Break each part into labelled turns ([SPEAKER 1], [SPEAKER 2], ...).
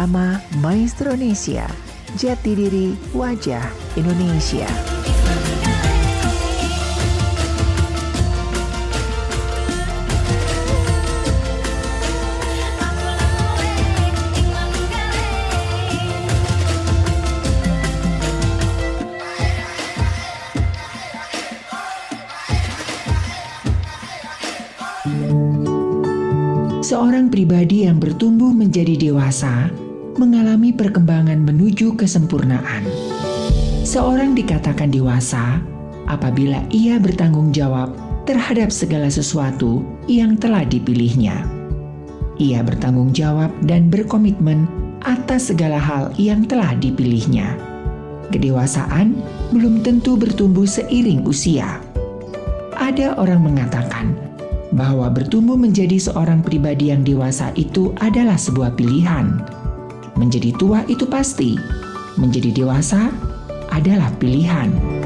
[SPEAKER 1] Bersama Maestro Indonesia. Jati diri wajah Indonesia. Seorang pribadi yang bertumbuh menjadi dewasa mengalami perkembangan menuju kesempurnaan. Seorang dikatakan dewasa apabila ia bertanggung jawab terhadap segala sesuatu yang telah dipilihnya. Ia bertanggung jawab dan berkomitmen atas segala hal yang telah dipilihnya. Kedewasaan belum tentu bertumbuh seiring usia. Ada orang mengatakan, bahwa bertumbuh menjadi seorang pribadi yang dewasa itu adalah sebuah pilihan. Menjadi tua itu pasti, menjadi dewasa adalah pilihan.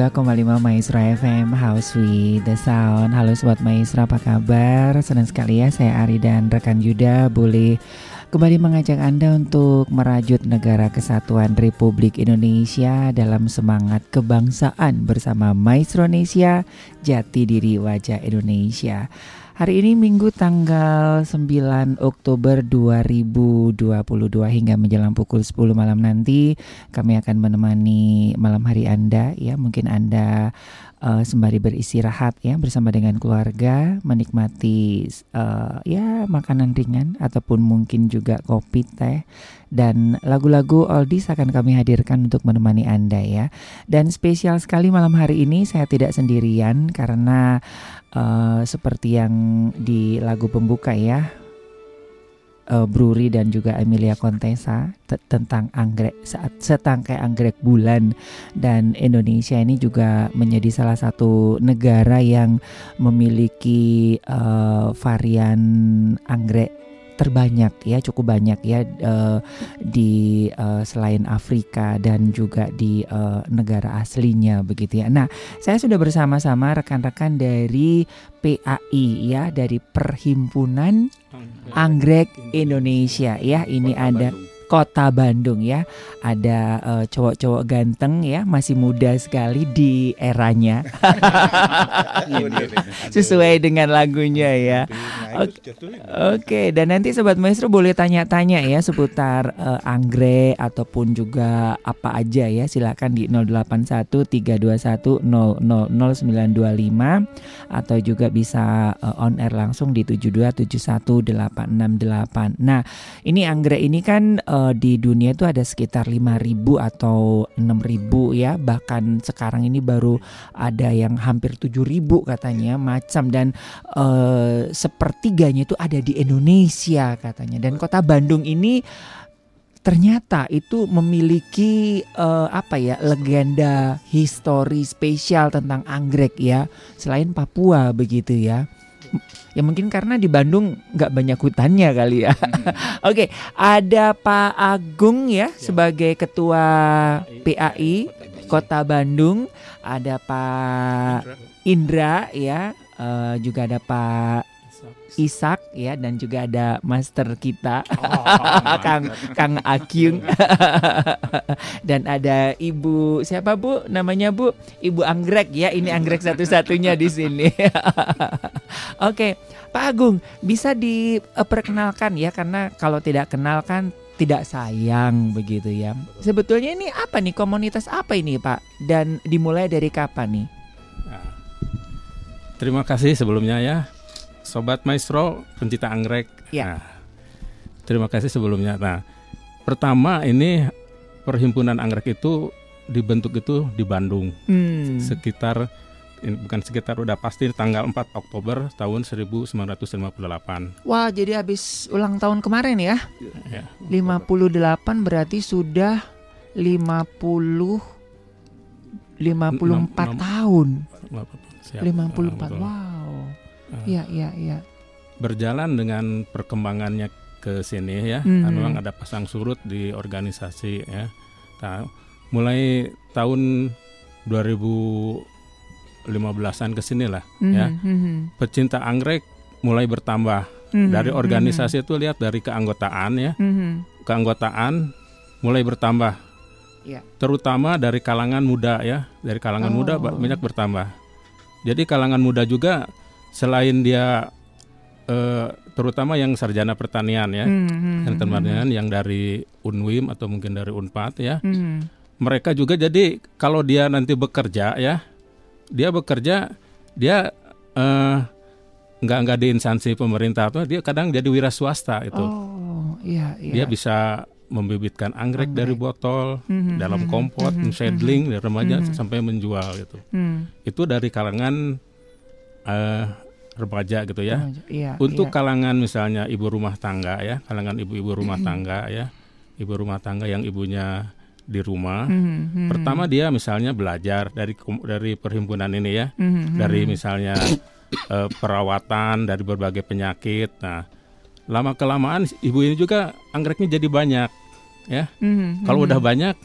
[SPEAKER 1] 92,5 Maestro FM House with the Sound Halo Sobat Maestro apa kabar? Senang sekali ya saya Ari dan rekan Yuda boleh kembali mengajak Anda untuk merajut negara kesatuan Republik Indonesia dalam semangat kebangsaan bersama Maestro Indonesia Jati Diri Wajah Indonesia Hari ini Minggu tanggal 9 Oktober 2022 hingga menjelang pukul 10 malam nanti kami akan menemani malam hari Anda ya. Mungkin Anda uh, sembari beristirahat ya bersama dengan keluarga menikmati uh, ya makanan ringan ataupun mungkin juga kopi teh dan lagu-lagu oldies akan kami hadirkan untuk menemani Anda ya. Dan spesial sekali malam hari ini saya tidak sendirian karena uh, seperti yang di lagu pembuka ya uh, Bruri dan juga Emilia Contessa tentang anggrek saat setangkai anggrek bulan. Dan Indonesia ini juga menjadi salah satu negara yang memiliki uh, varian anggrek terbanyak ya cukup banyak ya uh, di uh, selain Afrika dan juga di uh, negara aslinya begitu ya. Nah, saya sudah bersama-sama rekan-rekan dari PAI ya dari Perhimpunan Anggrek Indonesia ya. Ini ada kota Bandung ya. Ada uh, cowok-cowok ganteng ya, masih muda sekali di eranya. Sesuai dengan lagunya ya. Oke, okay. dan nanti sobat maestro boleh tanya-tanya ya seputar uh, anggrek ataupun juga apa aja ya. Silakan di 081 321 atau juga bisa uh, on air langsung di 7271868. Nah, ini anggrek ini kan uh, di dunia itu ada sekitar 5000 atau 6000 ya. Bahkan sekarang ini baru ada yang hampir 7000 katanya macam. Dan uh, seperti sepertiganya itu ada di Indonesia katanya. Dan kota Bandung ini ternyata itu memiliki uh, apa ya legenda histori spesial tentang anggrek ya selain Papua begitu ya ya mungkin karena di Bandung nggak banyak hutannya kali ya. Hmm. oke okay, ada Pak Agung ya, ya. sebagai ketua PAI Kota Bandung. Ada Pak Indra. Ya uh, juga ada Pak Isak ya dan juga ada master kita oh, Kang Kang Akyung. Dan ada Ibu siapa Bu? Namanya Bu? Ibu Anggrek ya ini Anggrek satu-satunya di sini. Oke Pak Agung bisa diperkenalkan ya karena kalau tidak kenal kan tidak sayang begitu ya. Sebetulnya ini apa nih? Komunitas apa ini Pak? Dan dimulai dari kapan nih? Nah,
[SPEAKER 2] terima kasih sebelumnya ya Sobat Maestro pencinta anggrek. Ya. Nah, terima kasih sebelumnya. Nah, pertama ini perhimpunan anggrek itu dibentuk itu di Bandung. Hmm. Sekitar bukan sekitar udah pasti tanggal 4 Oktober tahun 1958.
[SPEAKER 1] Wah, jadi habis ulang tahun kemarin ya. ya 58 berarti sudah 50 54 6, 6, tahun. 54. 54. Wow. Iya, iya, iya.
[SPEAKER 2] Berjalan dengan perkembangannya ke sini ya, mm -hmm. memang ada pasang surut di organisasi ya. Nah, mulai tahun 2015-an ke sini lah mm -hmm. ya. Mm-hmm. Pecinta anggrek mulai bertambah. Mm -hmm. Dari organisasi mm -hmm. itu lihat dari keanggotaan ya. Mm -hmm. Keanggotaan mulai bertambah. Yeah. Terutama dari kalangan muda ya, dari kalangan oh. muda banyak bertambah. Jadi kalangan muda juga selain dia uh, terutama yang sarjana pertanian ya, mm -hmm. pertanian yang dari Unwim atau mungkin dari Unpad ya, mm -hmm. mereka juga jadi kalau dia nanti bekerja ya, dia bekerja dia uh, nggak nggak di instansi pemerintah atau dia kadang jadi wira swasta itu. Oh, iya, iya. Dia bisa membibitkan anggrek, anggrek. dari botol mm -hmm, dalam kompot, mm -hmm, shadling dari remaja mm -hmm. sampai menjual gitu. Mm. Itu dari kalangan uh, remaja gitu ya. iya, Untuk iya. kalangan misalnya ibu rumah tangga ya, kalangan ibu-ibu rumah tangga ya, ibu rumah tangga yang ibunya di rumah. Mm-hmm. Pertama dia misalnya belajar dari dari perhimpunan ini ya, mm-hmm. dari misalnya uh, perawatan dari berbagai penyakit. Nah, lama kelamaan ibu ini juga anggreknya jadi banyak ya. Mm-hmm. Kalau udah banyak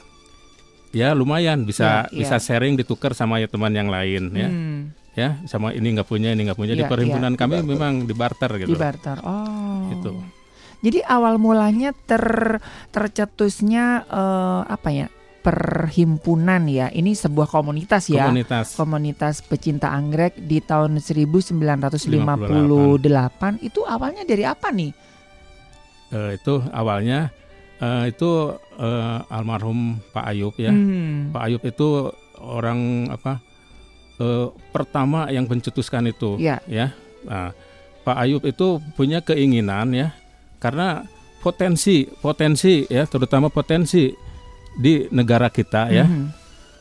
[SPEAKER 2] ya lumayan bisa
[SPEAKER 1] Ya,
[SPEAKER 2] bisa
[SPEAKER 1] ya.
[SPEAKER 2] sharing ditukar sama ya teman yang lain ya.
[SPEAKER 1] Hmm,
[SPEAKER 2] Ya, sama ini nggak punya, ini nggak punya. Di
[SPEAKER 1] Ya,
[SPEAKER 2] perhimpunan kami
[SPEAKER 3] Dibarter.
[SPEAKER 2] memang di barter gitu.
[SPEAKER 1] di barter. Oh.
[SPEAKER 2] Gitu.
[SPEAKER 1] Jadi awal mulanya ter tercetusnya eh, apa ya? Perhimpunan ya. Ini sebuah komunitas ya.
[SPEAKER 2] Komunitas.
[SPEAKER 1] Komunitas pecinta anggrek di tahun 1958 itu awalnya dari apa nih?
[SPEAKER 2] Eh, itu awalnya eh, itu eh, almarhum Pak Ayub ya.
[SPEAKER 1] Hmm.
[SPEAKER 2] Pak Ayub itu orang apa? Eh, pertama yang pencetuskan itu
[SPEAKER 1] Ya.
[SPEAKER 2] ya. Nah, Pak Ayub itu punya keinginan ya karena potensi potensi ya terutama potensi di negara kita ya
[SPEAKER 1] Mhm.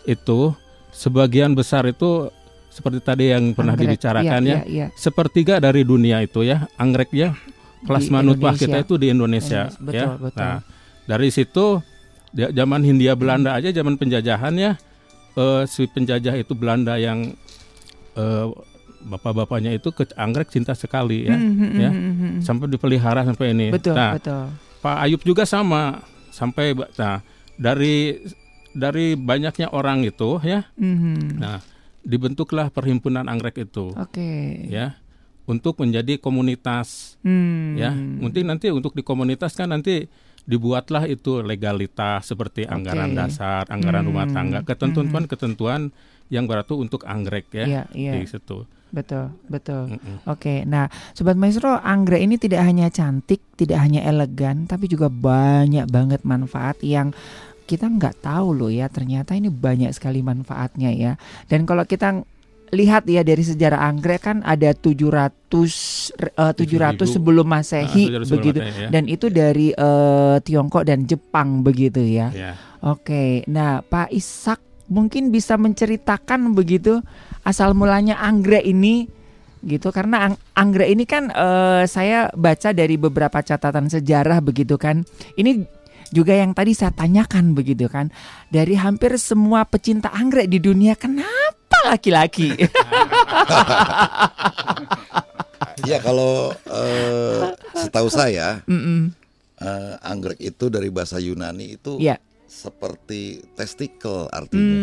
[SPEAKER 2] itu sebagian besar itu seperti tadi yang pernah
[SPEAKER 1] Anggrek.
[SPEAKER 2] dibicarakan
[SPEAKER 1] Iya,
[SPEAKER 2] ya
[SPEAKER 1] iya, iya.
[SPEAKER 2] sepertiga dari dunia itu ya anggrek ya kelas
[SPEAKER 1] Di
[SPEAKER 2] manutbah
[SPEAKER 1] Indonesia.
[SPEAKER 2] kita itu di Indonesia
[SPEAKER 1] Indonesia,
[SPEAKER 2] ya.
[SPEAKER 1] betul, betul.
[SPEAKER 2] Nah, dari situ zaman Hindia Belanda aja zaman penjajahan ya eh, si penjajah itu Belanda yang eh, bapak-bapaknya itu ke anggrek cinta sekali ya
[SPEAKER 1] Mhm,
[SPEAKER 2] ya.
[SPEAKER 1] mhm, mhm.
[SPEAKER 2] sampai dipelihara sampai ini.
[SPEAKER 1] Betul,
[SPEAKER 2] nah,
[SPEAKER 1] betul.
[SPEAKER 2] Pak Ayub juga sama sampai nah dari dari banyaknya orang itu ya
[SPEAKER 1] Mhm.
[SPEAKER 2] nah dibentuklah perhimpunan anggrek itu
[SPEAKER 1] Oke.
[SPEAKER 2] ya untuk menjadi komunitas
[SPEAKER 1] Hmm.
[SPEAKER 2] ya mungkin nanti untuk di komunitas kan nanti dibuatlah itu legalitas seperti anggaran dasar anggaran rumah
[SPEAKER 1] Hmm.
[SPEAKER 2] tangga ketentuan-ketentuan yang berlaku untuk anggrek ya
[SPEAKER 1] Iya, iya.
[SPEAKER 2] di situ
[SPEAKER 1] Betul, betul.
[SPEAKER 2] Mm-mm.
[SPEAKER 1] Oke, nah Sobat Maestro, anggrek ini tidak hanya cantik, tidak hanya elegan, tapi juga banyak banget manfaat yang kita nggak tahu loh ya. Ternyata ini banyak sekali manfaatnya ya. Dan kalau kita lihat ya dari sejarah anggrek kan ada 700 eh, 700 sebelum Masehi
[SPEAKER 2] 700 sebelum
[SPEAKER 1] begitu.
[SPEAKER 2] Ya.
[SPEAKER 1] Dan itu dari eh, Tiongkok dan Jepang begitu ya.
[SPEAKER 2] ya
[SPEAKER 1] Oke, nah Pak Ishak mungkin bisa menceritakan begitu asal mulanya anggrek ini gitu karena ang- anggrek ini kan eh, saya baca dari beberapa catatan sejarah begitu kan. Ini juga yang tadi saya tanyakan begitu kan. Dari hampir semua pecinta anggrek di dunia kenapa laki-laki?
[SPEAKER 3] Ya kalau eh, setahu saya
[SPEAKER 1] Mm-mm.
[SPEAKER 3] eh, anggrek itu dari bahasa Yunani itu
[SPEAKER 1] Ya.
[SPEAKER 3] seperti testikel artinya.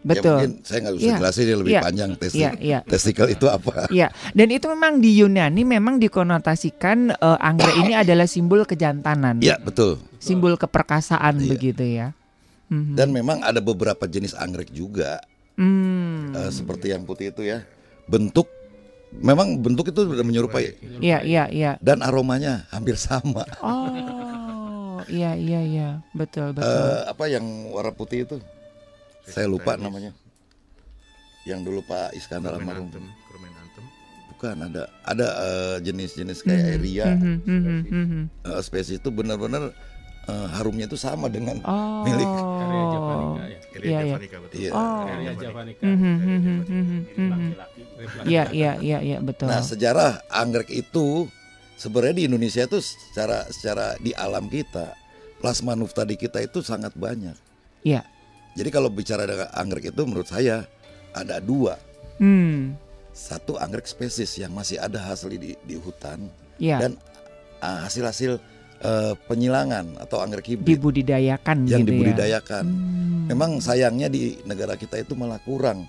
[SPEAKER 3] Ya
[SPEAKER 1] betul.
[SPEAKER 3] mungkin saya nggak bisa
[SPEAKER 1] Iya.
[SPEAKER 3] jelasin lebih
[SPEAKER 1] Iya.
[SPEAKER 3] panjang
[SPEAKER 1] Iya,
[SPEAKER 3] testikel.
[SPEAKER 1] iya.
[SPEAKER 3] Testikel itu apa?
[SPEAKER 1] Ya, dan itu memang di Yunani memang dikonotasikan eh, anggrek ini adalah simbol kejantanan,
[SPEAKER 3] Iya betul.
[SPEAKER 1] simbol keperkasaan
[SPEAKER 3] Iya.
[SPEAKER 1] begitu ya. Mhm.
[SPEAKER 3] Dan memang ada beberapa jenis anggrek juga
[SPEAKER 1] Hmm.
[SPEAKER 3] eh, seperti yang putih itu ya. Bentuk memang bentuk itu sudah menyerupai
[SPEAKER 1] Iya, iya, iya.
[SPEAKER 3] dan aromanya hampir sama.
[SPEAKER 1] Oh, iya, iya, iya, betul, betul.
[SPEAKER 3] Eh, apa yang warna putih itu? Saya lupa namanya. Yang dulu Pak Iskandar almarhum. Bukan ada ada eh, jenis-jenis kayak
[SPEAKER 1] Mhm,
[SPEAKER 3] Eria,
[SPEAKER 1] mhm, mhm, mhm.
[SPEAKER 3] eh, spesies itu benar-benar eh, harumnya itu sama dengan
[SPEAKER 1] Oh,
[SPEAKER 3] milik.
[SPEAKER 2] Area Javanica ya
[SPEAKER 1] Iya, iya.
[SPEAKER 3] Iya.
[SPEAKER 1] Oh.
[SPEAKER 2] Area Javanica
[SPEAKER 1] Mhm, mhm, mhm, mhm.
[SPEAKER 2] laki-laki
[SPEAKER 1] Iya, iya, iya, iya, betul.
[SPEAKER 3] Nah, sejarah anggrek itu sebenarnya di Indonesia itu secara secara di alam kita plasma nufta di kita itu sangat banyak.
[SPEAKER 1] Iya.
[SPEAKER 3] Jadi kalau bicara dengan anggrek itu menurut saya ada dua.
[SPEAKER 1] Hmm,
[SPEAKER 3] Satu anggrek spesies yang masih ada hasil di, di hutan
[SPEAKER 1] iya.
[SPEAKER 3] dan ah, hasil-hasil eh, penyilangan atau anggrek hibrid
[SPEAKER 1] dibudidayakan
[SPEAKER 3] yang
[SPEAKER 1] gitu ya.
[SPEAKER 3] dibudidayakan.
[SPEAKER 1] Hmm.
[SPEAKER 3] Memang sayangnya di negara kita itu malah kurang.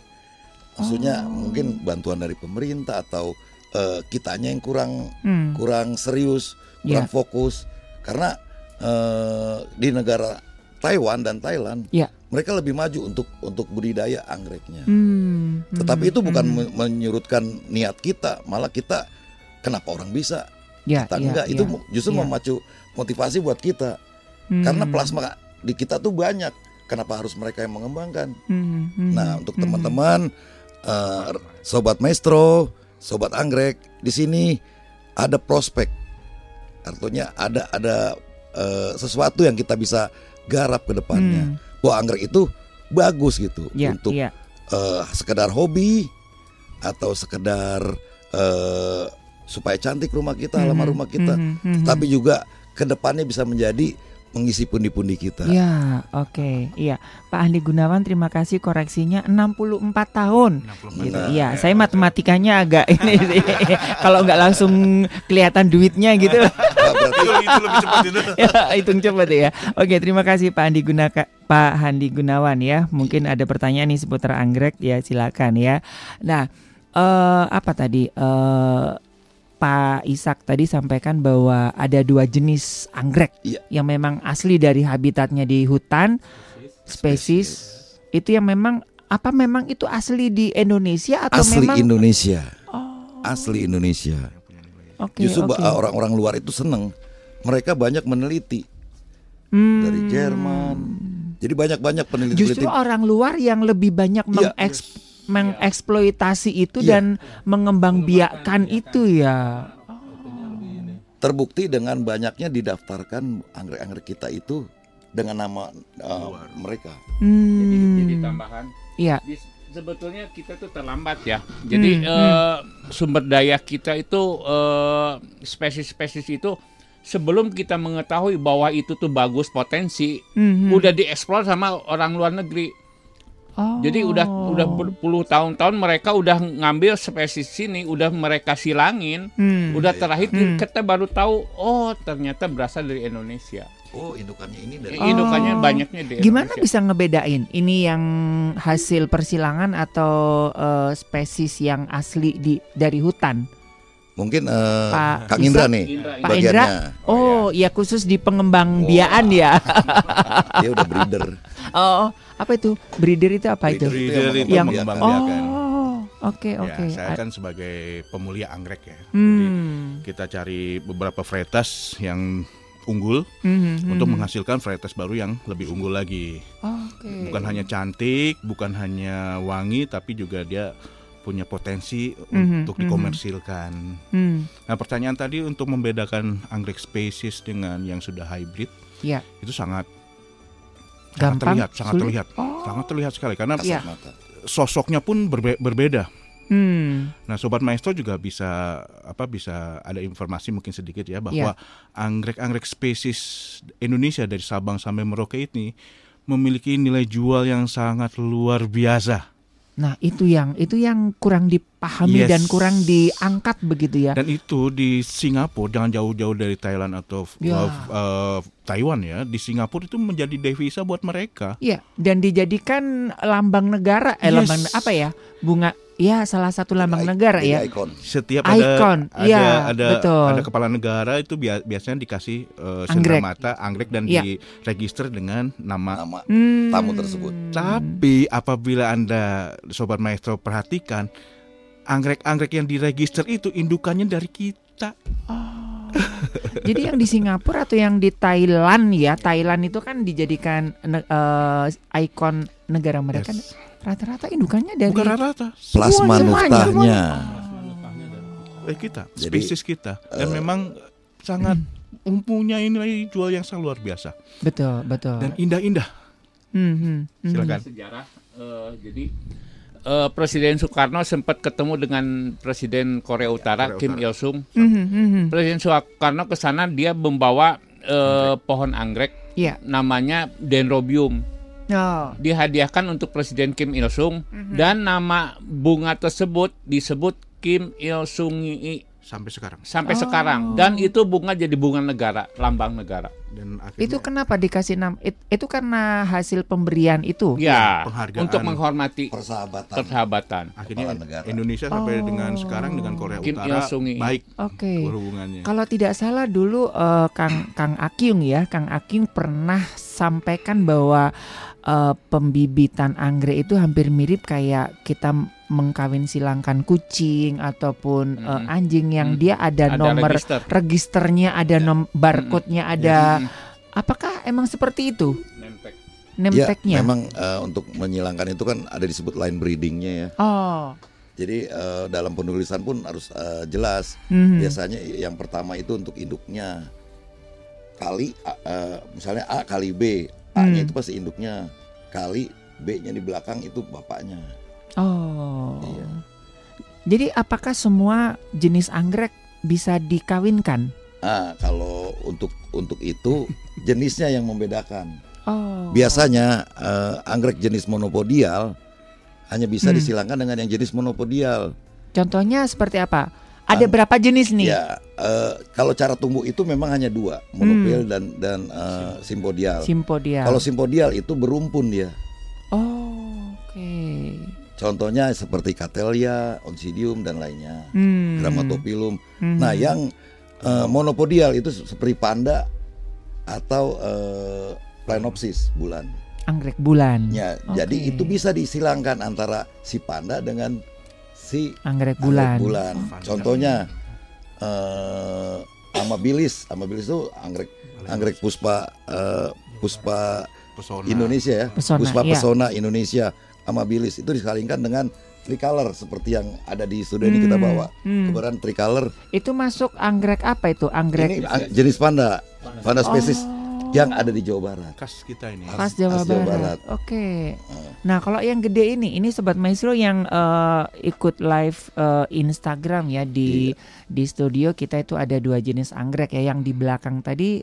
[SPEAKER 3] Maksudnya
[SPEAKER 1] Oh.
[SPEAKER 3] mungkin bantuan dari pemerintah atau eh, kitanya yang kurang
[SPEAKER 1] Hmm.
[SPEAKER 3] kurang serius,
[SPEAKER 1] Ya.
[SPEAKER 3] kurang fokus karena eh, di negara Taiwan dan Thailand
[SPEAKER 1] Ya.
[SPEAKER 3] mereka lebih maju untuk untuk budidaya anggreknya.
[SPEAKER 1] Hmm,
[SPEAKER 3] Tetapi
[SPEAKER 1] hmm,
[SPEAKER 3] itu bukan
[SPEAKER 1] hmm.
[SPEAKER 3] me- menyurutkan niat kita, malah kita kenapa orang bisa
[SPEAKER 1] ya,
[SPEAKER 3] kita
[SPEAKER 1] ya,
[SPEAKER 3] enggak
[SPEAKER 1] ya,
[SPEAKER 3] itu justru
[SPEAKER 1] ya.
[SPEAKER 3] memacu motivasi buat kita
[SPEAKER 1] Hmm,
[SPEAKER 3] karena plasma di kita tuh banyak. Kenapa harus mereka yang mengembangkan?
[SPEAKER 1] hmm, hmm,
[SPEAKER 3] Nah, untuk
[SPEAKER 1] hmm.
[SPEAKER 3] teman-teman eh, sobat maestro, sobat anggrek di sini ada prospek. Artinya ada ada eh, sesuatu yang kita bisa garap ke depannya.
[SPEAKER 1] Hmm,
[SPEAKER 3] Wah, anggrek itu bagus gitu
[SPEAKER 1] ya,
[SPEAKER 3] untuk
[SPEAKER 1] ya.
[SPEAKER 3] eh, sekedar hobi atau sekedar eh, supaya cantik rumah kita, halaman
[SPEAKER 1] Mhm,
[SPEAKER 3] rumah kita,
[SPEAKER 1] mhm, mhm.
[SPEAKER 3] tapi juga ke depannya bisa menjadi mengisi pundi-pundi kita.
[SPEAKER 1] Ya, oke. Iya, Pak Andi Gunawan terima kasih koreksinya 64 tahun. Gitu.
[SPEAKER 3] Nah.
[SPEAKER 1] Iya, saya matematikanya agak ini sih. Kalau nggak langsung kelihatan duitnya gitu.
[SPEAKER 3] Berarti
[SPEAKER 4] itu lebih cepat itu.
[SPEAKER 1] ya, hitung cepat ya. Oke, terima kasih Pak Andi Gunaka, Pak Handi Gunawan ya. Mungkin ada pertanyaan nih seputar anggrek ya, silakan ya. Nah, eh, apa tadi? Eh, Pak Ishak tadi sampaikan bahwa ada dua jenis anggrek
[SPEAKER 3] Iya.
[SPEAKER 1] yang memang asli dari habitatnya di hutan, spesies. Itu yang memang apa memang itu asli di Indonesia atau
[SPEAKER 3] Asli
[SPEAKER 1] memang
[SPEAKER 3] Indonesia.
[SPEAKER 1] Oh,
[SPEAKER 3] Asli Indonesia.
[SPEAKER 1] oke,
[SPEAKER 3] Justru ba- orang-orang luar itu seneng. Mereka banyak meneliti
[SPEAKER 1] Hmm.
[SPEAKER 3] dari Jerman. Jadi banyak-banyak
[SPEAKER 1] Justru
[SPEAKER 3] peneliti-peneliti.
[SPEAKER 1] orang luar yang lebih banyak
[SPEAKER 3] Iya.
[SPEAKER 1] mengeks- mengeksploitasi itu
[SPEAKER 3] Iya.
[SPEAKER 1] dan mengembangbiakan itu ya.
[SPEAKER 3] Terbukti dengan banyaknya didaftarkan anggrek-anggrek kita itu dengan nama uh, mereka.
[SPEAKER 5] Jadi,
[SPEAKER 1] Hmm.
[SPEAKER 5] jadi tambahan.
[SPEAKER 1] Iya.
[SPEAKER 5] Di- sebetulnya kita tuh terlambat ya. Jadi
[SPEAKER 1] Hmm,
[SPEAKER 5] eh, sumber daya kita itu eh, spesies-spesies itu sebelum kita mengetahui bahwa itu tuh bagus potensi,
[SPEAKER 1] Mhm.
[SPEAKER 5] udah dieksplor sama orang luar negeri.
[SPEAKER 1] Oh.
[SPEAKER 5] Jadi udah udah berpuluh tahun-tahun mereka udah ngambil spesies sini, udah mereka silangin,
[SPEAKER 1] Hmm.
[SPEAKER 5] udah terakhir
[SPEAKER 1] Hmm.
[SPEAKER 5] kita baru tahu oh ternyata berasal dari Indonesia.
[SPEAKER 3] Oh, indukannya ini dari
[SPEAKER 5] Indukannya
[SPEAKER 1] Oh.
[SPEAKER 5] banyaknya di
[SPEAKER 1] Gimana
[SPEAKER 5] Indonesia.
[SPEAKER 1] bisa ngebedain ini yang hasil persilangan atau eh, spesies yang asli di dari hutan?
[SPEAKER 3] Mungkin uh,
[SPEAKER 1] Pak
[SPEAKER 3] Kang Indra nih
[SPEAKER 5] Indra,
[SPEAKER 1] Pak
[SPEAKER 3] bagiannya.
[SPEAKER 1] Oh, ya khusus di pengembangbiakan ya.
[SPEAKER 3] Dia udah breeder.
[SPEAKER 1] oh, apa itu? Breeder itu apa itu?
[SPEAKER 4] Breeder itu
[SPEAKER 1] Yang
[SPEAKER 4] mengembangbiakan.
[SPEAKER 1] Oh, oke
[SPEAKER 4] Ya,
[SPEAKER 1] oke.
[SPEAKER 4] saya kan sebagai pemulia anggrek ya. Jadi
[SPEAKER 1] Hmm.
[SPEAKER 4] kita cari beberapa varietas yang unggul
[SPEAKER 1] Mhm,
[SPEAKER 4] untuk
[SPEAKER 1] mhm.
[SPEAKER 4] menghasilkan varietas baru yang lebih unggul lagi.
[SPEAKER 1] Oke.
[SPEAKER 4] Bukan hanya cantik, bukan hanya wangi, tapi juga dia punya potensi
[SPEAKER 1] Mhm,
[SPEAKER 4] untuk
[SPEAKER 1] mhm.
[SPEAKER 4] dikomersilkan.
[SPEAKER 1] Hmm,
[SPEAKER 4] Nah, pertanyaan tadi untuk membedakan anggrek spesies dengan yang sudah hybrid
[SPEAKER 1] ya.
[SPEAKER 4] itu sangat sangat
[SPEAKER 1] Gampang,
[SPEAKER 4] terlihat, sangat
[SPEAKER 1] sulit?
[SPEAKER 4] terlihat,
[SPEAKER 1] Oh.
[SPEAKER 4] sangat terlihat sekali karena
[SPEAKER 3] mata.
[SPEAKER 4] sosoknya pun berbe- berbeda.
[SPEAKER 1] Hmm.
[SPEAKER 4] Nah, sobat maestro juga bisa apa bisa ada informasi mungkin sedikit ya bahwa anggrek-anggrek spesies Indonesia dari Sabang sampai Merauke ini memiliki nilai jual yang sangat luar biasa.
[SPEAKER 1] Nah, itu yang itu yang kurang dipahami
[SPEAKER 4] Yes.
[SPEAKER 1] dan kurang diangkat begitu ya.
[SPEAKER 4] Dan itu di Singapura jangan jauh-jauh dari Thailand atau
[SPEAKER 1] Ya.
[SPEAKER 4] uh, uh, Taiwan ya. Di Singapura itu menjadi devisa buat mereka.
[SPEAKER 1] Iya, dan dijadikan lambang negara eh
[SPEAKER 4] Yes.
[SPEAKER 1] lambang apa ya? Bunga ya salah satu lambang
[SPEAKER 3] Jadi
[SPEAKER 1] negara ya.
[SPEAKER 3] Icon.
[SPEAKER 4] Setiap
[SPEAKER 1] Icon,
[SPEAKER 4] ada
[SPEAKER 1] iya,
[SPEAKER 4] ada ada,
[SPEAKER 1] betul.
[SPEAKER 4] ada kepala negara itu bia- biasanya dikasih uh,
[SPEAKER 1] Anggrek.
[SPEAKER 4] mata anggrek dan
[SPEAKER 1] Iya.
[SPEAKER 4] diregister dengan nama
[SPEAKER 3] Nama
[SPEAKER 1] Hmm.
[SPEAKER 3] tamu tersebut.
[SPEAKER 4] Tapi apabila Anda sobat maestro perhatikan anggrek-anggrek yang diregister itu indukannya dari kita.
[SPEAKER 1] Jadi yang di Singapura atau yang di Thailand ya, Thailand itu kan dijadikan ne- eh, ikon negara mereka.
[SPEAKER 4] Yes.
[SPEAKER 1] Rata-rata indukannya dari
[SPEAKER 4] Bukan rata-rata,
[SPEAKER 3] Plasma
[SPEAKER 1] Semuanya,
[SPEAKER 3] nuktahnya.
[SPEAKER 4] eh kita,
[SPEAKER 3] Jadi,
[SPEAKER 4] spesies kita. Dan
[SPEAKER 3] eh,
[SPEAKER 4] memang sangat mempunyai nilai jual yang sangat luar biasa
[SPEAKER 1] betul betul.
[SPEAKER 4] dan indah-indah.
[SPEAKER 1] Hmm, hmm, hmm.
[SPEAKER 4] Silakan.
[SPEAKER 5] sejarah eh, jadi eh, Presiden Soekarno sempat ketemu dengan Presiden Korea Utara
[SPEAKER 4] Korea
[SPEAKER 5] Kim
[SPEAKER 4] Utara.
[SPEAKER 5] Il Sung.
[SPEAKER 1] Hmm, hmm, hmm, hmm.
[SPEAKER 5] Presiden Soekarno ke sana dia membawa eh, pohon anggrek
[SPEAKER 1] Iya.
[SPEAKER 5] namanya Dendrobium.
[SPEAKER 1] Oh.
[SPEAKER 5] Dihadiahkan untuk Presiden Kim Il Sung
[SPEAKER 1] Mhm.
[SPEAKER 5] dan nama bunga tersebut disebut Kim Il Sungi
[SPEAKER 4] Sampai sekarang.
[SPEAKER 5] sampai
[SPEAKER 1] Oh.
[SPEAKER 5] sekarang dan itu bunga jadi bunga negara, lambang negara.
[SPEAKER 4] Dan akhirnya
[SPEAKER 1] Itu kenapa dikasih nama? it- Itu karena hasil pemberian itu.
[SPEAKER 5] Ya,
[SPEAKER 4] penghargaan.
[SPEAKER 5] untuk menghormati
[SPEAKER 3] Persahabatan.
[SPEAKER 5] persahabatan.
[SPEAKER 4] akhirnya
[SPEAKER 3] negara.
[SPEAKER 4] Indonesia sampai
[SPEAKER 1] Oh.
[SPEAKER 4] dengan sekarang dengan Korea
[SPEAKER 5] Kim
[SPEAKER 4] Utara
[SPEAKER 5] Il-sungi.
[SPEAKER 4] baik
[SPEAKER 1] Oke.
[SPEAKER 4] hubungannya.
[SPEAKER 1] Kalau tidak salah dulu eh, Kang Kang Akyung ya, Kang Akyung pernah sampaikan bahwa eh, pembibitan anggrek itu hampir mirip kayak kita mengkawin silangkan kucing ataupun eh,
[SPEAKER 5] Mm-mm.
[SPEAKER 1] anjing yang
[SPEAKER 5] Mm.
[SPEAKER 1] dia ada,
[SPEAKER 5] Ada
[SPEAKER 1] nomor
[SPEAKER 5] register.
[SPEAKER 1] registernya, ada nom barcode-nya, ada
[SPEAKER 5] Mm,
[SPEAKER 1] apakah emang seperti itu
[SPEAKER 5] nempel.
[SPEAKER 1] name
[SPEAKER 3] Ya, memang eh, untuk menyilangkan itu kan ada disebut line breedingnya ya.
[SPEAKER 1] Oh.
[SPEAKER 3] Jadi eh, dalam penulisan pun harus eh, jelas.
[SPEAKER 1] mhm.
[SPEAKER 3] Biasanya yang pertama itu untuk induknya. Kali eh, misalnya A kali B, A-nya
[SPEAKER 1] Hmm.
[SPEAKER 3] itu pasti induknya. Kali B-nya di belakang itu bapaknya.
[SPEAKER 1] Oh.
[SPEAKER 3] Iya.
[SPEAKER 1] Jadi apakah semua jenis anggrek bisa dikawinkan?
[SPEAKER 3] Ah, kalau untuk untuk itu jenisnya yang membedakan.
[SPEAKER 1] Oh.
[SPEAKER 3] Biasanya eh, anggrek jenis monopodial hanya bisa
[SPEAKER 1] Hmm.
[SPEAKER 3] disilangkan dengan yang jenis monopodial.
[SPEAKER 1] Contohnya seperti apa? Ada berapa jenis nih?
[SPEAKER 3] Ya, uh, kalau cara tumbuh itu memang hanya dua, monopil hmm. dan dan uh, simpodial.
[SPEAKER 1] Simpodial.
[SPEAKER 3] Kalau simpodial itu berumpun dia.
[SPEAKER 1] Oh, oke. Okay.
[SPEAKER 3] Contohnya seperti Catelia, Oncidium dan lainnya, hmm. Gramatopilum. Hmm. Nah, yang uh, monopodial itu seperti panda atau uh, Planopsis bulan.
[SPEAKER 1] Anggrek bulan.
[SPEAKER 3] Ya, okay. jadi itu bisa disilangkan antara si panda dengan si
[SPEAKER 1] anggrek bulan.
[SPEAKER 3] Anggrek bulan. Contohnya uh, amabilis, amabilis itu anggrek anggrek puspa uh, puspa pesona. Indonesia ya, pesona, puspa iya. pesona Indonesia amabilis itu disalingkan dengan tricolor seperti yang ada di studio hmm, ini kita bawa. Hmm. Keberan tricolor.
[SPEAKER 1] Itu masuk anggrek apa itu? Anggrek
[SPEAKER 3] ini jenis panda, panda spesies. Oh yang ada di Jawa Barat.
[SPEAKER 4] Khas kita ini.
[SPEAKER 1] Khas, Jawa, Khas Jawa Barat. Barat. Oke. Okay. Nah, kalau yang gede ini, ini sobat maestro yang uh, ikut live uh, Instagram ya di iya. di studio kita itu ada dua jenis anggrek ya. Yang di belakang tadi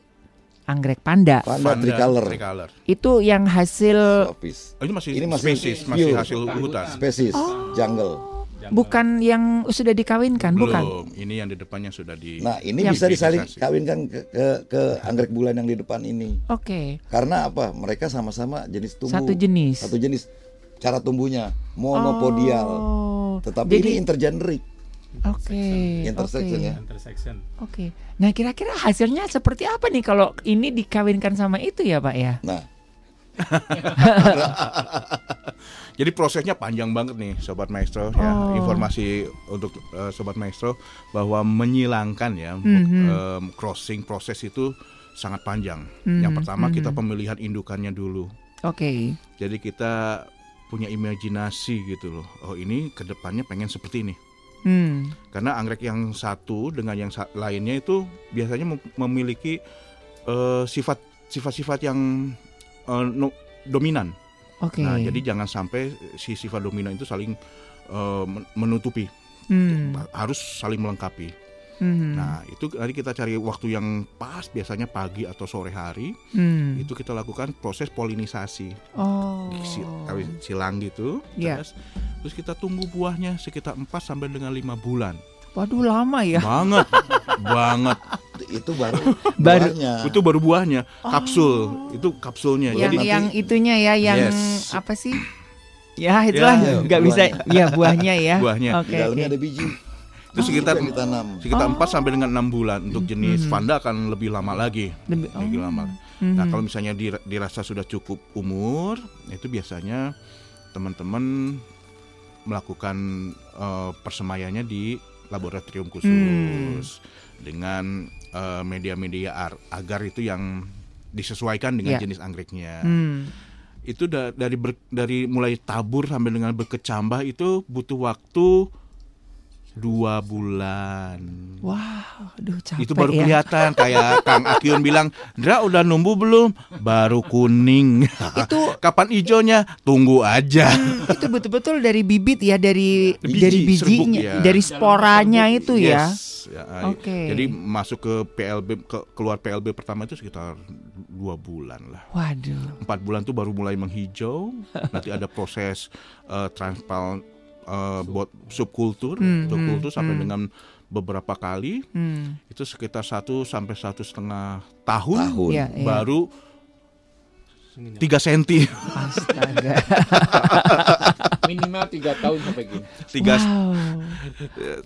[SPEAKER 1] anggrek panda.
[SPEAKER 3] Panda, panda tricolor.
[SPEAKER 4] tricolor.
[SPEAKER 1] Itu yang hasil.
[SPEAKER 4] Oh, ini masih ini masih spesies, masih hasil hutan.
[SPEAKER 3] Spesies, oh. jungle.
[SPEAKER 1] Bukan yang sudah dikawinkan,
[SPEAKER 4] Belum.
[SPEAKER 1] bukan?
[SPEAKER 4] Ini yang di depannya sudah di.
[SPEAKER 3] Nah, ini yang bisa disaling kawinkan ke, ke ke anggrek bulan yang di depan ini.
[SPEAKER 1] Oke. Okay.
[SPEAKER 3] Karena apa? Mereka sama-sama jenis tumbuh.
[SPEAKER 1] Satu jenis.
[SPEAKER 3] Satu jenis. Cara tumbuhnya monopodial. Oh. Tetapi Jadi, ini intergeneric.
[SPEAKER 1] Oke. Okay,
[SPEAKER 3] intersection okay. ya.
[SPEAKER 1] Intersection. Oke. Okay. Nah, kira-kira hasilnya seperti apa nih kalau ini dikawinkan sama itu ya, Pak ya?
[SPEAKER 3] Nah.
[SPEAKER 4] Jadi prosesnya panjang banget nih sobat maestro ya. oh. ya. Informasi untuk uh, sobat maestro bahwa menyilangkan ya mm-hmm. um, crossing proses itu sangat panjang. Mm-hmm. Yang pertama mm-hmm. kita pemilihan indukannya dulu.
[SPEAKER 1] Oke. Okay.
[SPEAKER 4] Jadi kita punya imajinasi gitu loh. Oh ini ke depannya pengen seperti ini. Hmm. Karena anggrek yang satu dengan yang lainnya itu biasanya memiliki uh, sifat sifat-sifat yang uh, no, dominan.
[SPEAKER 1] Okay.
[SPEAKER 4] Nah, jadi jangan sampai si sifat dominan itu saling uh, menutupi, hmm. harus saling melengkapi. Hmm. Nah, itu nanti kita cari waktu yang pas, biasanya pagi atau sore hari. Hmm. Itu kita lakukan proses polinisasi,
[SPEAKER 1] oh.
[SPEAKER 4] silang gitu.
[SPEAKER 1] Yeah.
[SPEAKER 4] Terus, terus kita tunggu buahnya sekitar 4 sampai dengan lima bulan.
[SPEAKER 1] Waduh lama ya.
[SPEAKER 4] Banget, banget
[SPEAKER 3] itu baru buahnya.
[SPEAKER 4] Itu baru buahnya. Kapsul. Oh. Itu kapsulnya.
[SPEAKER 1] Yang Jadi yang itunya ya yang yes. apa sih? Ya itulah ya, nggak bisa ya buahnya ya.
[SPEAKER 4] Buahnya.
[SPEAKER 3] Oke. Okay, okay. ada biji.
[SPEAKER 4] Itu sekitar ditanam. Sekitar oh. 4 sampai dengan enam bulan untuk jenis mm -hmm. Vanda akan lebih lama lagi. Lebih, oh. lebih lama. Mm -hmm. Nah, kalau misalnya dirasa sudah cukup umur, itu biasanya teman-teman melakukan uh, persemayannya di laboratorium khusus hmm. dengan uh, media-media agar itu yang disesuaikan dengan yeah. jenis anggreknya. Hmm. Itu da dari ber dari mulai tabur sampai dengan berkecambah itu butuh waktu dua bulan.
[SPEAKER 1] Wow, aduh capek
[SPEAKER 4] Itu baru
[SPEAKER 1] ya.
[SPEAKER 4] kelihatan kayak Kang Akion bilang, Dra udah numbuh belum? Baru kuning. Itu kapan hijaunya? Tunggu aja.
[SPEAKER 1] itu betul-betul dari bibit ya, dari Biji, dari bijinya, ya. dari sporanya itu ya.
[SPEAKER 4] ya. Oke. Okay. Jadi masuk ke PLB ke, keluar PLB pertama itu sekitar dua bulan lah.
[SPEAKER 1] Waduh.
[SPEAKER 4] Empat bulan tuh baru mulai menghijau. Nanti ada proses uh, transplant uh, buat subkultur, hmm, subkultur hmm, sampai hmm. dengan beberapa kali hmm. itu sekitar satu sampai satu setengah tahun, tahun. Ya, ya. baru tiga senti.
[SPEAKER 1] Astaga.
[SPEAKER 2] Minimal tiga tahun sampai gini.
[SPEAKER 4] Tiga wow.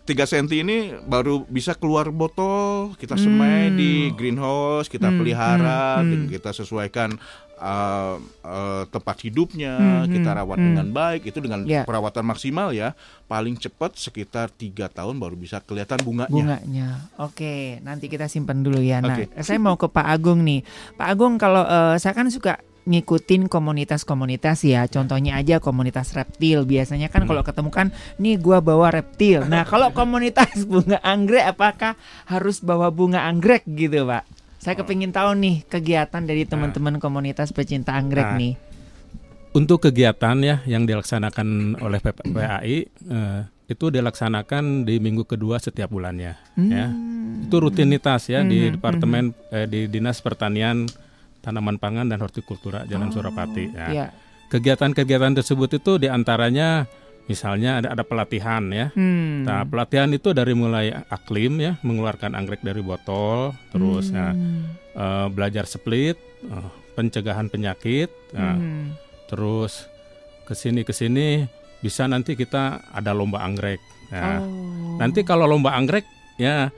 [SPEAKER 4] tiga senti ini baru bisa keluar botol, kita semai hmm. di greenhouse, kita hmm. pelihara, hmm. hmm. kita sesuaikan uh, uh, tempat hidupnya hmm, kita rawat hmm. dengan baik itu dengan yeah. perawatan maksimal ya paling cepat sekitar tiga tahun baru bisa kelihatan bunganya.
[SPEAKER 1] Bunganya, oke nanti kita simpan dulu ya. Nah okay. saya mau ke Pak Agung nih, Pak Agung kalau uh, saya kan suka ngikutin komunitas-komunitas ya. Contohnya aja komunitas reptil. Biasanya kan hmm. kalau ketemu kan nih gua bawa reptil. Nah, kalau komunitas bunga anggrek apakah harus bawa bunga anggrek gitu, Pak? Saya kepingin tahu nih kegiatan dari nah. teman-teman komunitas pecinta anggrek nah, nih.
[SPEAKER 2] Untuk kegiatan ya yang dilaksanakan oleh PPAI eh, itu dilaksanakan di minggu kedua setiap bulannya hmm. ya. Itu rutinitas ya hmm. di departemen hmm. eh, di Dinas Pertanian Tanaman Pangan dan Hortikultura Jalan oh, Surapati ya. Yeah. Kegiatan-kegiatan tersebut itu di antaranya misalnya ada ada pelatihan ya. Hmm. Nah pelatihan itu dari mulai aklim ya, mengeluarkan anggrek dari botol, terus ya, hmm. ya uh, belajar split, uh, pencegahan penyakit, uh, hmm. terus ke sini ke sini bisa nanti kita ada lomba anggrek. Nah, oh. nanti kalau lomba anggrek ya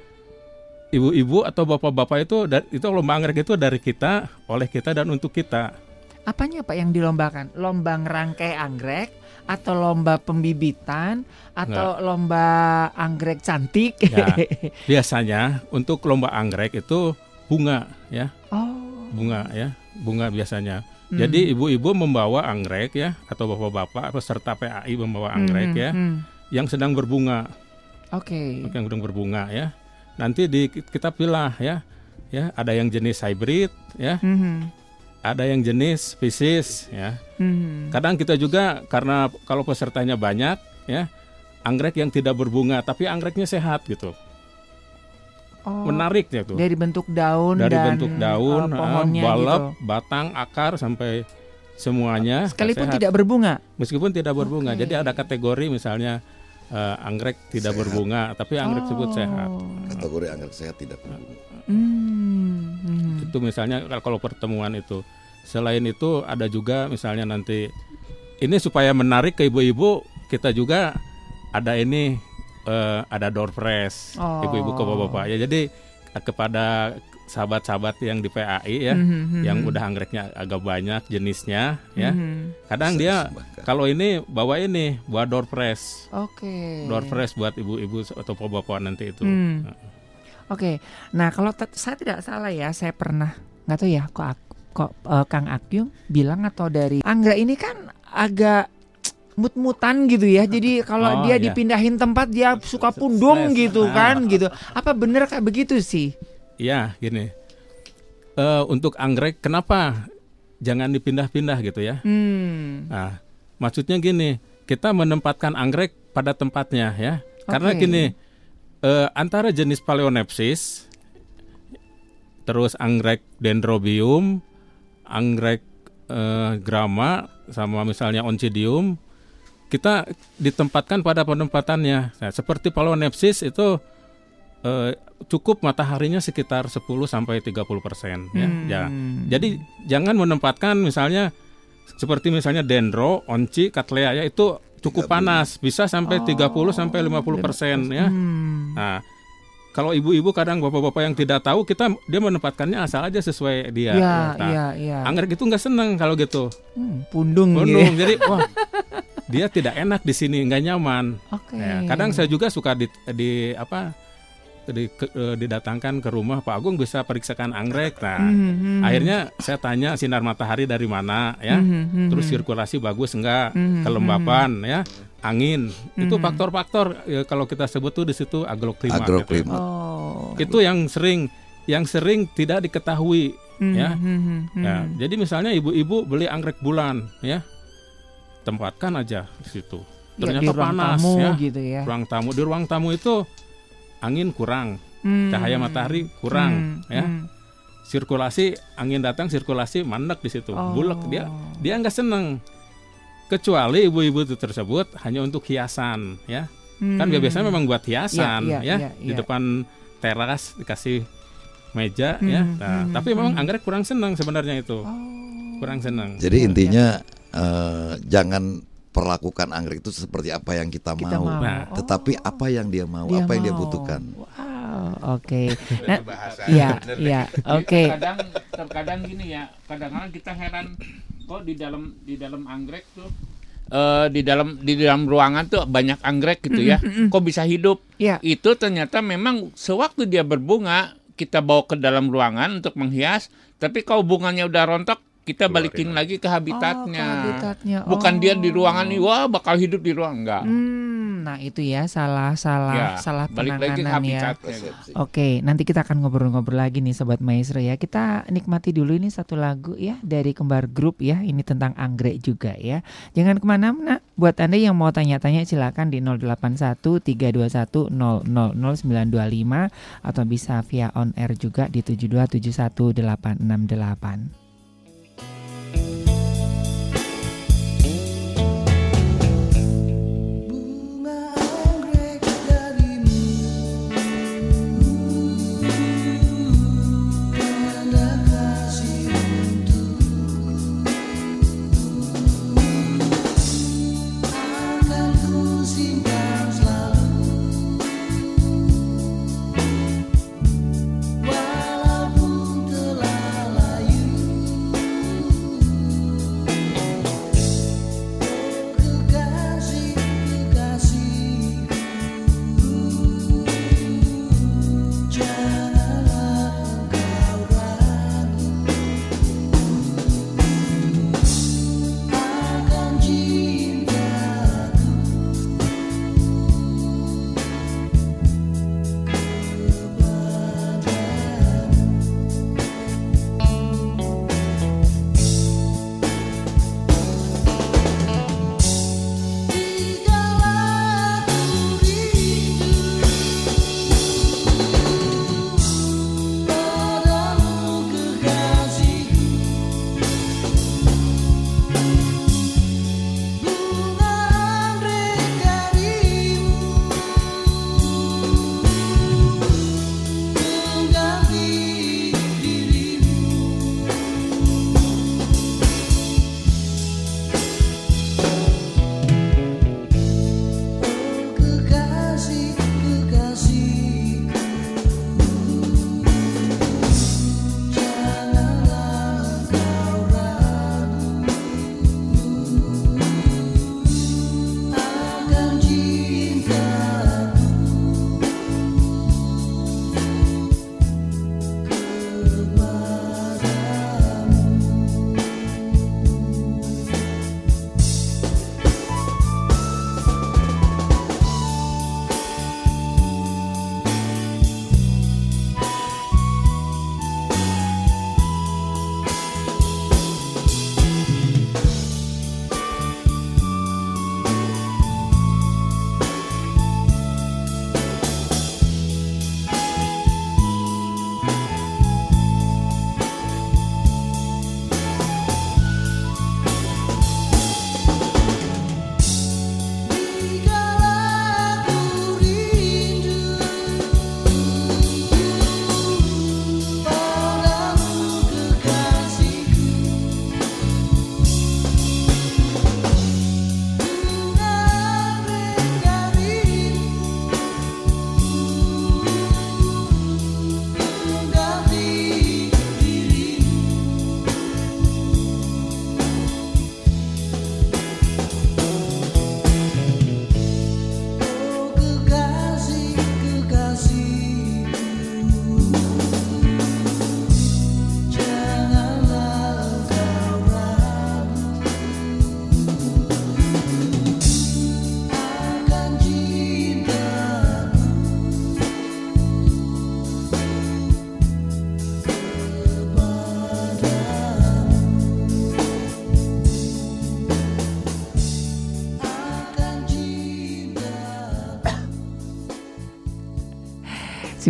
[SPEAKER 2] ibu-ibu atau bapak-bapak itu itu lomba anggrek itu dari kita, oleh kita dan untuk kita.
[SPEAKER 1] Apanya Pak yang dilombakan? Lomba ngerangkai anggrek atau lomba pembibitan atau Enggak. lomba anggrek cantik? Ya,
[SPEAKER 2] biasanya untuk lomba anggrek itu bunga ya. Oh. Bunga ya, bunga biasanya. Hmm. Jadi ibu-ibu membawa anggrek ya atau bapak-bapak peserta PAI membawa anggrek hmm. ya hmm. yang sedang berbunga.
[SPEAKER 1] Oke.
[SPEAKER 2] Okay. Yang sedang berbunga ya. Nanti di kita pilih ya. Ya, ada yang jenis hybrid ya. Hmm ada yang jenis spesies ya. Hmm. Kadang kita juga karena kalau pesertanya banyak ya, anggrek yang tidak berbunga tapi anggreknya sehat gitu. Oh, Menarik ya tuh.
[SPEAKER 1] Dari bentuk daun
[SPEAKER 2] dari dan bentuk daun, uh, pohonnya balap, gitu. batang, akar sampai semuanya
[SPEAKER 1] sekalipun sehat. tidak berbunga.
[SPEAKER 2] Meskipun tidak berbunga. Okay. Jadi ada kategori misalnya uh, anggrek tidak sehat. berbunga tapi anggrek oh. tersebut sehat.
[SPEAKER 3] Kategori anggrek sehat tidak berbunga.
[SPEAKER 2] Hmm. Hmm. Itu misalnya kalau pertemuan itu. Selain itu ada juga misalnya nanti ini supaya menarik ke ibu-ibu kita juga ada ini uh, ada door press oh. ibu-ibu ke bapak-bapak ya. Jadi kepada sahabat-sahabat yang di PAI ya, mm-hmm. yang udah anggreknya agak banyak jenisnya ya. Mm-hmm. Kadang dia kalau ini bawa ini buat door press.
[SPEAKER 1] Oke. Okay.
[SPEAKER 2] Door press buat ibu-ibu atau bapak-bapak nanti itu.
[SPEAKER 1] Mm. Oke. Okay. Nah, kalau saya tidak salah ya, saya pernah nggak tahu ya kok aku, kok uh, Kang Akyung bilang atau dari Anggra ini kan agak mut-mutan gitu ya. Jadi kalau oh, dia iya. dipindahin tempat dia suka pundung gitu kan gitu. Apa bener kayak begitu sih?
[SPEAKER 2] Iya, gini. Uh, untuk anggrek kenapa jangan dipindah-pindah gitu ya? Hmm. Nah, maksudnya gini, kita menempatkan anggrek pada tempatnya ya. Karena gini, uh, antara jenis Paleonepsis terus anggrek Dendrobium, anggrek uh, grama sama misalnya oncidium kita ditempatkan pada penempatannya. Nah, seperti Paleonepsis itu eh, cukup mataharinya sekitar 10 sampai 30 persen ya. Hmm. ya. Jadi jangan menempatkan misalnya seperti misalnya dendro, onci, cattleya ya itu cukup panas, bisa sampai oh. 30 sampai 50 persen ya. Hmm. Nah, kalau ibu-ibu kadang bapak-bapak yang tidak tahu kita dia menempatkannya asal aja sesuai dia.
[SPEAKER 1] Iya, nah, iya, iya.
[SPEAKER 2] Anggrek itu nggak seneng kalau gitu.
[SPEAKER 1] Hmm, pundung,
[SPEAKER 2] pundung. Gitu. Jadi wah dia tidak enak di sini, nggak nyaman.
[SPEAKER 1] Oke. Okay. Ya,
[SPEAKER 2] kadang saya juga suka di, di apa di, ke, uh, didatangkan ke rumah Pak Agung bisa periksakan anggrek. Nah, mm -hmm. akhirnya saya tanya sinar matahari dari mana ya, mm -hmm. terus sirkulasi bagus enggak, mm -hmm. kelembapan ya, angin. Mm -hmm. Itu faktor-faktor ya, kalau kita sebut tuh di situ agroklima.
[SPEAKER 3] Agroklima. Gitu.
[SPEAKER 1] Oh.
[SPEAKER 2] Itu yang sering yang sering tidak diketahui mm -hmm. ya. Mm -hmm. ya. Jadi misalnya ibu-ibu beli anggrek bulan ya, tempatkan aja di situ.
[SPEAKER 1] Ya, Ternyata ya, panas tamu,
[SPEAKER 2] ya.
[SPEAKER 1] Gitu ya.
[SPEAKER 2] Ruang tamu di ruang tamu itu angin kurang, hmm. cahaya matahari kurang, hmm. ya. Hmm. Sirkulasi angin datang, sirkulasi mandek di situ, oh. bulek dia dia nggak seneng. Kecuali ibu-ibu itu tersebut hanya untuk hiasan, ya. Hmm. Kan biasanya memang buat hiasan, ya, ya, ya, ya di ya. depan teras dikasih meja, hmm. ya. Nah, hmm. tapi memang hmm. anggrek kurang senang sebenarnya itu, oh. kurang senang.
[SPEAKER 3] Jadi intinya uh, jangan perlakukan anggrek itu seperti apa yang kita, kita mau, mau. Nah, tetapi apa yang dia mau, dia apa mau. yang dia butuhkan.
[SPEAKER 1] Wow, oke. Okay. Nah, iya, iya, oke.
[SPEAKER 5] Kadang terkadang gini ya, kadang-kadang kita heran kok di dalam di dalam anggrek tuh uh, di dalam di dalam ruangan tuh banyak anggrek gitu ya. Mm -hmm. Kok bisa hidup?
[SPEAKER 1] Yeah.
[SPEAKER 5] Itu ternyata memang sewaktu dia berbunga kita bawa ke dalam ruangan untuk menghias, tapi kalau bunganya udah rontok kita balikin lagi ke habitatnya. Oh, ke habitatnya. Oh. Bukan dia di ruangan nih, wah bakal hidup di ruang enggak.
[SPEAKER 1] Hmm, nah itu ya salah salah ya, salah penanganan ya.
[SPEAKER 5] Gitu.
[SPEAKER 1] Oke, nanti kita akan ngobrol-ngobrol lagi nih sobat maestro ya. Kita nikmati dulu ini satu lagu ya dari Kembar Group ya. Ini tentang anggrek juga ya. Jangan ke mana-mana. Buat anda yang mau tanya-tanya silakan di 081 321 000925 atau bisa via on air juga di 7271868.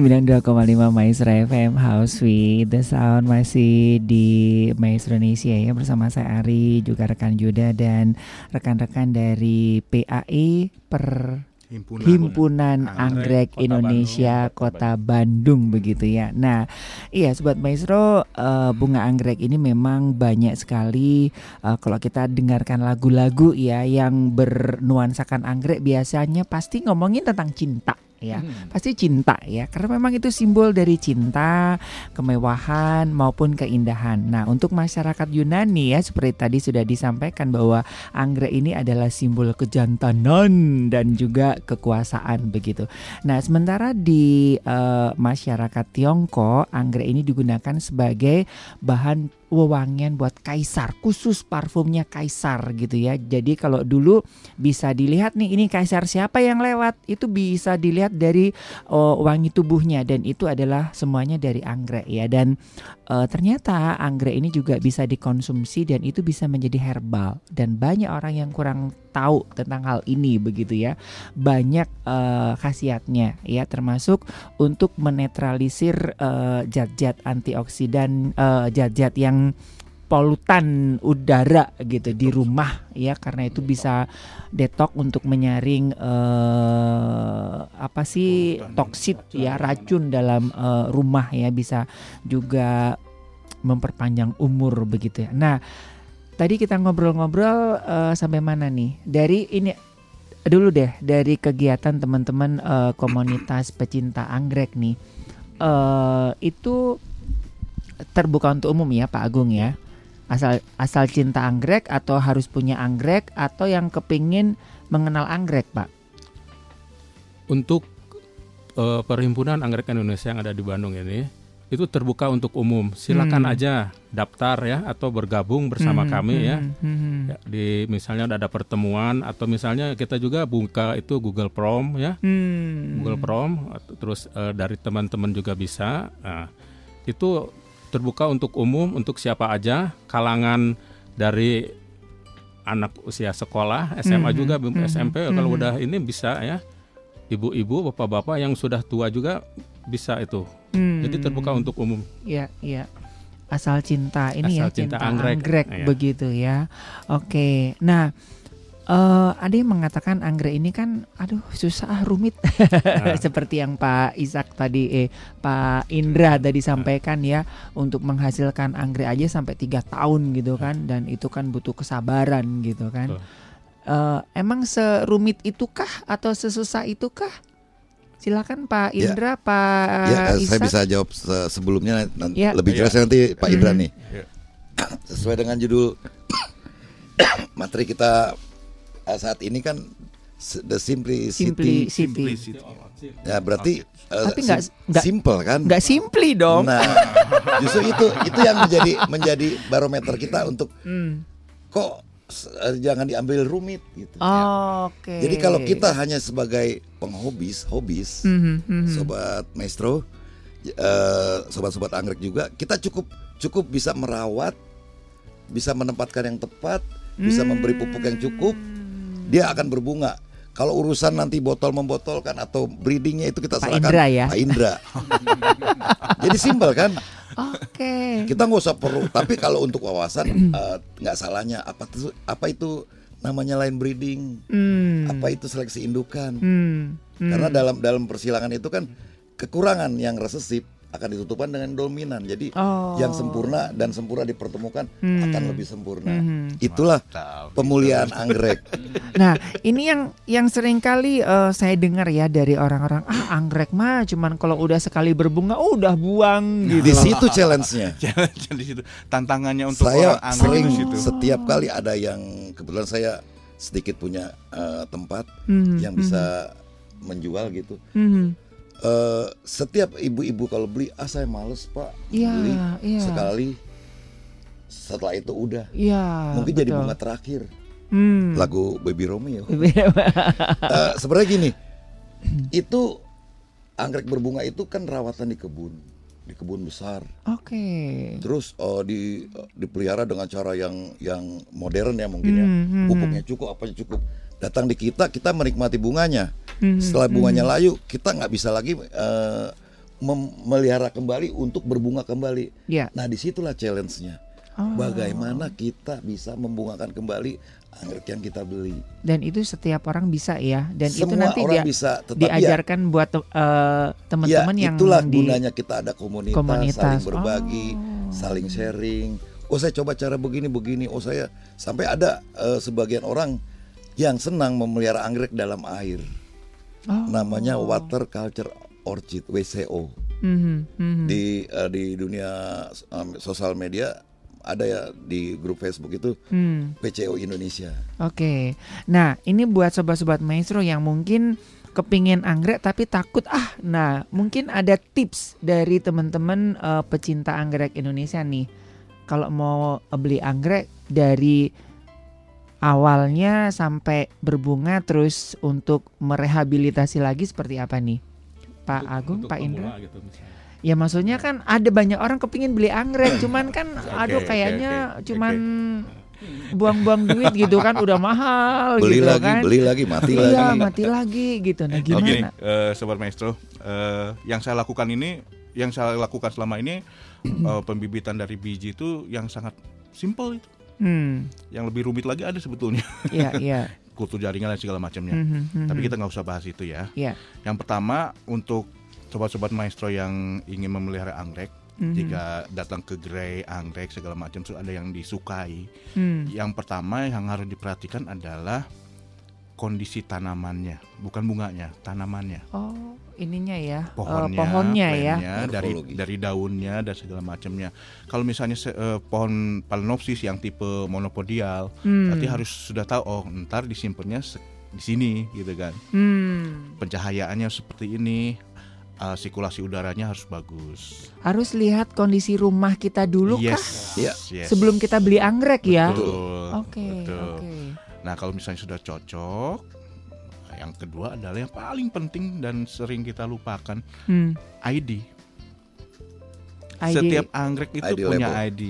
[SPEAKER 1] 92,5 Maestro FM House with the Sound masih di Maestro Indonesia ya. Bersama saya Ari juga rekan Juda dan rekan-rekan dari PAI per Himpunan, Himpunan Anggrek, Anggrek Indonesia Bandung, Kota Bandung. Begitu ya. Nah, iya sobat maestro uh, bunga anggrek ini memang banyak sekali uh, kalau kita dengarkan lagu-lagu ya yang bernuansakan anggrek biasanya pasti ngomongin tentang cinta ya. Hmm. pasti cinta ya karena memang itu simbol dari cinta kemewahan maupun keindahan. Nah untuk masyarakat Yunani ya seperti tadi sudah disampaikan bahwa anggrek ini adalah simbol kejantanan dan juga kekuasaan begitu. Nah sementara di uh, masyarakat Tiongkok anggrek ini digunakan sebagai bahan wewangian buat kaisar, khusus parfumnya kaisar gitu ya. Jadi kalau dulu bisa dilihat nih ini kaisar siapa yang lewat, itu bisa dilihat dari uh, wangi tubuhnya dan itu adalah semuanya dari anggrek ya. Dan uh, ternyata anggrek ini juga bisa dikonsumsi dan itu bisa menjadi herbal dan banyak orang yang kurang tahu tentang hal ini begitu ya. Banyak uh, khasiatnya ya termasuk untuk menetralisir zat-zat uh, antioksidan zat-zat uh, yang polutan udara gitu di rumah ya karena itu bisa detok untuk menyaring uh, apa sih toksit ya racun dalam uh, rumah ya bisa juga memperpanjang umur begitu ya. Nah, tadi kita ngobrol-ngobrol uh, sampai mana nih? Dari ini dulu deh dari kegiatan teman-teman uh, komunitas pecinta anggrek nih. Uh, itu terbuka untuk umum ya Pak Agung ya asal asal cinta anggrek atau harus punya anggrek atau yang kepingin mengenal anggrek pak
[SPEAKER 2] untuk uh, perhimpunan anggrek Indonesia yang ada di Bandung ini itu terbuka untuk umum silakan hmm. aja daftar ya atau bergabung bersama hmm, kami ya. hmm, ya hmm. ya di misalnya ada pertemuan atau misalnya kita juga buka itu Google Prom ya hmm. Google Prom terus uh, dari teman-teman juga bisa nah, itu terbuka untuk umum untuk siapa aja kalangan dari anak usia sekolah SMA mm -hmm. juga mm -hmm. SMP mm -hmm. kalau udah ini bisa ya ibu-ibu bapak-bapak yang sudah tua juga bisa itu mm. jadi terbuka untuk umum
[SPEAKER 1] ya ya asal cinta ini
[SPEAKER 2] asal
[SPEAKER 1] ya
[SPEAKER 2] cinta, cinta anggrek,
[SPEAKER 1] anggrek ya. begitu ya oke nah Uh, ada yang mengatakan anggrek ini kan, aduh susah rumit, nah. seperti yang Pak Ishak tadi, eh Pak Indra tadi nah. sampaikan ya, untuk menghasilkan anggrek aja sampai tiga tahun gitu kan, dan itu kan butuh kesabaran gitu kan. Uh, emang serumit itukah atau sesusah itukah? Silakan Pak ya. Indra, ya. Pak
[SPEAKER 3] ya, Ishak. Saya bisa jawab sebelumnya, nanti, ya. lebih jelas ya. nanti Pak Indra nih. Ya. Sesuai dengan judul materi kita uh, saat ini kan the simplicity.
[SPEAKER 1] Simplicity.
[SPEAKER 3] Ya berarti uh, tapi nggak sim simple kan?
[SPEAKER 1] Nggak simply dong.
[SPEAKER 3] Nah, justru itu itu yang menjadi menjadi barometer kita untuk hmm. kok jangan diambil rumit gitu.
[SPEAKER 1] Oh, Oke. Okay.
[SPEAKER 3] Jadi kalau kita hanya sebagai penghobis, hobis, mm -hmm, mm -hmm. sobat maestro, sobat-sobat anggrek juga, kita cukup cukup bisa merawat, bisa menempatkan yang tepat, bisa memberi pupuk yang cukup, dia akan berbunga. Kalau urusan nanti botol membotolkan atau breedingnya itu kita Pak serahkan
[SPEAKER 1] Indra ya?
[SPEAKER 3] Pak Indra. Jadi simpel kan?
[SPEAKER 1] Oke. Okay.
[SPEAKER 3] Kita nggak usah perlu. Tapi kalau untuk wawasan eh, nggak uh, salahnya apa itu apa itu namanya line breeding, hmm. apa itu seleksi indukan. Hmm. Hmm. Karena dalam dalam persilangan itu kan kekurangan yang resesif akan ditutupkan dengan dominan. Jadi oh. yang sempurna dan sempurna dipertemukan hmm. akan lebih sempurna. Hmm. Itulah Mantap. pemulihan anggrek.
[SPEAKER 1] Nah, ini yang yang sering kali uh, saya dengar ya dari orang-orang, ah anggrek mah cuman kalau udah sekali berbunga oh, udah buang
[SPEAKER 3] gitu. Di situ challenge-nya.
[SPEAKER 4] di situ tantangannya untuk
[SPEAKER 3] saya orang sering situ. setiap kali ada yang kebetulan saya sedikit punya uh, tempat hmm. yang bisa hmm. menjual gitu. Hmm uh, setiap ibu-ibu kalau beli ah saya males pak
[SPEAKER 1] ya,
[SPEAKER 3] beli
[SPEAKER 1] ya.
[SPEAKER 3] sekali setelah itu udah
[SPEAKER 1] ya,
[SPEAKER 3] mungkin betul. jadi bunga terakhir hmm. lagu Baby Romeo uh, sebenarnya gini itu anggrek berbunga itu kan rawatan di kebun di kebun besar.
[SPEAKER 1] Oke. Okay.
[SPEAKER 3] Terus uh, di uh, dipelihara dengan cara yang yang modern ya mungkin ya. Hmm, hmm. Pupuknya cukup, apanya cukup datang di kita kita menikmati bunganya hmm, setelah bunganya hmm. layu kita nggak bisa lagi uh, memelihara kembali untuk berbunga kembali.
[SPEAKER 1] Ya.
[SPEAKER 3] Nah di situlah challenge-nya. Oh. Bagaimana kita bisa membungakan kembali anggrek yang kita beli.
[SPEAKER 1] Dan itu setiap orang bisa ya. Dan
[SPEAKER 3] Semua
[SPEAKER 1] itu nanti
[SPEAKER 3] orang
[SPEAKER 1] dia
[SPEAKER 3] bisa, tetapi
[SPEAKER 1] diajarkan ya, buat uh, teman-teman
[SPEAKER 3] ya,
[SPEAKER 1] yang
[SPEAKER 3] itulah
[SPEAKER 1] di
[SPEAKER 3] gunanya kita ada komunitas, komunitas. saling berbagi, oh. saling sharing. Oh saya coba cara begini begini. Oh saya sampai ada uh, sebagian orang yang senang memelihara anggrek dalam air. Oh. Namanya water culture orchid WCO. Mm -hmm, mm -hmm. Di uh, di dunia um, sosial media ada ya di grup Facebook itu hmm. PCO Indonesia.
[SPEAKER 1] Oke, okay. nah ini buat sobat-sobat maestro yang mungkin kepingin anggrek tapi takut ah. Nah mungkin ada tips dari teman-teman uh, pecinta anggrek Indonesia nih. Kalau mau beli anggrek dari awalnya sampai berbunga terus untuk merehabilitasi lagi seperti apa nih, Pak untuk, Agung, untuk Pak Indra? Gitu Ya maksudnya kan ada banyak orang kepingin beli anggrek, cuman kan aduh kayaknya okay, okay, cuman buang-buang duit gitu kan udah mahal
[SPEAKER 3] beli
[SPEAKER 1] gitu
[SPEAKER 3] lagi,
[SPEAKER 1] kan.
[SPEAKER 3] Beli lagi, mati
[SPEAKER 1] iya,
[SPEAKER 3] lagi.
[SPEAKER 1] Iya, mati lagi gitu. Nah, gimana? Oke,
[SPEAKER 4] uh, sobat maestro, uh, yang saya lakukan ini, yang saya lakukan selama ini uh, pembibitan dari biji itu yang sangat simple itu. Hmm. Yang lebih rumit lagi ada sebetulnya.
[SPEAKER 1] Iya, iya.
[SPEAKER 4] Kultur jaringan dan segala macamnya. Mm -hmm, Tapi kita nggak usah bahas itu ya.
[SPEAKER 1] Yeah.
[SPEAKER 4] Yang pertama untuk sobat-sobat maestro yang ingin memelihara anggrek mm-hmm. jika datang ke gerai anggrek segala macam ada yang disukai. Mm. Yang pertama yang harus diperhatikan adalah kondisi tanamannya, bukan bunganya, tanamannya.
[SPEAKER 1] Oh, ininya ya.
[SPEAKER 4] Pohonnya,
[SPEAKER 1] uh, pohonnya ya.
[SPEAKER 4] dari dari daunnya dan segala macamnya. Kalau misalnya uh, pohon Phalaenopsis yang tipe monopodial, hmm. berarti harus sudah tahu oh ntar disimpannya di sini gitu kan. Hmm. Pencahayaannya seperti ini, uh, sirkulasi udaranya harus bagus.
[SPEAKER 1] Harus lihat kondisi rumah kita dulu
[SPEAKER 4] yes,
[SPEAKER 1] kah?
[SPEAKER 4] Yes, yes.
[SPEAKER 1] Sebelum kita beli anggrek ya.
[SPEAKER 4] Oke. Oke. Nah kalau misalnya sudah cocok, yang kedua adalah yang paling penting dan sering kita lupakan hmm. ID. ID. Setiap anggrek itu ID punya label. ID.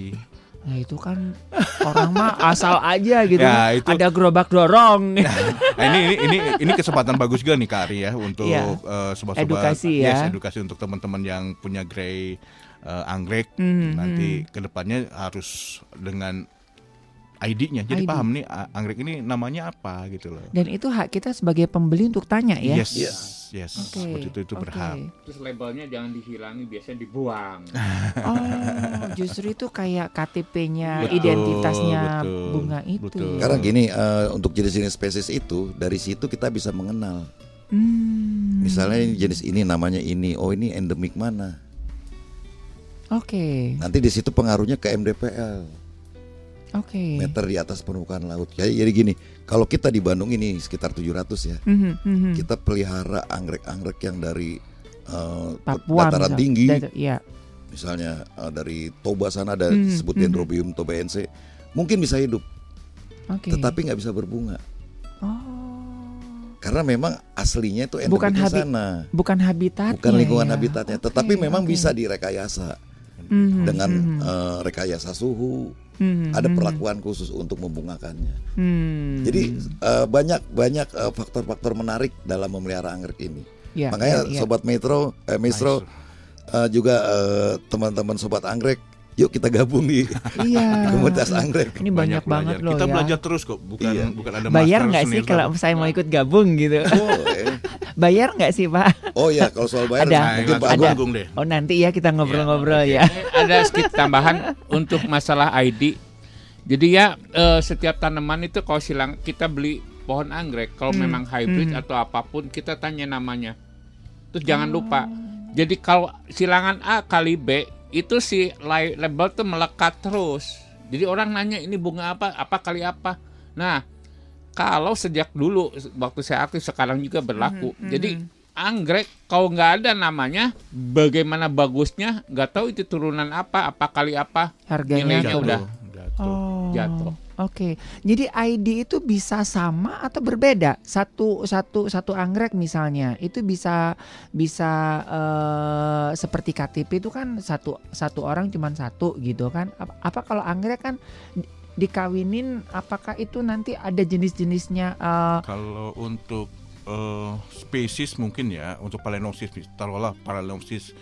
[SPEAKER 1] Nah itu kan orang mah asal aja gitu. Ya, itu, Ada gerobak dorong.
[SPEAKER 4] Nah, ini, ini ini ini kesempatan bagus juga nih Kak Ari ya untuk ya. uh, sobat-sobat
[SPEAKER 1] edukasi ya.
[SPEAKER 4] Yes, edukasi untuk teman-teman yang punya grey uh, anggrek mm, nanti mm. ke depannya harus dengan ID-nya. Jadi ID. paham nih anggrek ini namanya apa gitu loh.
[SPEAKER 1] Dan itu hak kita sebagai pembeli untuk tanya ya.
[SPEAKER 4] Yes. yes yes okay. seperti itu itu okay. berhak
[SPEAKER 5] terus labelnya jangan dihilangi biasanya dibuang
[SPEAKER 1] oh justru itu kayak KTP-nya identitasnya betul, bunga itu betul.
[SPEAKER 3] karena gini uh, untuk jenis-jenis spesies itu dari situ kita bisa mengenal hmm. misalnya jenis ini namanya ini oh ini endemik mana
[SPEAKER 1] Oke. Okay.
[SPEAKER 3] Nanti di situ pengaruhnya ke MDPL.
[SPEAKER 1] Okay.
[SPEAKER 3] Meter di atas permukaan laut. Jadi, jadi gini, kalau kita di Bandung ini sekitar 700 ya. Mm -hmm, Kita pelihara anggrek-anggrek yang dari uh, Papua, dataran misal, tinggi.
[SPEAKER 1] ya.
[SPEAKER 3] Misalnya uh, dari Toba sana ada mm -hmm, disebut Dendrobium mm -hmm. tobaense. Mungkin bisa hidup. Okay. Tetapi nggak bisa berbunga. Oh. Karena memang aslinya itu bukan habi sana.
[SPEAKER 1] Bukan habitatnya.
[SPEAKER 3] Bukan lingkungan ya. habitatnya, okay, tetapi memang okay. bisa direkayasa. Mm -hmm, dengan mm -hmm. uh, rekayasa suhu, Hmm, ada hmm. perlakuan khusus untuk membungakannya. Hmm. Jadi uh, banyak banyak uh, faktor-faktor menarik dalam memelihara anggrek ini. Ya, Makanya ya, ya. sobat Metro, eh, Metro uh, juga teman-teman sobat anggrek yuk kita gabung di iya. komunitas anggrek.
[SPEAKER 1] Ini banyak, banyak banget loh
[SPEAKER 4] Kita
[SPEAKER 1] ya.
[SPEAKER 4] belajar terus kok, bukan iya. bukan ada
[SPEAKER 1] Bayar nggak sih kalau saya mau ikut gabung gitu? Oh, eh. bayar nggak sih Pak?
[SPEAKER 3] Oh ya kalau soal bayar
[SPEAKER 1] ada, mungkin Pak ada. deh. Oh nanti ya kita ngobrol-ngobrol ya.
[SPEAKER 5] ya. Ada sedikit tambahan untuk masalah ID jadi ya uh, setiap tanaman itu kalau silang kita beli pohon anggrek kalau hmm. memang hybrid hmm. atau apa pun kita tanya namanya. Terus jangan oh. lupa. Jadi kalau silangan A kali B itu si label tuh melekat terus. Jadi orang nanya ini bunga apa, apa kali apa. Nah, kalau sejak dulu waktu saya aktif sekarang juga berlaku. Hmm, hmm. Jadi anggrek kalau nggak ada namanya, bagaimana bagusnya nggak tahu itu turunan apa, apa kali apa.
[SPEAKER 1] Harganya
[SPEAKER 5] nilainya udah
[SPEAKER 1] Oh, jatuh. Oke, okay. jadi ID itu bisa sama atau berbeda? Satu satu satu anggrek misalnya itu bisa bisa uh, seperti KTP itu kan satu satu orang cuma satu gitu kan? Apa, apa kalau anggrek kan dikawinin? Apakah itu nanti ada jenis-jenisnya? Uh,
[SPEAKER 4] kalau untuk uh, spesies mungkin ya untuk Phalaenopsis taruhlah Phalaenopsis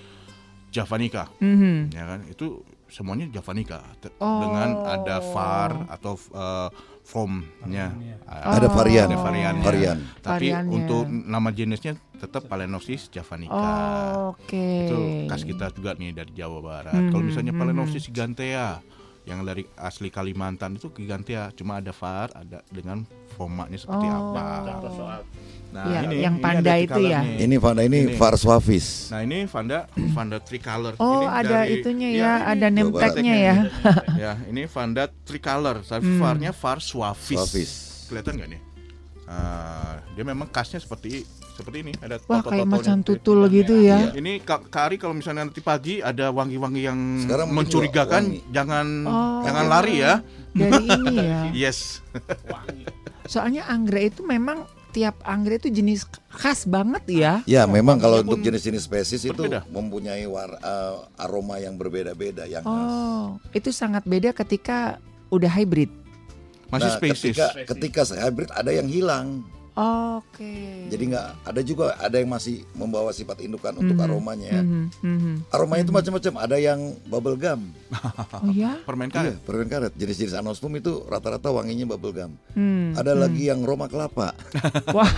[SPEAKER 4] Javanica, mm-hmm. ya kan? Itu semuanya Javanica oh. dengan ada var atau uh, formnya.
[SPEAKER 3] Oh. Ada varian,
[SPEAKER 4] ada variannya.
[SPEAKER 3] Varian.
[SPEAKER 4] Tapi variannya. untuk nama jenisnya tetap Phalaenopsis javanica.
[SPEAKER 1] Oh, Oke. Okay.
[SPEAKER 4] Itu khas kita juga nih dari Jawa Barat. Mm-hmm. Kalau misalnya Phalaenopsis gigantea yang dari asli Kalimantan itu gigantea, cuma ada var, ada dengan formanya seperti oh. apa.
[SPEAKER 1] Nah, ya, ini yang panda ini itu ya.
[SPEAKER 3] Nih. Ini Vanda ini, ini Var Suavis.
[SPEAKER 4] Nah, ini Vanda Vanda tricolor.
[SPEAKER 1] Oh,
[SPEAKER 4] ini
[SPEAKER 1] ada
[SPEAKER 4] dari,
[SPEAKER 1] itunya ya, ya ada name tag-nya ya.
[SPEAKER 4] ya, ini Vanda tricolor. Tapi hmm. Varnya Var Suavis. Suavis. Kelihatan nggak nih? Uh, dia memang khasnya seperti seperti ini ada
[SPEAKER 1] Wah kayak macan tutul gitu ya.
[SPEAKER 4] ya. Ini kari kalau misalnya nanti pagi ada wangi-wangi yang Sekarang mencurigakan, jangan oh, jangan lari ya.
[SPEAKER 1] Dari ini ya.
[SPEAKER 4] yes.
[SPEAKER 1] Soalnya anggrek itu memang tiap anggrek itu jenis khas banget ya.
[SPEAKER 3] Ya, memang kalau untuk jenis-jenis spesies itu mempunyai war, uh, aroma yang berbeda-beda yang
[SPEAKER 1] Oh, khas. itu sangat beda ketika udah hybrid.
[SPEAKER 4] Masih nah, spesies.
[SPEAKER 3] Ketika, ketika hybrid ada yang hilang.
[SPEAKER 1] Oke. Okay.
[SPEAKER 3] Jadi nggak ada juga ada yang masih membawa sifat indukan untuk mm -hmm. aromanya ya. Mm -hmm. Aromanya mm -hmm. itu macam-macam. Ada yang bubble gum.
[SPEAKER 1] oh ya?
[SPEAKER 4] Permen karet.
[SPEAKER 3] Iya, permen karet. Jenis-jenis anosmum itu rata-rata wanginya bubble gum. Mm. Ada mm. lagi yang roma kelapa.
[SPEAKER 1] Wah.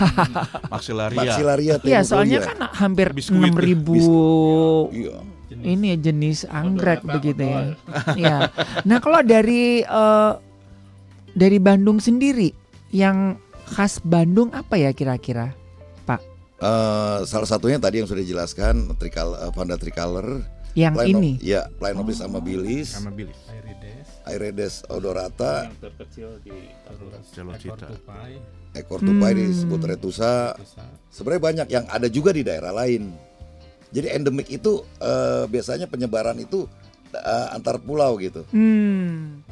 [SPEAKER 4] Maksilaria.
[SPEAKER 3] Maksilaria.
[SPEAKER 1] Iya, soalnya kan hampir enam ribu. Iya. Ini jenis anggrek begitu ya. ya. Nah kalau dari uh, dari Bandung sendiri yang khas Bandung apa ya kira-kira, Pak?
[SPEAKER 3] Uh, salah satunya tadi yang sudah dijelaskan trikal uh, Vanda tricolor.
[SPEAKER 1] Yang Plano, ini?
[SPEAKER 3] Ya, Planopilis oh. amabilis.
[SPEAKER 4] Amabilis.
[SPEAKER 3] Irides. Irides odorata.
[SPEAKER 5] Yang terkecil di
[SPEAKER 3] ekor tupai. Ekor tupai hmm. disebut retusa. Sebenarnya banyak yang ada juga di daerah lain. Jadi endemik itu uh, biasanya penyebaran itu uh, antar pulau gitu.
[SPEAKER 1] Hmm.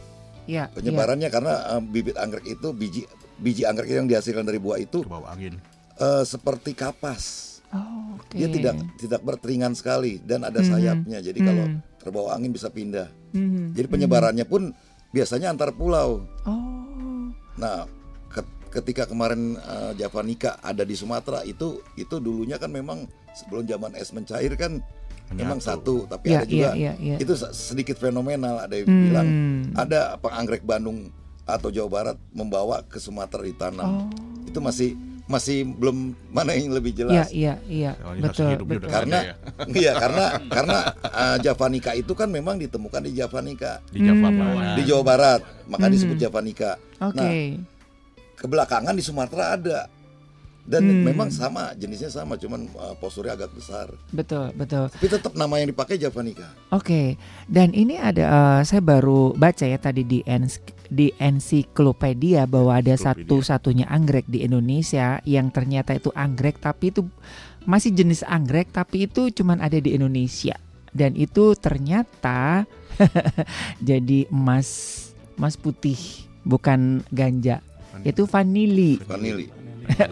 [SPEAKER 1] Ya,
[SPEAKER 3] Penyebarannya ya. karena uh, bibit anggrek itu biji biji anggrek yang dihasilkan dari buah itu
[SPEAKER 4] Kebawa angin.
[SPEAKER 3] Uh, seperti kapas.
[SPEAKER 1] Oh, okay.
[SPEAKER 3] Dia tidak tidak berteringan sekali dan ada mm -hmm. sayapnya. Jadi mm -hmm. kalau terbawa angin bisa pindah. Mm -hmm. Jadi penyebarannya pun biasanya antar pulau.
[SPEAKER 1] Oh.
[SPEAKER 3] Nah, ketika kemarin uh, Javanica ada di Sumatera itu itu dulunya kan memang sebelum zaman es mencair kan. Memang satu, tapi ya, ada juga ya, ya, ya. itu sedikit fenomenal. Ada yang hmm. bilang ada apa anggrek Bandung atau Jawa Barat membawa ke Sumatera ditanam. Oh. Itu masih masih belum mana yang lebih jelas.
[SPEAKER 1] Iya, iya, iya. betul, betul.
[SPEAKER 3] Karena ya. iya, karena karena uh, Javanica itu kan memang ditemukan di Javanica.
[SPEAKER 4] Di Jawa hmm. Barat.
[SPEAKER 3] Di Jawa Barat, maka hmm. disebut Javanica.
[SPEAKER 1] Okay. Nah,
[SPEAKER 3] kebelakangan di Sumatera ada dan hmm. memang sama jenisnya sama cuman uh, posturnya agak besar.
[SPEAKER 1] Betul betul.
[SPEAKER 3] Tapi tetap nama yang dipakai Javanica.
[SPEAKER 1] Oke okay. dan ini ada uh, saya baru baca ya tadi di ens di ensiklopedia bahwa ada satu-satunya anggrek di Indonesia yang ternyata itu anggrek tapi itu masih jenis anggrek tapi itu cuman ada di Indonesia. Dan itu ternyata jadi emas emas putih bukan ganja. Itu vanili.
[SPEAKER 3] Vanili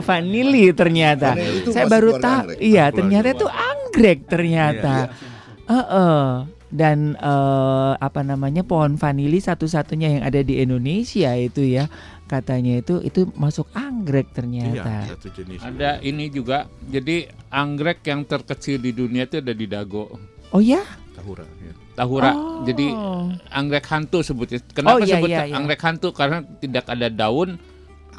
[SPEAKER 1] vanili ternyata. Vanili Saya baru tahu. Iya, ternyata itu anggrek ternyata. Iya, iya. Uh -uh. Dan uh, apa namanya pohon vanili satu-satunya yang ada di Indonesia itu ya katanya itu itu masuk anggrek ternyata.
[SPEAKER 4] Iya, satu jenis.
[SPEAKER 5] Ada ini juga. Jadi anggrek yang terkecil di dunia itu ada di Dago.
[SPEAKER 1] Oh ya?
[SPEAKER 4] Tahura. Ya.
[SPEAKER 5] Tahura. Oh. Jadi anggrek hantu sebutnya. Kenapa oh, iya, sebut iya, iya. anggrek hantu? Karena tidak ada daun,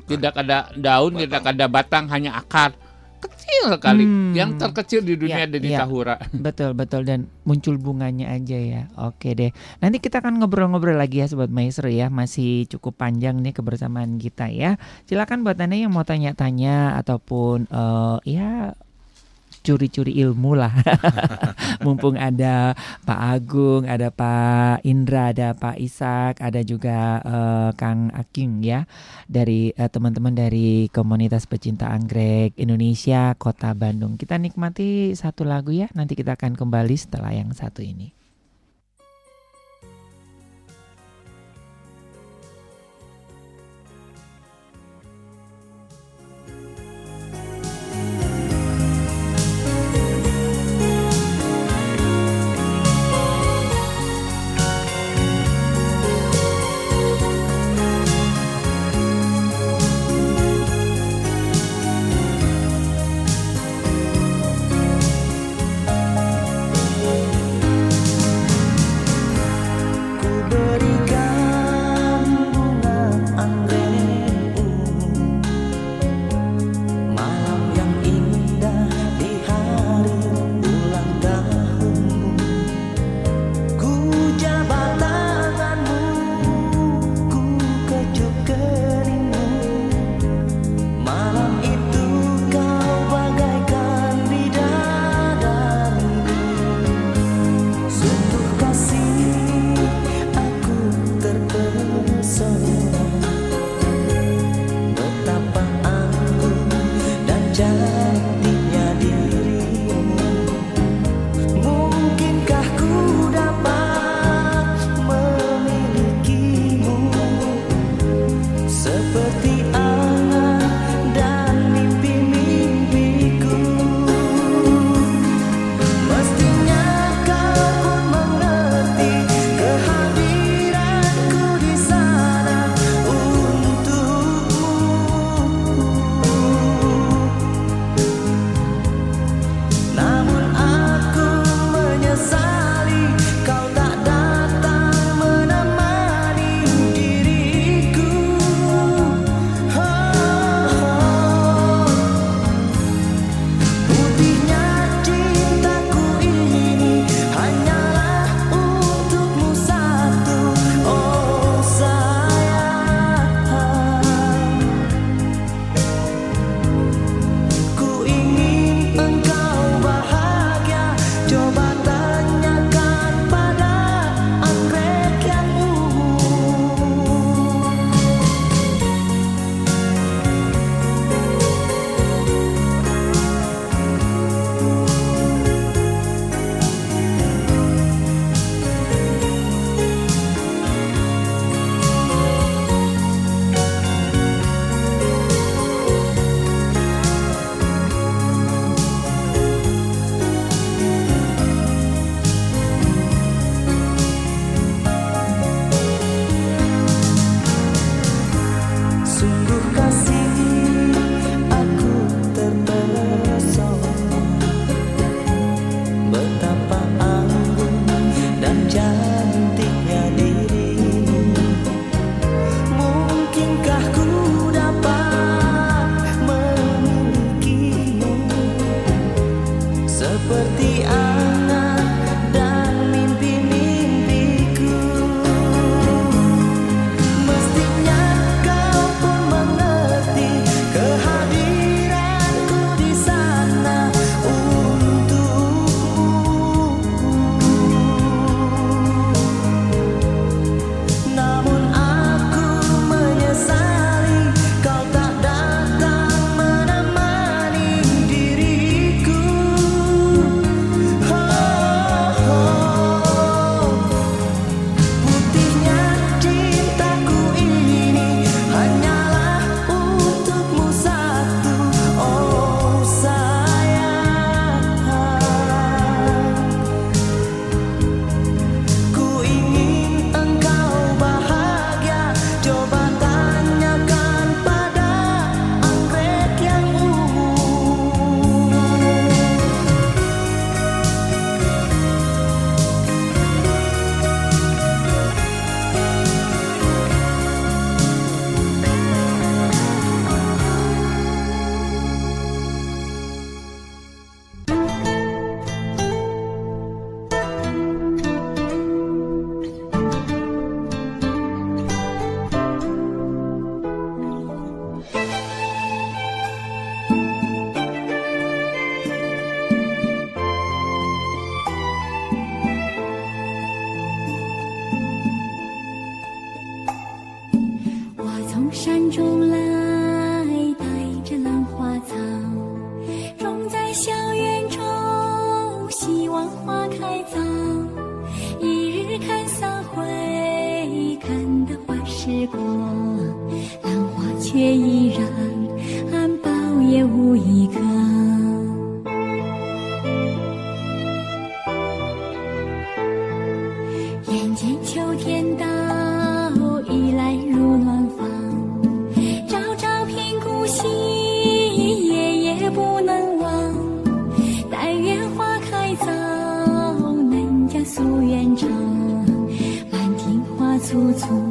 [SPEAKER 5] tidak ada daun, batang. tidak ada batang, hanya akar. Kecil sekali. Hmm. Yang terkecil di dunia ya, ada di ya. Tahura.
[SPEAKER 1] Betul, betul dan muncul bunganya aja ya. Oke deh. Nanti kita akan ngobrol-ngobrol lagi ya sobat maestro ya. Masih cukup panjang nih kebersamaan kita ya. Silakan buat Anda yang mau tanya-tanya ataupun uh, ya curi-curi ilmu lah. Mumpung ada Pak Agung, ada Pak Indra, ada Pak Ishak, ada juga uh, Kang Aking ya dari uh, teman-teman dari komunitas pecinta anggrek Indonesia Kota Bandung. Kita nikmati satu lagu ya. Nanti kita akan kembali setelah yang satu ini.
[SPEAKER 6] 也无一个。眼见秋天到，衣来如暖房。朝朝频顾惜，夜夜不能忘。但愿花开早，能将夙愿偿。满庭花簇簇。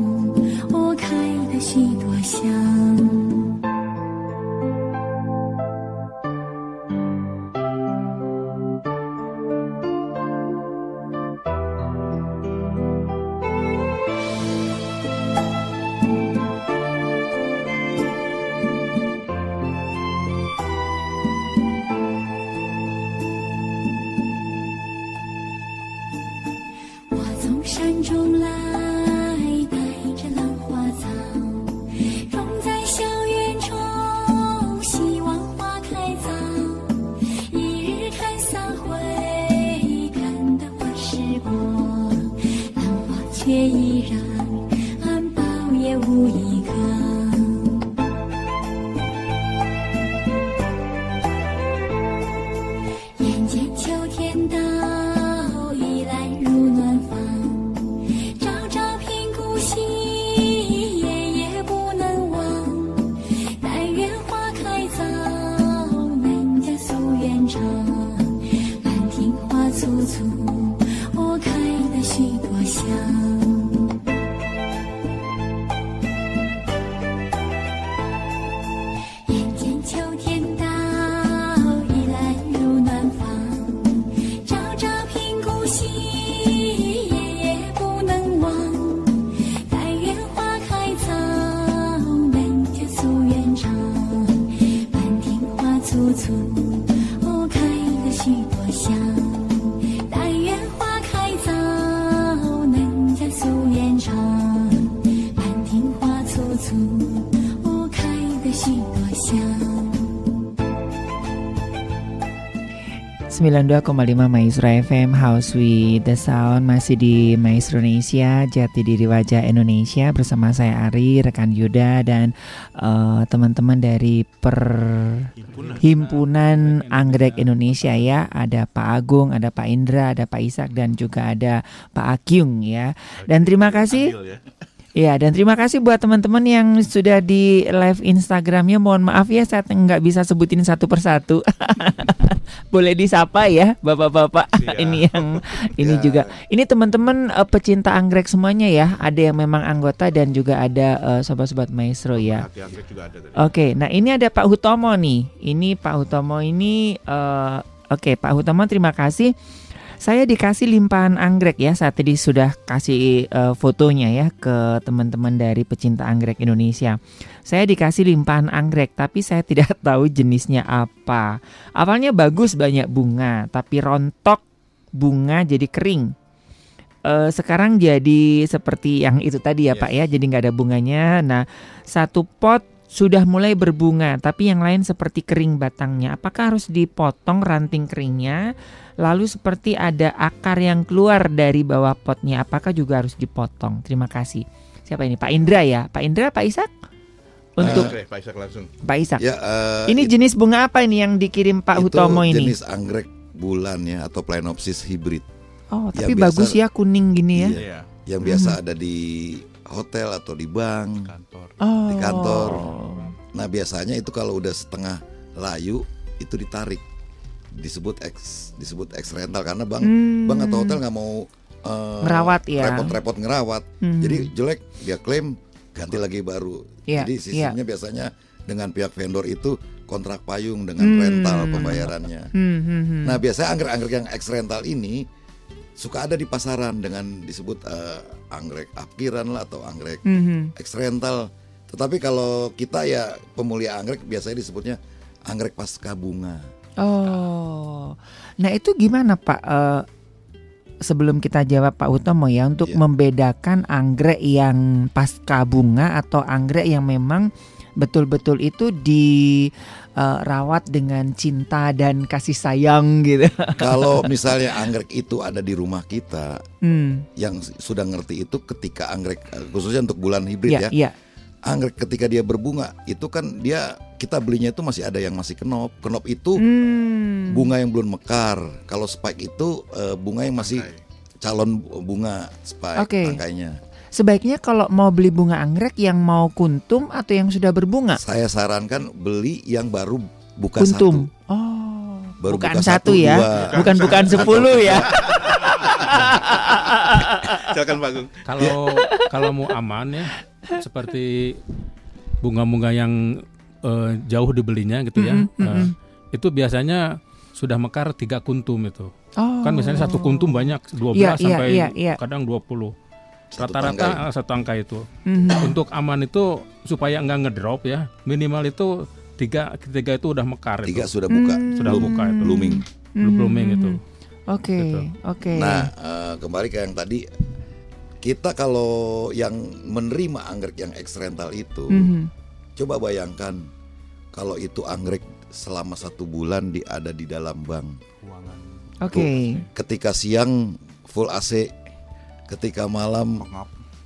[SPEAKER 1] 92,5 Maestro FM House with the Sound masih di Maestro Indonesia Jati Diri Wajah Indonesia bersama saya Ari, rekan Yuda dan uh, teman-teman dari Perhimpunan Anggrek Indonesia ya. Ada Pak Agung, ada Pak Indra, ada Pak Isak dan juga ada Pak Akyung ya. Dan terima kasih ya. Dan terima kasih buat teman-teman yang sudah di live Instagramnya. Mohon maaf ya saya nggak bisa sebutin satu persatu. Boleh disapa ya bapak-bapak. Ya. ini yang ini ya. juga. Ini teman-teman uh, pecinta anggrek semuanya ya. Ada yang memang anggota dan juga ada uh, sobat-sobat maestro ya. Oke, okay, nah ini ada Pak Hutomo nih. Ini Pak Hutomo ini uh, Oke, Pak Hutomo terima kasih. Saya dikasih limpahan anggrek ya saat tadi sudah kasih uh, fotonya ya ke teman-teman dari pecinta anggrek Indonesia. Saya dikasih limpahan anggrek tapi saya tidak tahu jenisnya apa. Awalnya bagus banyak bunga tapi rontok bunga jadi kering. Uh, sekarang jadi seperti yang itu tadi ya yes. Pak ya, jadi nggak ada bunganya. Nah satu pot sudah mulai berbunga, tapi yang lain seperti kering batangnya. Apakah harus dipotong ranting keringnya? Lalu seperti ada akar yang keluar dari bawah potnya, apakah juga harus dipotong? Terima kasih. Siapa ini? Pak Indra ya? Pak Indra, Pak Isak? Untuk uh,
[SPEAKER 4] Pak Isak langsung.
[SPEAKER 1] Pak Isak. Ya, uh, ini jenis bunga apa ini yang dikirim Pak Hutomo ini?
[SPEAKER 3] Jenis anggrek bulan ya atau Phalaenopsis hybrid.
[SPEAKER 1] Oh, tapi biasa, bagus ya kuning gini ya.
[SPEAKER 3] Iya, yang biasa hmm. ada di hotel atau di bank, kantor. Oh. di kantor. Nah biasanya itu kalau udah setengah layu itu ditarik disebut X disebut X rental karena bank hmm. bank atau hotel nggak mau
[SPEAKER 1] uh, ngerawat ya
[SPEAKER 3] repot-repot ngerawat hmm. jadi jelek dia klaim ganti lagi baru yeah, jadi sistemnya yeah. biasanya dengan pihak vendor itu kontrak payung dengan hmm. rental pembayarannya hmm, hmm, hmm. nah biasanya anggrek-anggrek yang X rental ini suka ada di pasaran dengan disebut uh, anggrek apiran lah atau anggrek hmm, hmm. X rental tetapi kalau kita ya pemulia anggrek biasanya disebutnya anggrek pasca bunga
[SPEAKER 1] Oh, nah itu gimana Pak? Uh, sebelum kita jawab Pak Utomo ya untuk yeah. membedakan anggrek yang pasca bunga atau anggrek yang memang betul-betul itu dirawat uh, dengan cinta dan kasih sayang gitu.
[SPEAKER 3] Kalau misalnya anggrek itu ada di rumah kita, hmm. yang sudah ngerti itu ketika anggrek khususnya untuk bulan hibrid yeah, ya. Yeah anggrek ketika dia berbunga itu kan dia kita belinya itu masih ada yang masih kenop. Kenop itu hmm. bunga yang belum mekar. Kalau spike itu uh, bunga yang masih calon bunga spike okay. tangkainya.
[SPEAKER 1] Sebaiknya kalau mau beli bunga anggrek yang mau kuntum atau yang sudah berbunga?
[SPEAKER 3] Saya sarankan beli yang baru buka
[SPEAKER 1] kuntum.
[SPEAKER 3] satu.
[SPEAKER 1] Oh. Baru bukan buka satu, ya. Dua. Bukan bukan sepuluh ya.
[SPEAKER 2] Silakan Pak Gung. Kalau kalau mau aman ya seperti bunga-bunga yang uh, jauh dibelinya gitu ya. Mm -hmm. uh, itu biasanya sudah mekar tiga kuntum itu. Oh. Kan misalnya satu kuntum banyak 12 yeah, iya, sampai yeah, yeah, yeah. kadang 20. Rata-rata satu angka itu. Mm -hmm. Untuk aman itu supaya enggak ngedrop ya, minimal itu tiga tiga itu udah mekar
[SPEAKER 3] tiga itu. sudah buka
[SPEAKER 2] mm. sudah buka itu
[SPEAKER 3] blooming
[SPEAKER 2] mm. blooming itu
[SPEAKER 1] oke okay. gitu. oke okay.
[SPEAKER 3] nah uh, kembali ke yang tadi kita kalau yang menerima anggrek yang ekstrental itu, mm-hmm. coba bayangkan kalau itu anggrek selama satu bulan di ada di dalam bank.
[SPEAKER 1] Oke. Okay.
[SPEAKER 3] Ketika siang full AC, ketika malam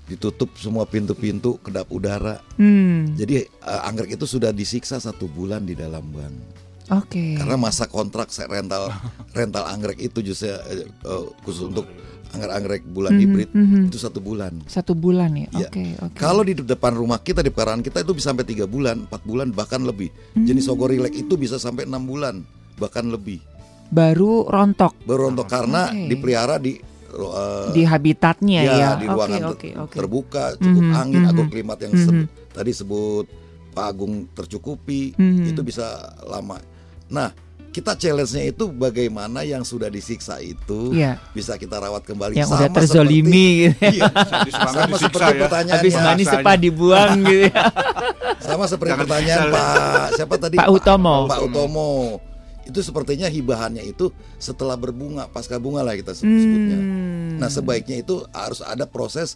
[SPEAKER 3] ditutup semua pintu-pintu kedap udara. Mm. Jadi uh, anggrek itu sudah disiksa satu bulan di dalam bank.
[SPEAKER 1] Oke. Okay.
[SPEAKER 3] Karena masa kontrak rental rental anggrek itu justru uh, khusus untuk anggrek-anggrek bulan mm -hmm, hibrid mm -hmm. itu satu bulan.
[SPEAKER 1] Satu bulan ya. Iya. Oke. Okay, okay.
[SPEAKER 3] Kalau di depan rumah kita di pekarangan kita itu bisa sampai tiga bulan, empat bulan bahkan lebih. Mm. Jenis sogorilek itu bisa sampai enam bulan bahkan lebih.
[SPEAKER 1] Baru rontok.
[SPEAKER 3] Baru rontok karena okay. dipelihara di
[SPEAKER 1] uh, di habitatnya ya, ya.
[SPEAKER 3] di ruangan okay, okay, okay. terbuka, cukup mm -hmm, angin, mm -hmm. agroklimat yang mm -hmm. tadi sebut Pak Agung tercukupi, mm -hmm. itu bisa lama. Nah, kita challenge-nya itu bagaimana yang sudah disiksa itu ya. bisa kita rawat kembali
[SPEAKER 1] yang sama udah terzolimi
[SPEAKER 3] seperti, gitu. iya, sama seperti ya. pertanyaan
[SPEAKER 1] habis mandi sepa dibuang gitu ya.
[SPEAKER 3] sama seperti Jangan pertanyaan Pak siapa tadi
[SPEAKER 1] Pak Utomo
[SPEAKER 3] Pak Utomo itu sepertinya hibahannya itu setelah berbunga pasca bunga lah kita sebutnya hmm. nah sebaiknya itu harus ada proses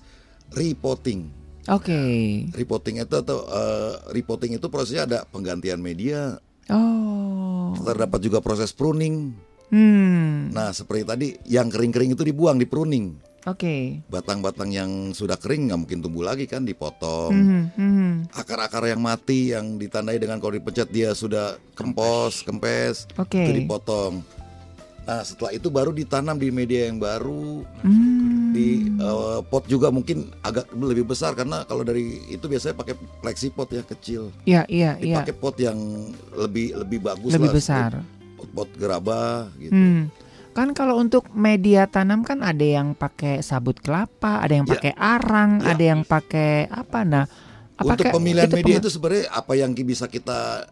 [SPEAKER 3] reporting
[SPEAKER 1] Oke. Okay.
[SPEAKER 3] Reporting itu atau uh, reporting itu prosesnya ada penggantian media,
[SPEAKER 1] Oh.
[SPEAKER 3] Terdapat juga proses pruning.
[SPEAKER 1] Hmm.
[SPEAKER 3] Nah, seperti tadi yang kering-kering itu dibuang, di pruning.
[SPEAKER 1] Oke. Okay.
[SPEAKER 3] Batang-batang yang sudah kering nggak mungkin tumbuh lagi kan, dipotong.
[SPEAKER 1] Mm -hmm.
[SPEAKER 3] Akar-akar yang mati yang ditandai dengan kalau dipencet dia sudah kempos, kempes,
[SPEAKER 1] okay.
[SPEAKER 3] itu dipotong. Nah, setelah itu baru ditanam di media yang baru.
[SPEAKER 1] Hmm.
[SPEAKER 3] Di uh, pot juga mungkin agak lebih besar karena kalau dari itu biasanya pakai flexi pot ya kecil.
[SPEAKER 1] Iya, iya, iya.
[SPEAKER 3] Pakai pot yang lebih lebih bagus
[SPEAKER 1] lebih lah. besar.
[SPEAKER 3] Pot, pot gerabah gitu.
[SPEAKER 1] Hmm. Kan kalau untuk media tanam kan ada yang pakai sabut kelapa, ada yang ya. pakai ya. arang, ya. ada yang pakai apa nah
[SPEAKER 3] Apakah untuk pemilihan itu media itu sebenarnya apa yang bisa kita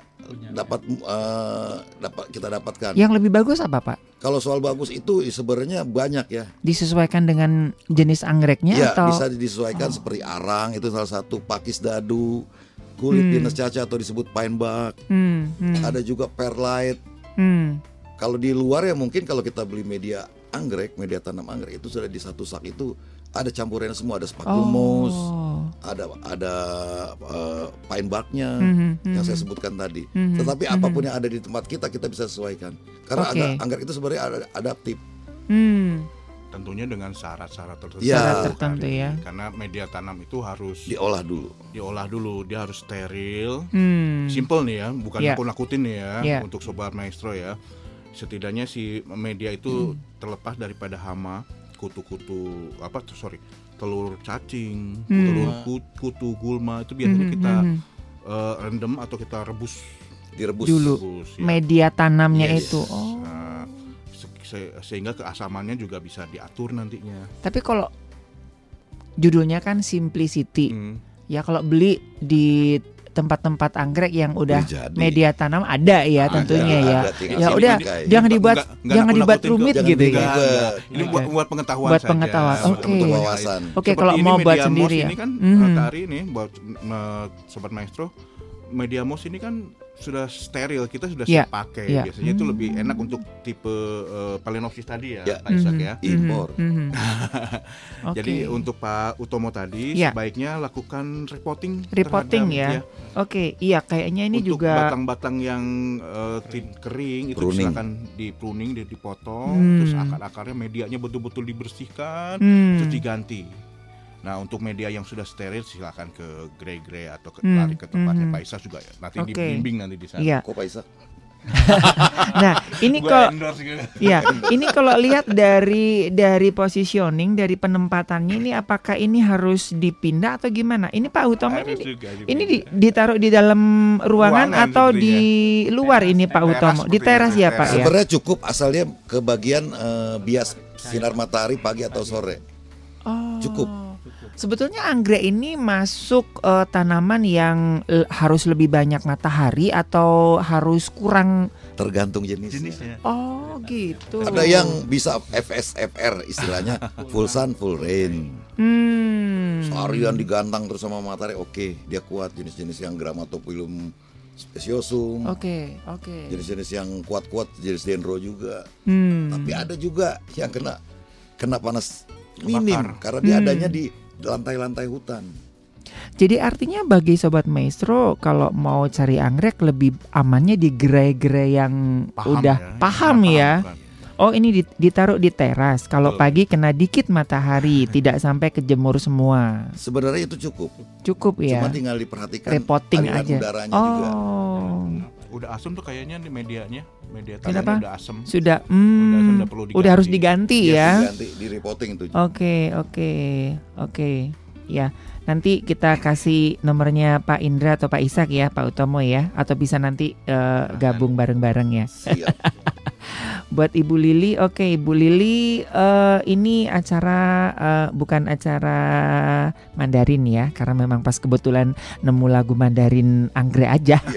[SPEAKER 3] dapat uh, dapat kita dapatkan.
[SPEAKER 1] Yang lebih bagus apa Pak?
[SPEAKER 3] Kalau soal bagus itu sebenarnya banyak ya.
[SPEAKER 1] Disesuaikan dengan jenis anggreknya
[SPEAKER 3] ya,
[SPEAKER 1] atau?
[SPEAKER 3] bisa disesuaikan oh. seperti arang itu salah satu pakis dadu, kulit hmm. dinas caca atau disebut pine bark. Hmm. Hmm. Ada juga perlite. Hmm. Kalau di luar ya mungkin kalau kita beli media anggrek, media tanam anggrek itu sudah di satu sak itu ada campurannya semua, ada spakulmus, oh. ada ada uh, pine barknya mm -hmm, yang saya sebutkan tadi. Mm -hmm, Tetapi apa pun mm -hmm. yang ada di tempat kita kita bisa sesuaikan. Karena okay. anggrek itu sebenarnya ada adaptif. Mm.
[SPEAKER 4] Tentunya dengan syarat-syarat tertentu.
[SPEAKER 1] Ya. Syarat tertentu ya.
[SPEAKER 4] Karena media tanam itu harus
[SPEAKER 3] diolah dulu.
[SPEAKER 4] Diolah dulu, dia harus steril. Mm. Simple nih ya, bukan yeah. nakut-nakutin nih ya yeah. untuk sobat maestro ya setidaknya si media itu hmm. terlepas daripada hama kutu-kutu apa sorry telur cacing hmm. telur kutu gulma itu biasanya hmm. kita hmm. Uh, rendam atau kita rebus
[SPEAKER 1] direbus dulu rebus, ya. media tanamnya yes. itu oh nah,
[SPEAKER 4] se sehingga keasamannya juga bisa diatur nantinya
[SPEAKER 1] tapi kalau judulnya kan simplicity hmm. ya kalau beli di tempat-tempat anggrek yang udah media tanam ada ya ada, tentunya ada, ya. Ada, ya udah jangan dibuat enggak, enggak jangan dibuat rumit gitu ya.
[SPEAKER 4] Ini buat buat pengetahuan
[SPEAKER 1] buat pengetahuan. Oke. Okay. Oke, kalau mau buat sendiri ya.
[SPEAKER 4] Ini kan mm -hmm. ini buat sobat maestro media mos ini kan sudah steril kita sudah yeah. pakai yeah. biasanya hmm. itu lebih enak untuk tipe uh, tadi ya yeah. Pak Isak ya
[SPEAKER 3] hmm. impor hmm.
[SPEAKER 4] okay. jadi untuk Pak Utomo tadi yeah. sebaiknya lakukan reporting
[SPEAKER 1] reporting ya, ya. oke okay. iya kayaknya ini
[SPEAKER 4] untuk
[SPEAKER 1] juga
[SPEAKER 4] batang-batang yang uh, kering itu pruning. silakan di pruning dipotong hmm. terus akar-akarnya medianya betul-betul dibersihkan hmm. terus diganti Nah untuk media yang sudah steril silakan ke Grey Grey atau ke, hmm. lari ke tempatnya hmm. Paisa juga ya. Nanti okay. dibimbing nanti di sana.
[SPEAKER 1] Iya.
[SPEAKER 3] Kok Paisa?
[SPEAKER 1] nah ini kalau ya ini kalau lihat dari dari positioning dari penempatannya ini apakah ini harus dipindah atau gimana ini Pak Utomo ini ini di, ditaruh di dalam ruangan, ruangan atau di luar teras, ini Pak Utomo di teras ya Pak
[SPEAKER 3] ya sebenarnya cukup asalnya ke bagian uh, bias sinar matahari pagi atau sore oh. cukup
[SPEAKER 1] Sebetulnya anggrek ini masuk uh, tanaman yang uh, harus lebih banyak matahari atau harus kurang
[SPEAKER 3] tergantung jenisnya. jenisnya.
[SPEAKER 1] Oh, gitu.
[SPEAKER 3] Ada yang bisa FSFR istilahnya full sun full rain. Hmm. Seharian digantang terus sama matahari oke, okay, dia kuat jenis-jenis yang Grammatophyllum speciosum.
[SPEAKER 1] Oke, okay, oke. Okay.
[SPEAKER 3] Jenis-jenis yang kuat-kuat jenis dendro juga. Hmm. Tapi ada juga yang kena kena panas minim karena dia hmm. adanya di lantai-lantai hutan.
[SPEAKER 1] Jadi artinya bagi sobat maestro kalau mau cari anggrek lebih amannya di gerai-gerai yang paham udah ya. paham ya. ya. Paham, Oh ini ditaruh di teras. Kalau pagi kena dikit matahari, tidak sampai kejemur semua.
[SPEAKER 3] Sebenarnya itu cukup.
[SPEAKER 1] Cukup ya.
[SPEAKER 3] Cuma tinggal diperhatikan.
[SPEAKER 1] Repoting aja.
[SPEAKER 3] Udaranya oh. juga.
[SPEAKER 4] Udah asam tuh kayaknya di medianya, media Kenapa? udah asam.
[SPEAKER 1] Sudah, hmm, udah, udah, udah harus diganti ya.
[SPEAKER 3] ya. Diganti, di reporting itu.
[SPEAKER 1] Oke, oke, oke. Ya, nanti kita kasih nomornya Pak Indra atau Pak Isak ya, Pak Utomo ya, atau bisa nanti uh, gabung bareng-bareng ya. Siap. buat Ibu Lili. Oke, Ibu Lili uh, ini acara uh, bukan acara Mandarin ya, karena memang pas kebetulan nemu lagu Mandarin anggrek aja.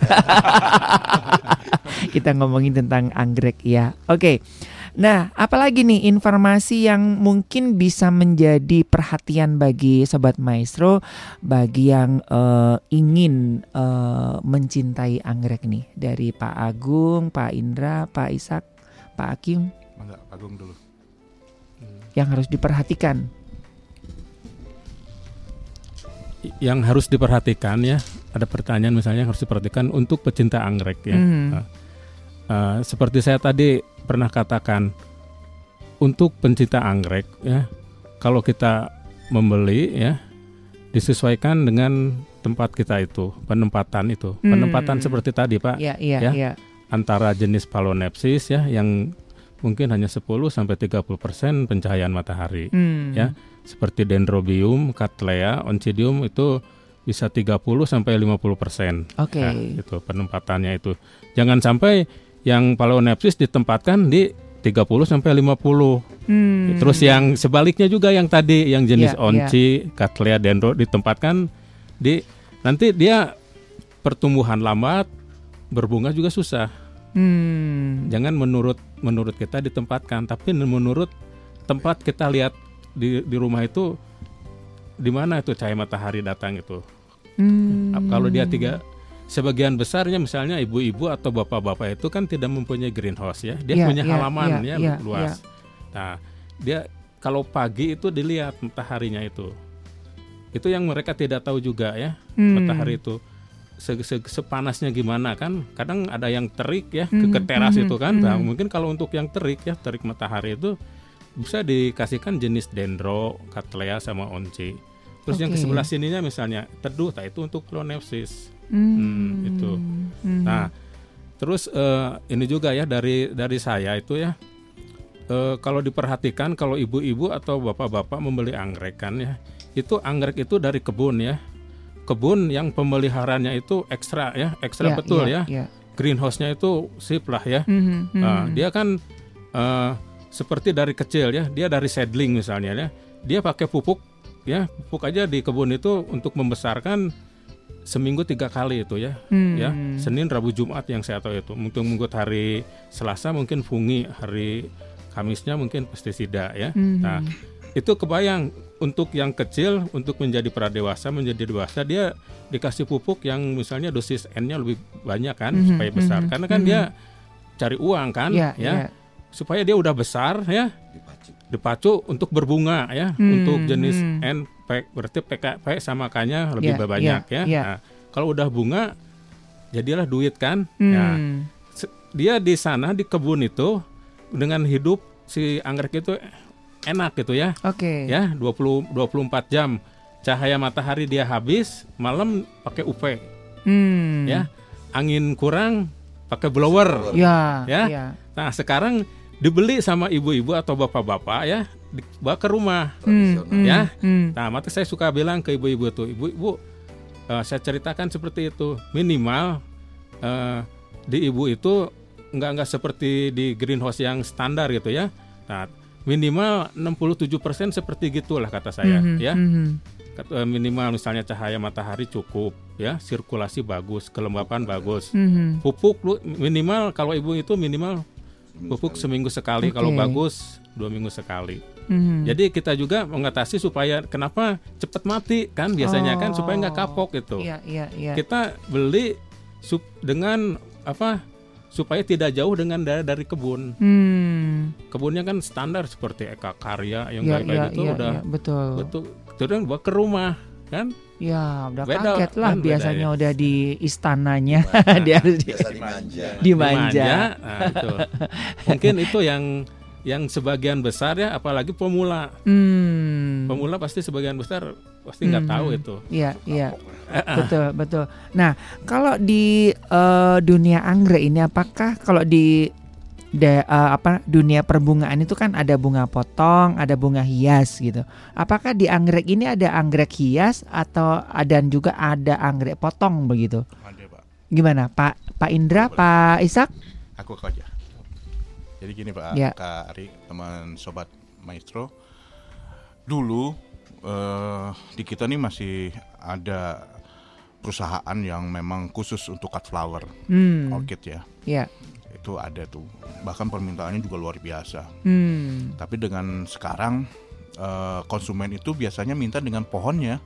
[SPEAKER 1] Kita ngomongin tentang anggrek ya. Oke. Nah, apalagi nih informasi yang mungkin bisa menjadi perhatian bagi sobat maestro bagi yang uh, ingin uh, mencintai anggrek nih dari Pak Agung, Pak Indra, Pak Ishak Pak Hakim?
[SPEAKER 4] Enggak, Agung dulu.
[SPEAKER 1] Yang harus diperhatikan.
[SPEAKER 2] Yang harus diperhatikan ya, ada pertanyaan misalnya yang harus diperhatikan untuk pecinta anggrek ya. Mm. Uh, uh, seperti saya tadi pernah katakan, untuk pencinta anggrek ya, kalau kita membeli ya, disesuaikan dengan tempat kita itu, penempatan itu, hmm. penempatan seperti tadi Pak.
[SPEAKER 1] Ya, ya, ya. ya
[SPEAKER 2] antara jenis palonepsis ya yang mungkin hanya 10 sampai 30% pencahayaan matahari hmm. ya. Seperti Dendrobium, Cattleya, Oncidium itu bisa 30 sampai 50%. Oke.
[SPEAKER 1] Okay. Ya,
[SPEAKER 2] itu penempatannya itu. Jangan sampai yang palonepsis ditempatkan di 30 sampai 50. Hmm. Terus yang sebaliknya juga yang tadi yang jenis yeah, onci, yeah. Cattleya, Dendro ditempatkan di nanti dia pertumbuhan lambat berbunga juga susah. Hmm. Jangan menurut menurut kita ditempatkan, tapi menurut tempat kita lihat di di rumah itu di mana itu cahaya matahari datang itu. Hmm. Kalau dia tiga sebagian besarnya misalnya ibu-ibu atau bapak-bapak itu kan tidak mempunyai greenhouse ya. Dia yeah, punya yeah, halaman yeah, ya yeah, luas. Yeah. Nah, dia kalau pagi itu dilihat mataharinya itu. Itu yang mereka tidak tahu juga ya, hmm. matahari itu se -se sepanasnya gimana kan. Kadang ada yang terik ya hmm. ke, ke teras hmm. itu kan. Hmm. Nah, mungkin kalau untuk yang terik ya, terik matahari itu bisa dikasihkan jenis dendro, cattleya sama once. Terus okay. yang ke sebelah sininya misalnya teduh, nah itu untuk clonepsis. Hmm. hmm, itu. Nah, terus uh, ini juga ya dari dari saya itu ya. Uh, kalau diperhatikan kalau ibu-ibu atau bapak-bapak membeli anggrek kan ya, itu anggrek itu dari kebun ya. Kebun yang pemeliharaannya itu ekstra ya, ekstra yeah, betul yeah, ya. Yeah. Greenhouse-nya itu sip lah ya. Mm -hmm, nah, dia kan uh, seperti dari kecil ya, dia dari seedling misalnya ya. Dia pakai pupuk ya, pupuk aja di kebun itu untuk membesarkan seminggu tiga kali itu ya, hmm. ya Senin, Rabu, Jumat yang saya tahu itu. Mungkin minggu hari Selasa mungkin fungi, hari Kamisnya mungkin pestisida ya. Hmm. Nah itu kebayang untuk yang kecil untuk menjadi pradewasa menjadi dewasa dia dikasih pupuk yang misalnya dosis N-nya lebih banyak kan hmm. supaya besar hmm. karena kan hmm. dia cari uang kan yeah, ya yeah. supaya dia udah besar ya dipacu untuk berbunga ya hmm. untuk jenis hmm. N P, berarti PK P sama K-nya lebih yeah, banyak yeah, ya. Yeah. Nah, kalau udah bunga jadilah duit kan. Hmm. Ya. Dia di sana di kebun itu dengan hidup si anggrek itu enak gitu ya.
[SPEAKER 1] Oke. Okay.
[SPEAKER 2] Ya, 20 24 jam cahaya matahari dia habis, malam pakai UV. Hmm. Ya. Angin kurang pakai blower.
[SPEAKER 1] Ya.
[SPEAKER 2] Ya. ya. Nah, sekarang dibeli sama ibu-ibu atau bapak-bapak ya dibawa ke rumah hmm, ya hmm. nah maka saya suka bilang ke ibu-ibu tuh ibu-ibu uh, saya ceritakan seperti itu minimal uh, di ibu itu nggak nggak seperti di greenhouse yang standar gitu ya nah minimal 67% seperti gitulah kata saya -hmm, ya -hmm. minimal misalnya cahaya matahari cukup ya sirkulasi bagus kelembapan bagus -hmm. pupuk minimal kalau ibu itu minimal pupuk seminggu sekali okay. kalau bagus dua minggu sekali. Hmm. Jadi kita juga mengatasi supaya kenapa cepat mati kan biasanya oh. kan supaya nggak kapok itu.
[SPEAKER 1] Iya, iya, iya.
[SPEAKER 2] Kita beli sup dengan apa supaya tidak jauh dengan dari, dari kebun. Hmm. Kebunnya kan standar seperti Eka Karya yang ya, kayak ya, gitu ya, udah ya, betul. Betul. Terus bawa ke rumah kan
[SPEAKER 1] Ya udah beda, kaget lah kan biasanya ya. udah di istananya nah, dia harus di, dimanja. Dimanja. dimanja.
[SPEAKER 2] Nah, itu. Mungkin itu yang yang sebagian besar ya apalagi pemula. Hmm. Pemula pasti sebagian besar pasti nggak hmm. tahu itu.
[SPEAKER 1] Iya, iya. betul, betul. Nah, kalau di uh, dunia anggrek ini apakah kalau di de, uh, apa dunia perbungaan itu kan ada bunga potong, ada bunga hias gitu. Apakah di anggrek ini ada anggrek hias atau dan juga ada anggrek potong begitu? Ada, Pak. Gimana, Pak Pak Indra, Pak Isak?
[SPEAKER 4] Aku aja. Jadi gini, Pak, ya. Kak Ari, teman sobat maestro. Dulu uh, di kita nih masih ada perusahaan yang memang khusus untuk cut flower, hmm. orchid ya.
[SPEAKER 1] Iya
[SPEAKER 4] itu ada tuh bahkan permintaannya juga luar biasa hmm. tapi dengan sekarang uh, konsumen itu biasanya minta dengan pohonnya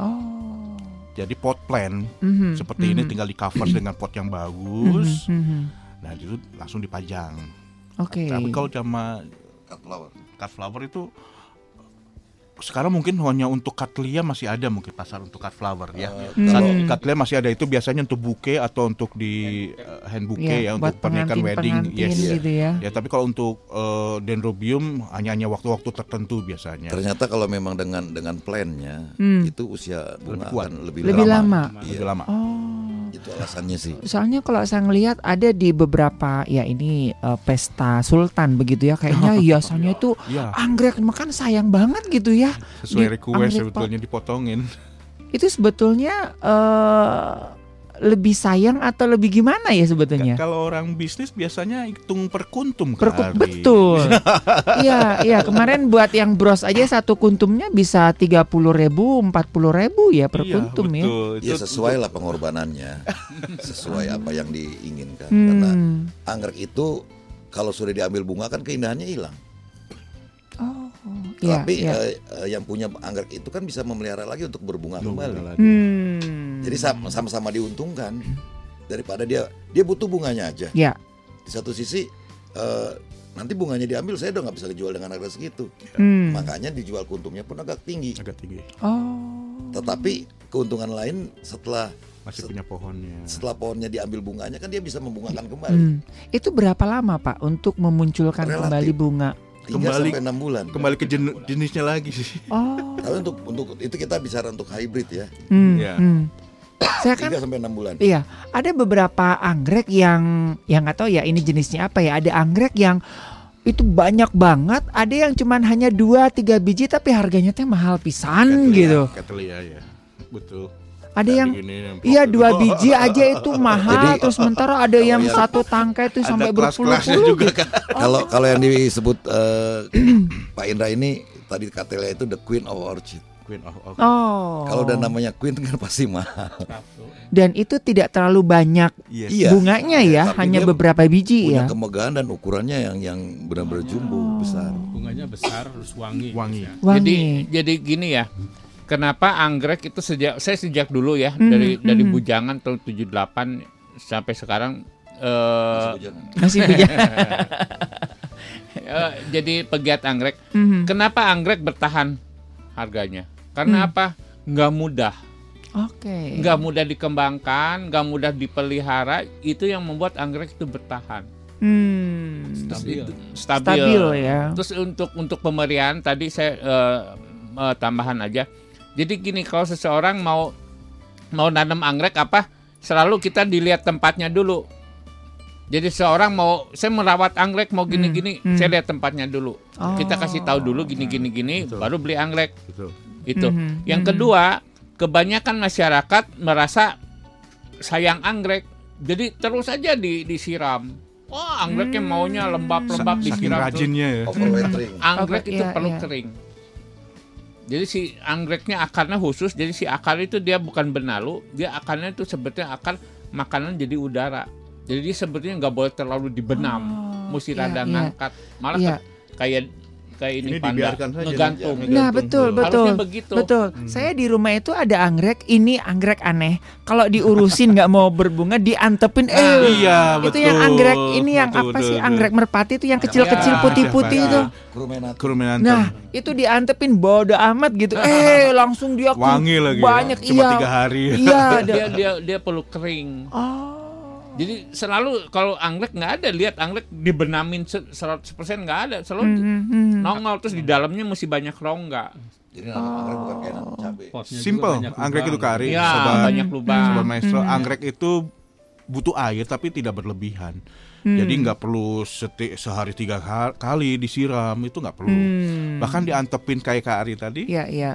[SPEAKER 4] oh. jadi pot plant mm-hmm. seperti mm-hmm. ini tinggal di cover dengan pot yang bagus mm-hmm. nah itu langsung dipajang
[SPEAKER 1] Oke. Okay.
[SPEAKER 4] Tapi kalau sama cut flower, cut flower itu sekarang mungkin hanya untuk katlia masih ada mungkin pasar untuk cut flower ya. Uh, hmm. katlia masih ada itu biasanya untuk bouquet atau untuk di uh, hand bouquet ya, ya untuk pernikahan wedding yes. Gitu ya. ya, tapi kalau untuk uh, dendrobium hanya hanya waktu-waktu tertentu biasanya.
[SPEAKER 3] Ternyata kalau memang dengan dengan plannya hmm. itu usia bunga lebih kuat. akan lebih,
[SPEAKER 1] lebih lama. lama.
[SPEAKER 3] Iya. Lebih lama. Oh. Itu alasannya sih.
[SPEAKER 1] Soalnya kalau saya ngelihat ada di beberapa ya ini uh, pesta sultan begitu ya kayaknya hiasannya itu ya. anggrek makan sayang banget gitu ya.
[SPEAKER 4] Sesuai request sebetulnya potong. dipotongin.
[SPEAKER 1] Itu sebetulnya uh, lebih sayang atau lebih gimana ya sebetulnya?
[SPEAKER 4] Kalau orang bisnis biasanya hitung per kuntum
[SPEAKER 1] per Betul. Iya, iya kemarin buat yang bros aja satu kuntumnya bisa tiga puluh ribu, empat puluh ribu ya per iya, kuntum ya. betul.
[SPEAKER 3] ya. Ya sesuai lah pengorbanannya, sesuai apa yang diinginkan. Hmm. Karena anggrek itu kalau sudah diambil bunga kan keindahannya hilang. Oh, iya, Tapi iya. Uh, yang punya anggrek itu kan bisa memelihara lagi untuk berbunga kembali. Hmm. Jadi sama-sama diuntungkan daripada dia dia butuh bunganya aja.
[SPEAKER 1] Ya.
[SPEAKER 3] Di satu sisi uh, nanti bunganya diambil saya udah nggak bisa dijual dengan harga segitu. Hmm. Makanya dijual kuntumnya pun agak tinggi.
[SPEAKER 4] Agak tinggi.
[SPEAKER 1] Oh.
[SPEAKER 3] Tetapi keuntungan lain setelah
[SPEAKER 4] masih punya pohonnya.
[SPEAKER 3] Setelah pohonnya diambil bunganya kan dia bisa membungakan kembali. Hmm.
[SPEAKER 1] Itu berapa lama Pak untuk memunculkan Relatif. kembali bunga?
[SPEAKER 3] Kembali sampai enam bulan.
[SPEAKER 4] Kembali ke jen, jenisnya lagi sih.
[SPEAKER 1] Oh.
[SPEAKER 3] Tapi untuk untuk itu kita bicara untuk hybrid ya.
[SPEAKER 1] Hmm, ya. Hmm.
[SPEAKER 3] Saya kan sampai enam bulan.
[SPEAKER 1] Iya, ada beberapa anggrek yang yang nggak tahu ya ini jenisnya apa ya. Ada anggrek yang itu banyak banget, ada yang cuman hanya dua tiga biji tapi harganya teh mahal pisan gitu.
[SPEAKER 4] Ketelia ya, betul
[SPEAKER 1] ada yang iya dua biji aja itu mahal Jadi, terus sementara ada yang, yang satu tangkai itu sampai berpuluh-puluh juga
[SPEAKER 3] kan. kalau kalau yang disebut uh, Pak Indra ini tadi katelia itu the queen of orchid
[SPEAKER 1] Queen of orchid. Oh.
[SPEAKER 3] Kalau udah namanya Queen kan pasti mahal.
[SPEAKER 1] Dan itu tidak terlalu banyak yes. Iya. bunganya ya, Tapi hanya beberapa biji
[SPEAKER 3] punya
[SPEAKER 1] ya.
[SPEAKER 3] kemegahan dan ukurannya yang yang benar-benar jumbo oh. besar.
[SPEAKER 2] Bunganya besar terus wangi.
[SPEAKER 4] Wangi.
[SPEAKER 5] wangi. Jadi jadi gini ya kenapa anggrek itu sejak saya sejak dulu ya hmm, dari hmm. dari bujangan tahun 78 sampai sekarang uh, masih bujangan. uh, jadi pegiat anggrek. Hmm. Kenapa anggrek bertahan harganya? Karena hmm. apa? Nggak mudah.
[SPEAKER 1] Oke. Okay.
[SPEAKER 5] Nggak mudah dikembangkan, nggak mudah dipelihara, itu yang membuat anggrek itu bertahan.
[SPEAKER 1] Hmm.
[SPEAKER 5] Stabil. stabil. Stabil ya. Terus untuk untuk pemerian tadi saya uh, uh, tambahan aja jadi gini kalau seseorang mau mau nanam anggrek apa selalu kita dilihat tempatnya dulu. Jadi seorang mau saya merawat anggrek mau gini-gini, hmm. hmm. saya lihat tempatnya dulu. Oh. Kita kasih tahu dulu gini-gini gini, Betul. baru beli anggrek. Betul. Itu. Hmm. Yang hmm. kedua, kebanyakan masyarakat merasa sayang anggrek, jadi terus aja di, disiram. Wah, anggreknya maunya lembab-lembab disiram.
[SPEAKER 4] rajinnya ya.
[SPEAKER 5] Anggrek itu iya, perlu iya. kering. Jadi si anggreknya akarnya khusus, jadi si akar itu dia bukan benalu, dia akarnya itu sebetulnya akar makanan jadi udara. Jadi dia sebetulnya nggak boleh terlalu dibenam, oh, mesti iya, rada iya. ngangkat. Malah iya. kayak kayak ini, ini panda ngegantung.
[SPEAKER 1] Nah betul betul begitu. betul. Hmm. Saya di rumah itu ada anggrek, ini anggrek aneh. Kalau diurusin nggak mau berbunga, diantepin.
[SPEAKER 4] Eh, ah, iya
[SPEAKER 1] itu betul. yang anggrek ini yang betul, apa betul, sih betul. anggrek merpati itu yang kecil-kecil putih-putih itu.
[SPEAKER 3] Krumenatum.
[SPEAKER 1] Nah itu diantepin bodoh amat gitu. Eh langsung dia
[SPEAKER 4] wangi lagi. Ya.
[SPEAKER 1] Banyak
[SPEAKER 4] ya. Cuma iya. tiga hari.
[SPEAKER 5] Iya dia dia dia perlu kering. Oh. Jadi selalu kalau anggrek nggak ada lihat anggrek dibenamin 100% nggak ada selalu mm -hmm. nongol terus di dalamnya mesti banyak rongga.
[SPEAKER 3] Jadi oh. anggrek bukan kayak cabai.
[SPEAKER 4] Simple, anggrek itu kari.
[SPEAKER 5] Ya, sobat, banyak lubang.
[SPEAKER 4] Sobat maestro, hmm. anggrek itu butuh air tapi tidak berlebihan. Hmm. Jadi nggak perlu seti, sehari tiga kali disiram itu nggak perlu. Hmm. Bahkan diantepin kayak kari tadi.
[SPEAKER 1] Iya iya.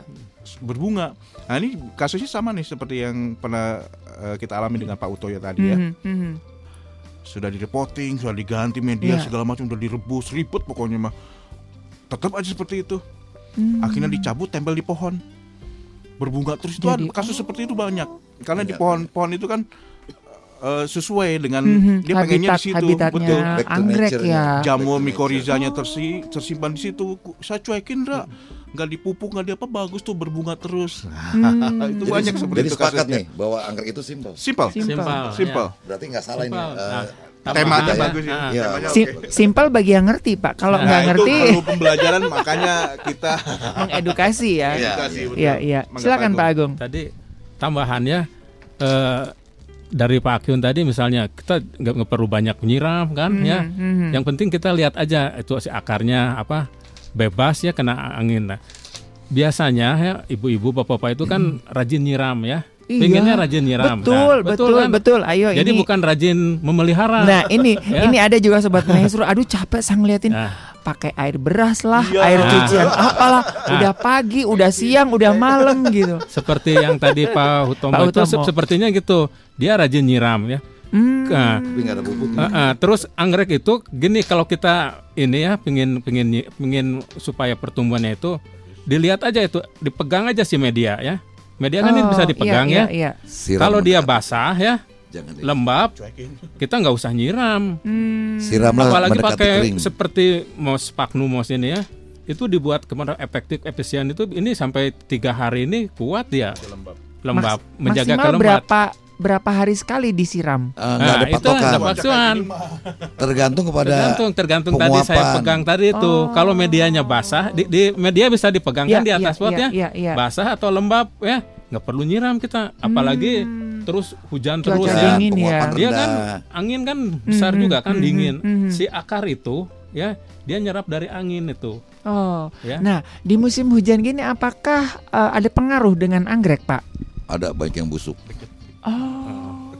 [SPEAKER 4] Berbunga. Nah ini kasusnya sama nih seperti yang pernah uh, kita alami dengan Pak Utoyo tadi ya. Mm -hmm. Sudah di reporting, sudah diganti media yeah. segala macam, sudah direbus, ribet pokoknya mah. Tetap aja seperti itu. Mm. Akhirnya dicabut, tempel di pohon, berbunga terus itu Jadi, kasus oh. seperti itu banyak. Karena yeah. di pohon-pohon itu kan uh, sesuai dengan mm -hmm. dia Habitat, pengennya di situ
[SPEAKER 1] betul anggrek ya
[SPEAKER 4] jamur mikorizanya tersi, tersimpan di situ saya cuekin dah nggak dipupuk nggak di apa bagus tuh berbunga terus
[SPEAKER 3] hmm. itu jadi, banyak seperti jadi itu sepakat kasusnya. nih bahwa anggrek itu simpel
[SPEAKER 4] simpel
[SPEAKER 5] simpel
[SPEAKER 4] simpel
[SPEAKER 3] ya. berarti nggak salah simple. ini uh,
[SPEAKER 4] Nah, temanya ya. bagus ya. ya.
[SPEAKER 1] Sim simpel bagi yang ngerti pak. Kalau nah, nggak nah, ngerti,
[SPEAKER 4] itu pembelajaran makanya kita
[SPEAKER 1] mengedukasi ya. Iya, iya. Silakan Pak Agung.
[SPEAKER 2] Tadi tambahannya uh, dari Pak Akyun tadi misalnya kita nggak perlu banyak menyiram kan hmm, ya. Hmm. Yang penting kita lihat aja itu si akarnya apa bebas ya kena angin. Nah, biasanya ya ibu-ibu bapak-bapak itu kan hmm. rajin nyiram ya. Iya, Pengennya rajin nyiram.
[SPEAKER 1] Betul, nah, betul, betul, kan? betul. Ayo
[SPEAKER 2] Jadi
[SPEAKER 1] ini.
[SPEAKER 2] bukan rajin memelihara.
[SPEAKER 1] Nah, ini ya. ini ada juga sobat maestro. Aduh capek sang ngeliatin. Nah. pakai air beras lah, ya. air cucian apalah, nah. udah pagi, udah siang, udah malam gitu.
[SPEAKER 2] Seperti yang tadi Pak Hutomo, Pak Hutomo. itu sepertinya gitu. Dia rajin nyiram ya. Hmm. Nah, ada Uh, uh, terus anggrek itu gini kalau kita ini ya pengin pengin pengin supaya pertumbuhannya itu dilihat aja itu dipegang aja si media ya. Media kan oh, ini bisa oh, dipegang iya, ya. Iya, iya. Kalau dia basah ya, Jangan lembab, kita nggak usah nyiram. Hmm.
[SPEAKER 3] Siramlah
[SPEAKER 2] apalagi pakai kering. seperti mos sphagnum mos ini ya. Itu dibuat ke mana efektif efisien itu ini sampai tiga hari ini kuat ya. Lembab, lembab
[SPEAKER 1] Mas, menjaga kelembapan. berapa berapa hari sekali disiram?
[SPEAKER 3] Uh, nah, ada patokan. Itu Tergantung kepada
[SPEAKER 2] tergantung tergantung tadi saya pegang tadi itu. Oh. Kalau medianya basah, di, di media bisa dipegang ya, di atas ya, pot ya. ya, ya. Basah atau lembab ya, nggak perlu nyiram kita. Apalagi hmm. terus hujan Cuaca terus ya. Dingin ya. Dia kan angin kan besar hmm, juga kan hmm, dingin. Hmm, hmm. Si akar itu ya dia nyerap dari angin itu.
[SPEAKER 1] Oh, ya. nah di musim hujan gini apakah uh, ada pengaruh dengan anggrek, Pak?
[SPEAKER 3] Ada banyak yang busuk.
[SPEAKER 1] Oh.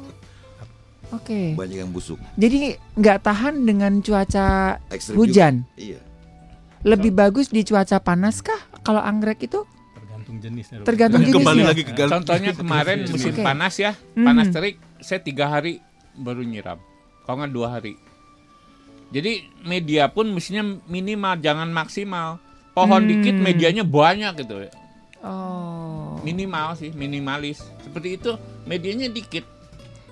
[SPEAKER 1] Oke. Okay.
[SPEAKER 3] Banyak yang busuk.
[SPEAKER 1] Jadi nggak tahan dengan cuaca Ekstrim hujan. Juga. Iya. Lebih bagus di cuaca panas kah kalau anggrek itu?
[SPEAKER 2] Tergantung jenisnya.
[SPEAKER 1] Tergantung jenisnya.
[SPEAKER 5] Kembali lagi ke Contohnya kemarin musim okay. panas ya, panas terik, saya tiga hari baru nyiram. Kalau nggak dua hari. Jadi media pun mestinya minimal, jangan maksimal. Pohon hmm. dikit, medianya banyak gitu. Oh. Minimal sih, minimalis. Seperti itu, medianya dikit.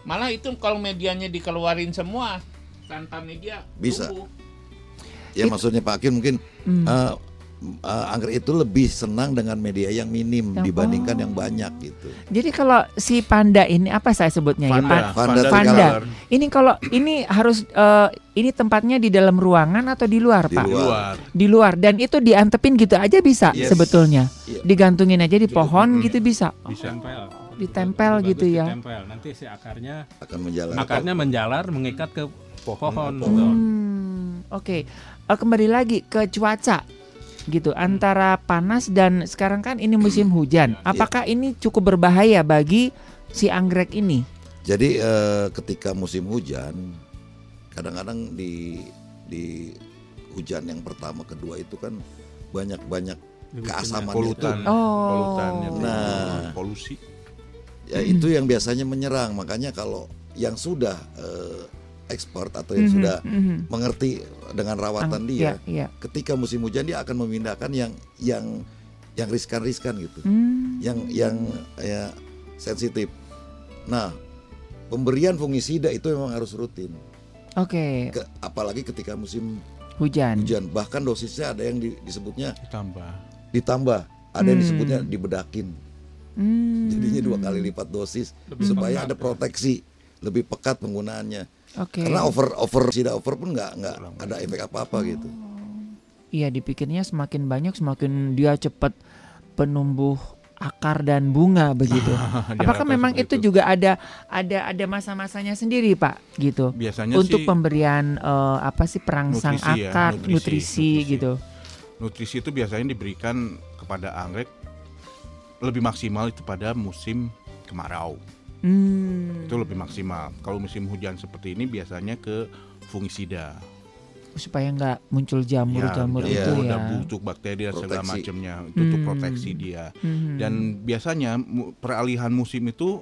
[SPEAKER 5] Malah itu kalau medianya dikeluarin semua tanpa media
[SPEAKER 3] bisa. Tumbuh. Ya maksudnya Pak Akin mungkin hmm. uh, uh, anggrek itu lebih senang dengan media yang minim yang, dibandingkan oh. yang banyak gitu.
[SPEAKER 1] Jadi kalau si panda ini apa saya sebutnya
[SPEAKER 3] ya,
[SPEAKER 1] Pak?
[SPEAKER 3] Panda.
[SPEAKER 1] Panda. Ini kalau ini harus uh, ini tempatnya di dalam ruangan atau di luar,
[SPEAKER 3] di
[SPEAKER 1] Pak?
[SPEAKER 3] Luar.
[SPEAKER 1] Di luar. Dan itu diantepin gitu aja bisa yes. sebetulnya. Yeah. Digantungin aja di pohon hmm. gitu bisa.
[SPEAKER 2] Bisa.
[SPEAKER 1] Ditempel Bagus gitu ya.
[SPEAKER 2] Ditempel. Nanti si akarnya
[SPEAKER 3] akan menjalar.
[SPEAKER 2] Akarnya menjalar mengikat ke pohon.
[SPEAKER 1] Hmm. Oke. Okay. Uh, kembali lagi ke cuaca gitu antara panas dan sekarang kan ini musim hujan. Iya. Apakah ya. ini cukup berbahaya bagi si anggrek ini?
[SPEAKER 3] Jadi eh, ketika musim hujan, kadang-kadang di di hujan yang pertama kedua itu kan banyak banyak keasaman
[SPEAKER 4] polutan,
[SPEAKER 3] itu.
[SPEAKER 1] Oh.
[SPEAKER 4] polutan
[SPEAKER 3] nah,
[SPEAKER 4] polusi.
[SPEAKER 3] Ya itu yang biasanya menyerang. Makanya kalau yang sudah eh, ekspor atau yang mm -hmm, sudah mm -hmm. mengerti dengan rawatan Ang, dia, yeah, yeah. ketika musim hujan dia akan memindahkan yang yang yang riskan-riskan gitu, mm. yang yang ya sensitif. Nah, pemberian fungisida itu memang harus rutin.
[SPEAKER 1] Oke.
[SPEAKER 3] Okay. apalagi ketika musim
[SPEAKER 1] hujan.
[SPEAKER 3] Hujan, bahkan dosisnya ada yang di, disebutnya
[SPEAKER 4] ditambah.
[SPEAKER 3] Ditambah, ada mm. yang hmm. disebutnya dibedakin. Mm. Jadinya dua kali lipat dosis Lebih supaya ada proteksi, lebih pekat penggunaannya.
[SPEAKER 1] Okay.
[SPEAKER 3] Karena over over tidak over pun nggak nggak ada efek apa apa oh. gitu.
[SPEAKER 1] Iya dipikirnya semakin banyak semakin dia cepat penumbuh akar dan bunga begitu. Apakah memang itu juga ada ada ada masa-masanya sendiri pak gitu?
[SPEAKER 4] Biasanya
[SPEAKER 1] untuk
[SPEAKER 4] sih
[SPEAKER 1] pemberian uh, apa sih perangsang nutrisi ya, akar, ya, nutrisi, nutrisi, nutrisi gitu.
[SPEAKER 4] Nutrisi itu biasanya diberikan kepada anggrek lebih maksimal itu pada musim kemarau. Hmm. Itu lebih maksimal. Kalau musim hujan seperti ini biasanya ke fungisida
[SPEAKER 1] supaya nggak muncul jamur-jamur ya, itu ya.
[SPEAKER 4] busuk bakteri dan segala macamnya itu untuk hmm. proteksi dia. Hmm. Dan biasanya peralihan musim itu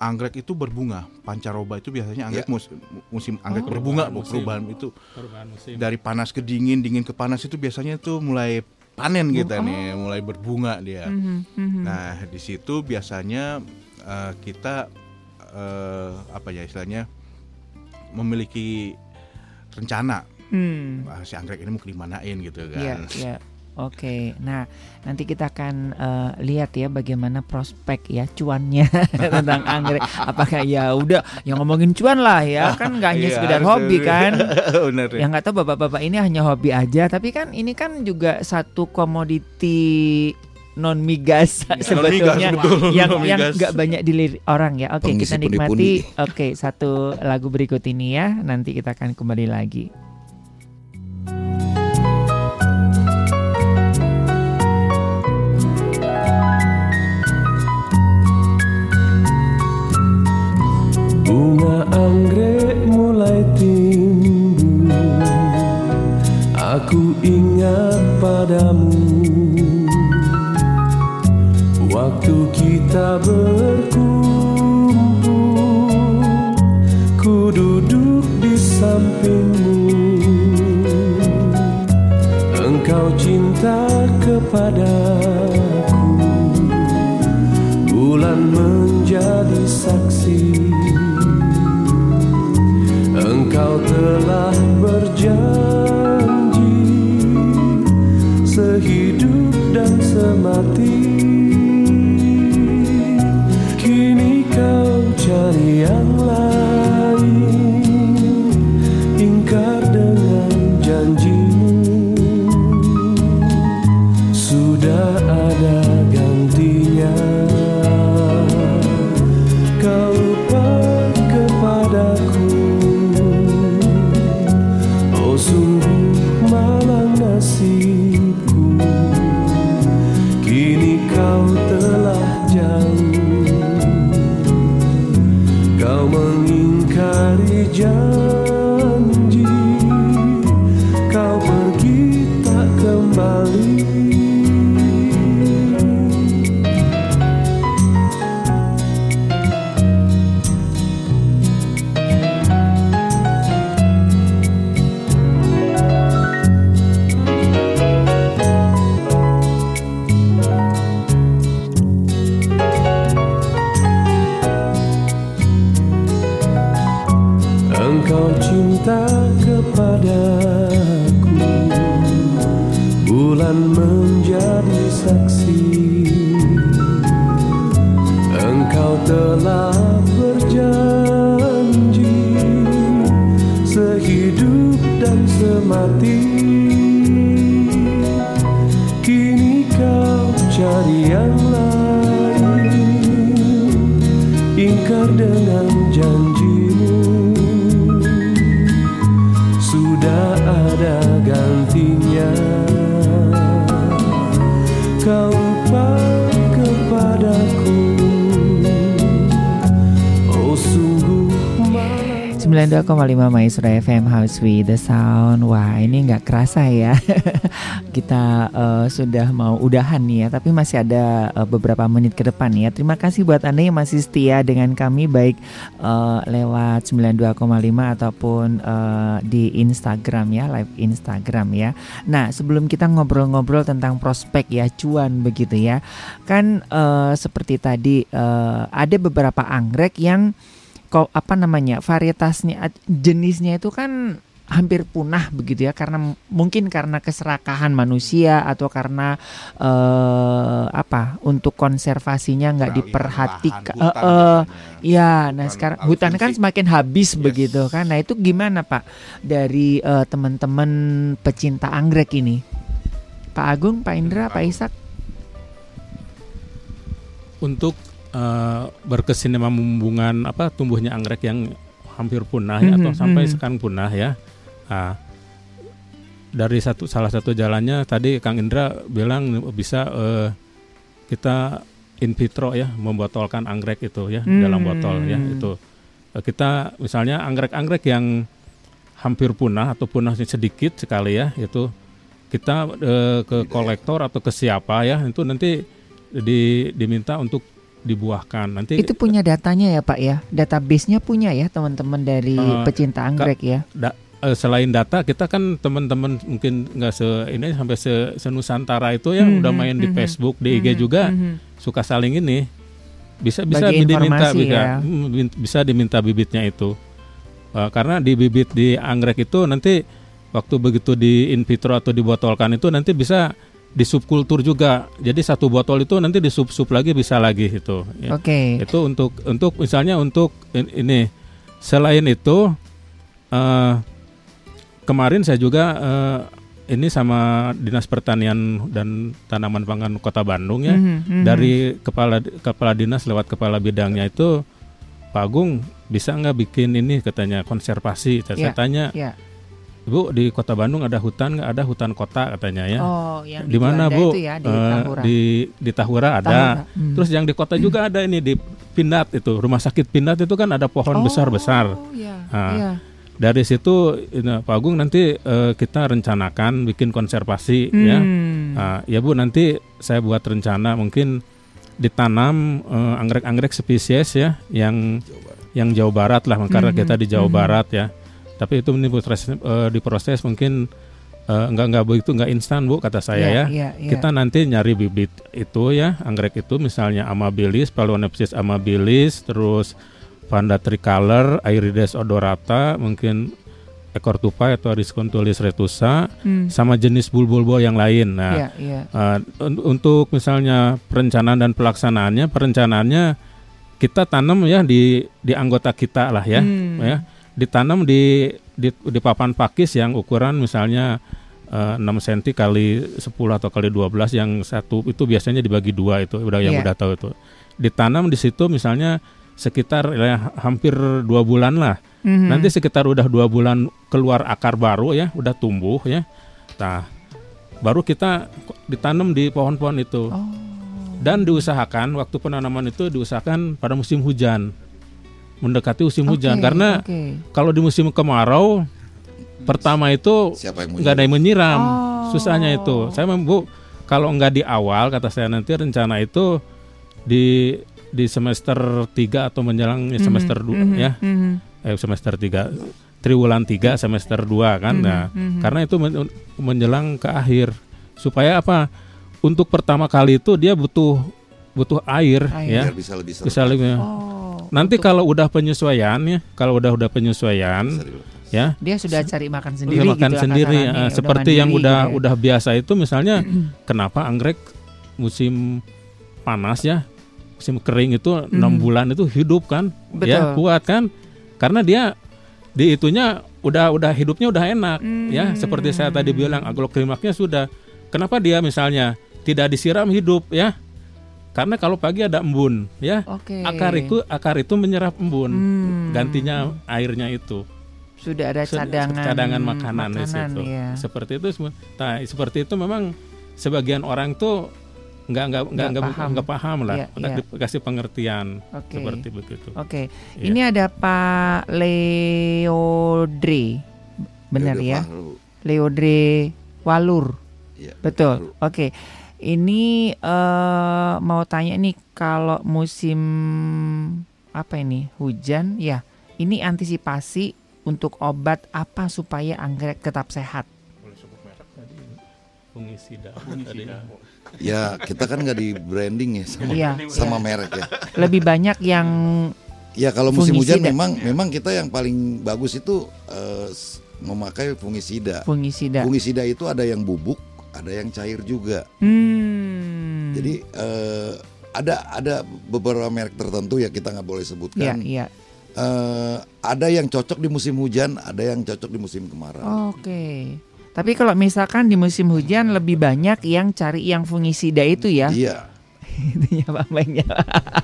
[SPEAKER 4] anggrek itu berbunga. Pancaroba itu biasanya anggrek ya. musim, musim anggrek oh. berbunga, perubahan, perubahan itu perubahan musim. dari panas ke dingin, dingin ke panas itu biasanya itu mulai panen kita oh. nih, mulai berbunga dia. Hmm. Hmm. Nah di situ biasanya uh, kita uh, apa ya istilahnya memiliki rencana hmm. si anggrek ini mau dimanain gitu kan.
[SPEAKER 1] Iya, iya. Oke, okay. nah nanti kita akan uh, lihat ya bagaimana prospek ya cuannya tentang anggrek. Apakah ya udah yang ngomongin cuan lah ya kan nggak hanya iya, sekedar hobi kan? Bener, ya. Yang nggak tahu bapak-bapak ini hanya hobi aja, tapi kan ini kan juga satu komoditi non migas ya, sebetulnya non betul, yang non yang nggak banyak dilirik orang ya. Oke, okay, kita nikmati. Oke, okay, satu lagu berikut ini ya. Nanti kita akan kembali lagi.
[SPEAKER 7] Anggrek mulai timbul Aku ingat padamu. Waktu kita berkumpul Ku duduk di sampingmu. Engkau cinta kepadaku dan semati
[SPEAKER 1] 92,5 Maestro FM House with the Sound. Wah ini nggak kerasa ya. Kita eh, sudah mau udahan nih ya Tapi masih ada eh, beberapa menit ke depan ya. Terima kasih buat Anda yang masih setia dengan kami Baik eh, lewat 92,5 ataupun eh, di Instagram ya Live Instagram ya. Nah sebelum kita ngobrol-ngobrol tentang prospek ya Cuan begitu ya. Kan eh, seperti tadi eh, ada beberapa anggrek yang apa namanya varietasnya jenisnya itu kan hampir punah begitu ya karena mungkin karena keserakahan manusia atau karena eh, apa untuk konservasinya nggak diperhatikan. eh,
[SPEAKER 4] biasanya.
[SPEAKER 1] ya nah
[SPEAKER 4] Hutan
[SPEAKER 1] sekarang hutan kan semakin habis
[SPEAKER 4] Yes.
[SPEAKER 1] begitu kan. Nah itu gimana pak dari eh, teman-teman pecinta anggrek ini? Pak Agung Pak Indra Pak Ishak?
[SPEAKER 2] Untuk eh, berkesinambungan apa tumbuhnya anggrek yang hampir punah ya atau
[SPEAKER 1] Mhm,
[SPEAKER 2] sampai
[SPEAKER 1] mhm.
[SPEAKER 2] sekarang punah ya. Nah, dari satu salah satu jalannya tadi Kang Indra bilang bisa eh, kita in vitro ya membotolkan anggrek itu ya
[SPEAKER 1] Hmm.
[SPEAKER 2] dalam botol ya itu Eh, kita misalnya anggrek-anggrek yang hampir punah atau punahnya sedikit sekali ya itu kita eh, ke kolektor atau ke siapa ya itu nanti di, diminta untuk dibuahkan. Nanti
[SPEAKER 1] itu punya datanya ya Pak ya? Database-nya punya ya teman-teman dari
[SPEAKER 2] Eh,
[SPEAKER 1] pecinta anggrek ya?
[SPEAKER 2] da- eh, selain data kita kan teman-teman mungkin nggak se ini sampai se senusantara itu ya
[SPEAKER 1] Mhm,
[SPEAKER 2] udah main di
[SPEAKER 1] mhm,
[SPEAKER 2] Facebook di IG
[SPEAKER 1] Mhm,
[SPEAKER 2] juga
[SPEAKER 1] mhm.
[SPEAKER 2] suka saling ini. Bisa bisa
[SPEAKER 1] Bagi
[SPEAKER 2] diminta
[SPEAKER 1] informasi
[SPEAKER 2] bisa,
[SPEAKER 1] ya.
[SPEAKER 2] mm, bisa diminta bibitnya itu. Eh, karena di bibit di anggrek itu nanti waktu begitu di in vitro atau dibotolkan itu nanti bisa di subkultur juga jadi satu botol itu nanti di sub sub lagi bisa lagi itu ya.
[SPEAKER 1] Oke.
[SPEAKER 2] itu untuk untuk misalnya untuk in- ini selain itu eh kemarin saya juga eh, ini sama dinas pertanian dan tanaman pangan kota Bandung ya
[SPEAKER 1] Mhm, mhm.
[SPEAKER 2] dari kepala kepala dinas lewat kepala bidangnya itu Pak Agung bisa nggak bikin ini katanya konservasi saya,
[SPEAKER 1] Ya,
[SPEAKER 2] tanya
[SPEAKER 1] ya.
[SPEAKER 2] Bu di kota Bandung ada hutan nggak ada hutan kota katanya ya
[SPEAKER 1] Oh, yang
[SPEAKER 2] di mana Bu
[SPEAKER 1] itu ya di
[SPEAKER 2] Eh,
[SPEAKER 1] Tahura.
[SPEAKER 2] di di Tahura ada
[SPEAKER 1] Tahura, hmm.
[SPEAKER 2] Terus yang di kota juga ada ini di Pindad itu rumah sakit Pindad itu kan ada pohon
[SPEAKER 1] Oh,
[SPEAKER 2] besar besar.
[SPEAKER 1] iya,
[SPEAKER 2] Nah,
[SPEAKER 1] iya.
[SPEAKER 2] dari situ ini, Pak Agung nanti uh, kita rencanakan bikin konservasi ya.
[SPEAKER 1] Hmm.
[SPEAKER 2] Uh, ya Bu nanti saya buat rencana mungkin ditanam uh, anggrek-anggrek spesies ya yang yang Jawa Barat lah karena
[SPEAKER 1] Mhm,
[SPEAKER 2] kita di Jawa
[SPEAKER 1] mhm.
[SPEAKER 2] Barat ya. Tapi itu ini proses uh, diproses mungkin uh, enggak enggak begitu enggak instan Bu kata saya
[SPEAKER 1] Iya,
[SPEAKER 2] ya.
[SPEAKER 1] iya, iya.
[SPEAKER 2] Kita nanti nyari bibit itu ya, anggrek itu misalnya amabilis, Phalaenopsis amabilis, terus Vanda tricolor, Aerides odorata, mungkin ekor tupai atau Riscontulis retusa,
[SPEAKER 1] Hmm.
[SPEAKER 2] sama jenis bulbul-bulbul yang lain. Nah,
[SPEAKER 1] Iya, iya.
[SPEAKER 2] Uh, un- untuk misalnya perencanaan dan pelaksanaannya, perencanaannya kita tanam ya di di anggota kita lah ya,
[SPEAKER 1] Hmm.
[SPEAKER 2] ya ditanam di di, di papan pakis yang ukuran misalnya uh, 6 cm kali 10 atau kali 12 yang satu itu biasanya dibagi dua itu udah yang
[SPEAKER 1] Iya.
[SPEAKER 2] udah tahu itu ditanam di situ misalnya sekitar ya, hampir dua bulan lah
[SPEAKER 1] Mhm.
[SPEAKER 2] Nanti sekitar udah dua bulan keluar akar baru ya, udah tumbuh ya. Nah, baru kita ditanam di pohon-pohon itu.
[SPEAKER 1] Oh.
[SPEAKER 2] Dan diusahakan waktu penanaman itu diusahakan pada musim hujan, mendekati musim hujan.
[SPEAKER 1] Oke,
[SPEAKER 2] Karena
[SPEAKER 1] oke.
[SPEAKER 2] kalau di musim kemarau, pertama itu nggak ada yang menyiram,
[SPEAKER 1] Oh.
[SPEAKER 2] susahnya itu. Saya bu, kalau nggak di awal kata saya nanti rencana itu di di semester 3 atau menjelang
[SPEAKER 1] Mhm,
[SPEAKER 2] semester 2
[SPEAKER 1] mhm,
[SPEAKER 2] ya
[SPEAKER 1] mhm.
[SPEAKER 2] eh, semester 3 triwulan 3 semester 2 kan
[SPEAKER 1] Mhm,
[SPEAKER 2] nah
[SPEAKER 1] mhm.
[SPEAKER 2] karena itu men- menjelang ke akhir supaya apa untuk pertama kali itu dia butuh butuh air,
[SPEAKER 1] Air.
[SPEAKER 2] ya
[SPEAKER 3] Biar bisa lebih seru.
[SPEAKER 2] bisa lebih
[SPEAKER 1] Oh,
[SPEAKER 2] nanti
[SPEAKER 1] untuk-
[SPEAKER 2] kalau udah penyesuaian ya kalau udah udah penyesuaian ya
[SPEAKER 1] dia sudah cari makan sendiri
[SPEAKER 2] makan
[SPEAKER 1] gitu
[SPEAKER 2] sendiri
[SPEAKER 1] udah
[SPEAKER 2] seperti yang
[SPEAKER 1] mandiri
[SPEAKER 2] udah
[SPEAKER 1] gitu ya.
[SPEAKER 2] udah biasa itu misalnya kenapa anggrek musim panas ya musim kering itu enam
[SPEAKER 1] Mhm.
[SPEAKER 2] bulan itu hidup kan ya
[SPEAKER 1] Betul.
[SPEAKER 2] kuat kan karena dia di itunya udah udah hidupnya udah enak ya
[SPEAKER 1] Hmm.
[SPEAKER 2] seperti saya tadi bilang agroklimaknya sudah kenapa dia misalnya tidak disiram hidup ya karena kalau pagi ada embun ya
[SPEAKER 1] Oke.
[SPEAKER 2] akar itu akar itu menyerap embun
[SPEAKER 1] Hmm.
[SPEAKER 2] gantinya airnya itu
[SPEAKER 1] sudah ada cadangan
[SPEAKER 2] cadangan makanan, di situ.
[SPEAKER 1] ya.
[SPEAKER 2] Seperti itu semua. Nah, seperti itu memang sebagian orang tuh nggak nggak nggak
[SPEAKER 1] Nggak paham.
[SPEAKER 2] nggak paham lah. Udah
[SPEAKER 1] iya.
[SPEAKER 2] dikasih pengertian
[SPEAKER 1] Oke.
[SPEAKER 2] seperti begitu.
[SPEAKER 1] Oke,
[SPEAKER 2] Iya.
[SPEAKER 1] ini ada Pak Leodre, benar
[SPEAKER 3] udah
[SPEAKER 1] ya? Leodre Walur,
[SPEAKER 3] Iya,
[SPEAKER 1] betul. Oke, ini eh, mau tanya nih kalau musim apa ini hujan, ya, ini antisipasi untuk obat apa supaya anggrek tetap sehat?
[SPEAKER 2] Fungisida.
[SPEAKER 3] Ya kita kan nggak di branding ya sama,
[SPEAKER 1] Iya,
[SPEAKER 3] sama
[SPEAKER 1] iya.
[SPEAKER 3] merek ya.
[SPEAKER 1] Lebih banyak yang
[SPEAKER 3] Ya kalau musim hujan
[SPEAKER 1] Fungisida.
[SPEAKER 3] memang memang kita yang paling bagus itu eh, s- memakai fungisida.
[SPEAKER 1] fungisida.
[SPEAKER 3] Fungisida itu ada yang bubuk, ada yang cair juga.
[SPEAKER 1] Hmm.
[SPEAKER 3] Jadi eh, ada ada beberapa merek tertentu ya kita nggak boleh sebutkan.
[SPEAKER 1] iya.
[SPEAKER 3] Eh, ada yang cocok di musim hujan, ada yang cocok di musim kemarau.
[SPEAKER 1] Oke. Tapi kalau misalkan di musim hujan lebih banyak yang cari yang fungisida itu ya.
[SPEAKER 3] Iya,
[SPEAKER 1] Itunya Pak Baiknya.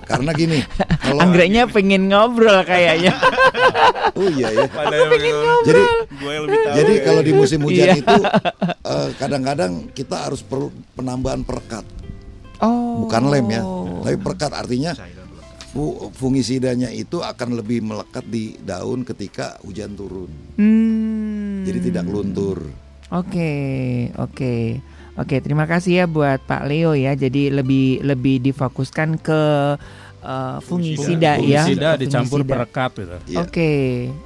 [SPEAKER 3] karena gini, kalau
[SPEAKER 1] Anggreknya pengen ngobrol kayaknya.
[SPEAKER 3] oh iya ya.
[SPEAKER 4] Aku pengen
[SPEAKER 3] Jadi
[SPEAKER 4] Gue lebih tahu.
[SPEAKER 3] jadi kalau di musim hujan
[SPEAKER 1] Iya.
[SPEAKER 3] itu eh, kadang-kadang kita harus perlu penambahan perekat,
[SPEAKER 1] Oh.
[SPEAKER 3] bukan lem ya, tapi perekat artinya fu- fungisidanya itu akan lebih melekat di daun ketika hujan turun.
[SPEAKER 1] Hmm.
[SPEAKER 3] Jadi tidak luntur.
[SPEAKER 1] Oke, oke. Oke, terima kasih ya buat Pak Leo ya. Jadi lebih lebih difokuskan ke eh, fungisida ya.
[SPEAKER 2] Fungisida dicampur
[SPEAKER 1] fungisida.
[SPEAKER 2] perekat gitu.
[SPEAKER 3] Iya.
[SPEAKER 1] Oke,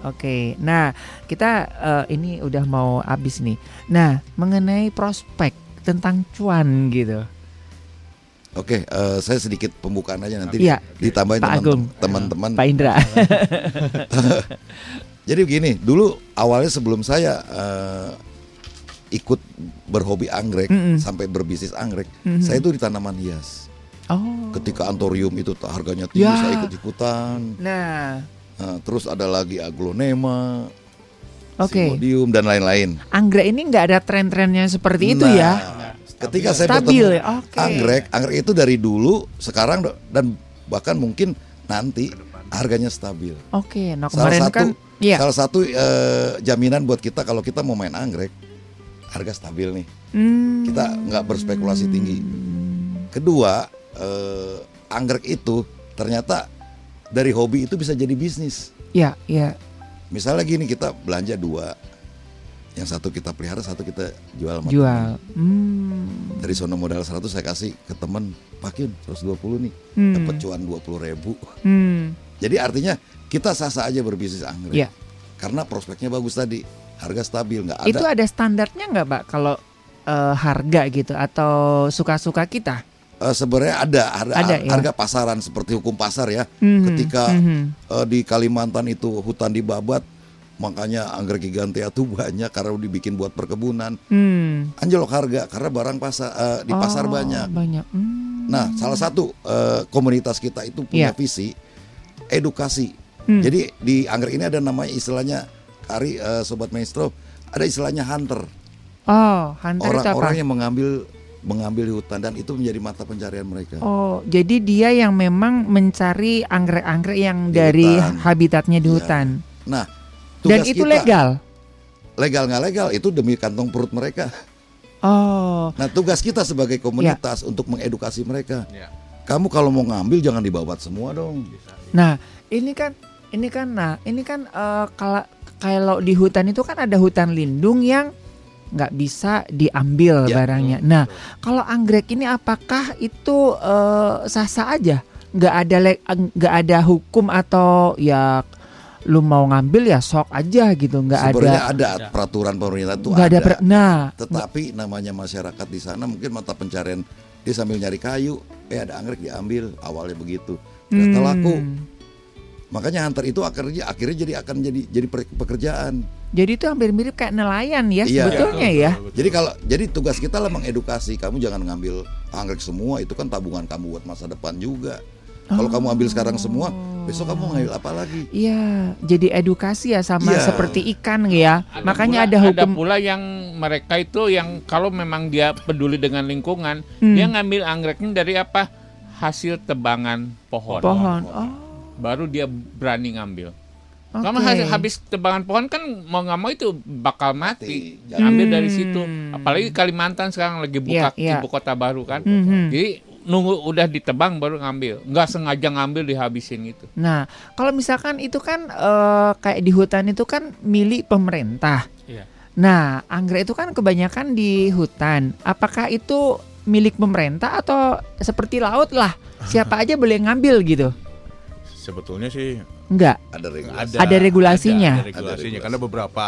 [SPEAKER 1] oke. Nah, kita eh, ini udah mau habis nih. Nah, mengenai prospek tentang cuan gitu.
[SPEAKER 3] Oke, eh, saya sedikit pembukaan aja nanti
[SPEAKER 1] Iya.
[SPEAKER 3] ditambahin
[SPEAKER 1] Pak Agung.
[SPEAKER 3] teman-teman.
[SPEAKER 1] Pak Indra.
[SPEAKER 3] Jadi begini, dulu awalnya sebelum saya eh, ikut berhobi anggrek
[SPEAKER 1] Mm-mm.
[SPEAKER 3] sampai berbisnis anggrek,
[SPEAKER 1] Mhm.
[SPEAKER 3] saya itu di tanaman hias.
[SPEAKER 1] Oh.
[SPEAKER 3] Ketika antorium itu harganya tinggi,
[SPEAKER 1] Ya.
[SPEAKER 3] saya ikut-ikutan.
[SPEAKER 1] Nah,
[SPEAKER 3] Nah, terus ada lagi aglonema,
[SPEAKER 1] oke.
[SPEAKER 3] simodium dan lain-lain.
[SPEAKER 1] Anggrek ini nggak ada tren-trennya seperti itu
[SPEAKER 3] Nah,
[SPEAKER 1] ya.
[SPEAKER 3] Ketika saya
[SPEAKER 1] Stabil
[SPEAKER 3] bertemu
[SPEAKER 1] ya, oke.
[SPEAKER 3] anggrek, anggrek itu dari dulu, sekarang dan bahkan mungkin nanti harganya stabil.
[SPEAKER 1] Oke, nah
[SPEAKER 3] Salah
[SPEAKER 1] kemarin
[SPEAKER 3] satu,
[SPEAKER 1] kan Iya.
[SPEAKER 3] salah satu eh, jaminan buat kita kalau kita mau main anggrek, harga stabil nih.
[SPEAKER 1] Hmm.
[SPEAKER 3] Kita nggak berspekulasi tinggi. Kedua, eh, anggrek itu ternyata dari hobi itu bisa jadi bisnis.
[SPEAKER 1] Ya, ya.
[SPEAKER 3] Misalnya gini kita belanja dua, yang satu kita pelihara, satu kita jual.
[SPEAKER 1] Jual. Hmm.
[SPEAKER 3] Dari sono modal 100 saya kasih ke teman, pakin 120 nih,
[SPEAKER 1] Hmm.
[SPEAKER 3] dapat cuan 20 ribu.
[SPEAKER 1] Hmm.
[SPEAKER 3] Jadi artinya kita sah-sah aja berbisnis anggrek.
[SPEAKER 1] Iya.
[SPEAKER 3] Karena prospeknya bagus tadi, harga stabil nggak ada.
[SPEAKER 1] Itu ada standarnya nggak, Pak? Kalau eh, harga gitu atau suka-suka kita?
[SPEAKER 3] Eh, sebenarnya ada harga,
[SPEAKER 1] Ada, ya?
[SPEAKER 3] harga pasaran seperti hukum pasar ya.
[SPEAKER 1] Mhm,
[SPEAKER 3] Ketika
[SPEAKER 1] mhm.
[SPEAKER 3] eh, di Kalimantan itu hutan dibabat, makanya anggrek gigantea tuh banyak karena dibikin buat perkebunan.
[SPEAKER 1] Hmm.
[SPEAKER 3] Anjlok harga karena barang pasar eh, di pasar
[SPEAKER 1] Oh,
[SPEAKER 3] banyak.
[SPEAKER 1] Banyak. Hmm.
[SPEAKER 3] Nah, salah satu eh, komunitas kita itu punya
[SPEAKER 1] Iya.
[SPEAKER 3] visi edukasi.
[SPEAKER 1] Hmm.
[SPEAKER 3] Jadi di anggrek ini ada namanya istilahnya Kari eh, sobat maestro, ada istilahnya hunter.
[SPEAKER 1] Oh, hunter itu apa?
[SPEAKER 3] Orang-orang yang mengambil mengambil di hutan dan itu menjadi mata pencarian mereka.
[SPEAKER 1] Oh, jadi dia yang memang mencari anggrek-anggrek yang
[SPEAKER 3] Di
[SPEAKER 1] dari
[SPEAKER 3] hutan.
[SPEAKER 1] habitatnya di
[SPEAKER 3] Iya.
[SPEAKER 1] hutan.
[SPEAKER 3] Nah,
[SPEAKER 1] Dan itu
[SPEAKER 3] kita,
[SPEAKER 1] legal.
[SPEAKER 3] legal nggak legal itu demi kantong perut mereka.
[SPEAKER 1] Oh,
[SPEAKER 3] Nah, tugas kita sebagai komunitas
[SPEAKER 1] Iya.
[SPEAKER 3] untuk mengedukasi mereka.
[SPEAKER 4] Ya.
[SPEAKER 3] Kamu kalau mau ngambil jangan dibabat semua dong.
[SPEAKER 1] nah ini kan ini kan nah ini kan eh, kalau kalau di hutan itu kan ada hutan lindung yang nggak bisa diambil
[SPEAKER 3] Ya,
[SPEAKER 1] barangnya. Nah, kalau anggrek ini apakah itu eh, sah-sah aja? Nggak ada nggak ada hukum atau ya lu mau ngambil ya sok aja gitu, nggak ada
[SPEAKER 3] Sebenarnya ada peraturan pemerintah itu
[SPEAKER 1] nggak ada,
[SPEAKER 3] ada.
[SPEAKER 1] per- nah
[SPEAKER 3] Tetapi namanya masyarakat di sana mungkin mata pencarian dia sambil nyari kayu, eh ada anggrek diambil, awalnya begitu. Ternyata
[SPEAKER 1] Hmm.
[SPEAKER 3] laku. Makanya hunter itu akhirnya akhirnya jadi akan jadi jadi pekerjaan.
[SPEAKER 1] Jadi itu hampir mirip kayak nelayan ya
[SPEAKER 3] Iya.
[SPEAKER 1] sebetulnya ya.
[SPEAKER 3] Jadi kalau jadi tugas kita lah mengedukasi, kamu jangan ngambil anggrek semua, itu kan tabungan kamu buat masa depan juga. Kalau kamu ambil sekarang semua, besok kamu ngambil apa lagi?
[SPEAKER 1] Iya, jadi edukasi ya sama
[SPEAKER 3] Iya.
[SPEAKER 1] seperti ikan ya. Makanya
[SPEAKER 5] pula,
[SPEAKER 1] ada hukum
[SPEAKER 5] pula yang mereka itu yang kalau memang dia peduli dengan lingkungan,
[SPEAKER 1] Hmm.
[SPEAKER 5] dia ngambil anggreknya dari apa? Hasil tebangan pohon.
[SPEAKER 1] pohon. Oh,
[SPEAKER 5] Baru dia berani ngambil. Kalau hasil habis tebangan pohon kan mau nggak mau itu bakal mati.
[SPEAKER 3] Mati.
[SPEAKER 5] Ambil
[SPEAKER 1] Hmm.
[SPEAKER 5] dari situ. Apalagi Kalimantan sekarang lagi buka
[SPEAKER 1] Iya, iya.
[SPEAKER 5] ibu kota baru kan.
[SPEAKER 1] Mhm.
[SPEAKER 5] Jadi nunggu udah ditebang baru ngambil. Nggak sengaja ngambil dihabisin gitu.
[SPEAKER 1] Nah, kalau misalkan itu kan eh, kayak di hutan itu kan milik pemerintah.
[SPEAKER 5] Iya.
[SPEAKER 1] Nah, anggrek itu kan kebanyakan di hutan. Apakah itu milik pemerintah atau seperti laut lah? Siapa aja boleh ngambil gitu?
[SPEAKER 4] Sebetulnya sih
[SPEAKER 1] Enggak.
[SPEAKER 3] Ada regulasi.
[SPEAKER 4] ada
[SPEAKER 1] Ada regulasinya.
[SPEAKER 4] ada, ada regulasinya karena beberapa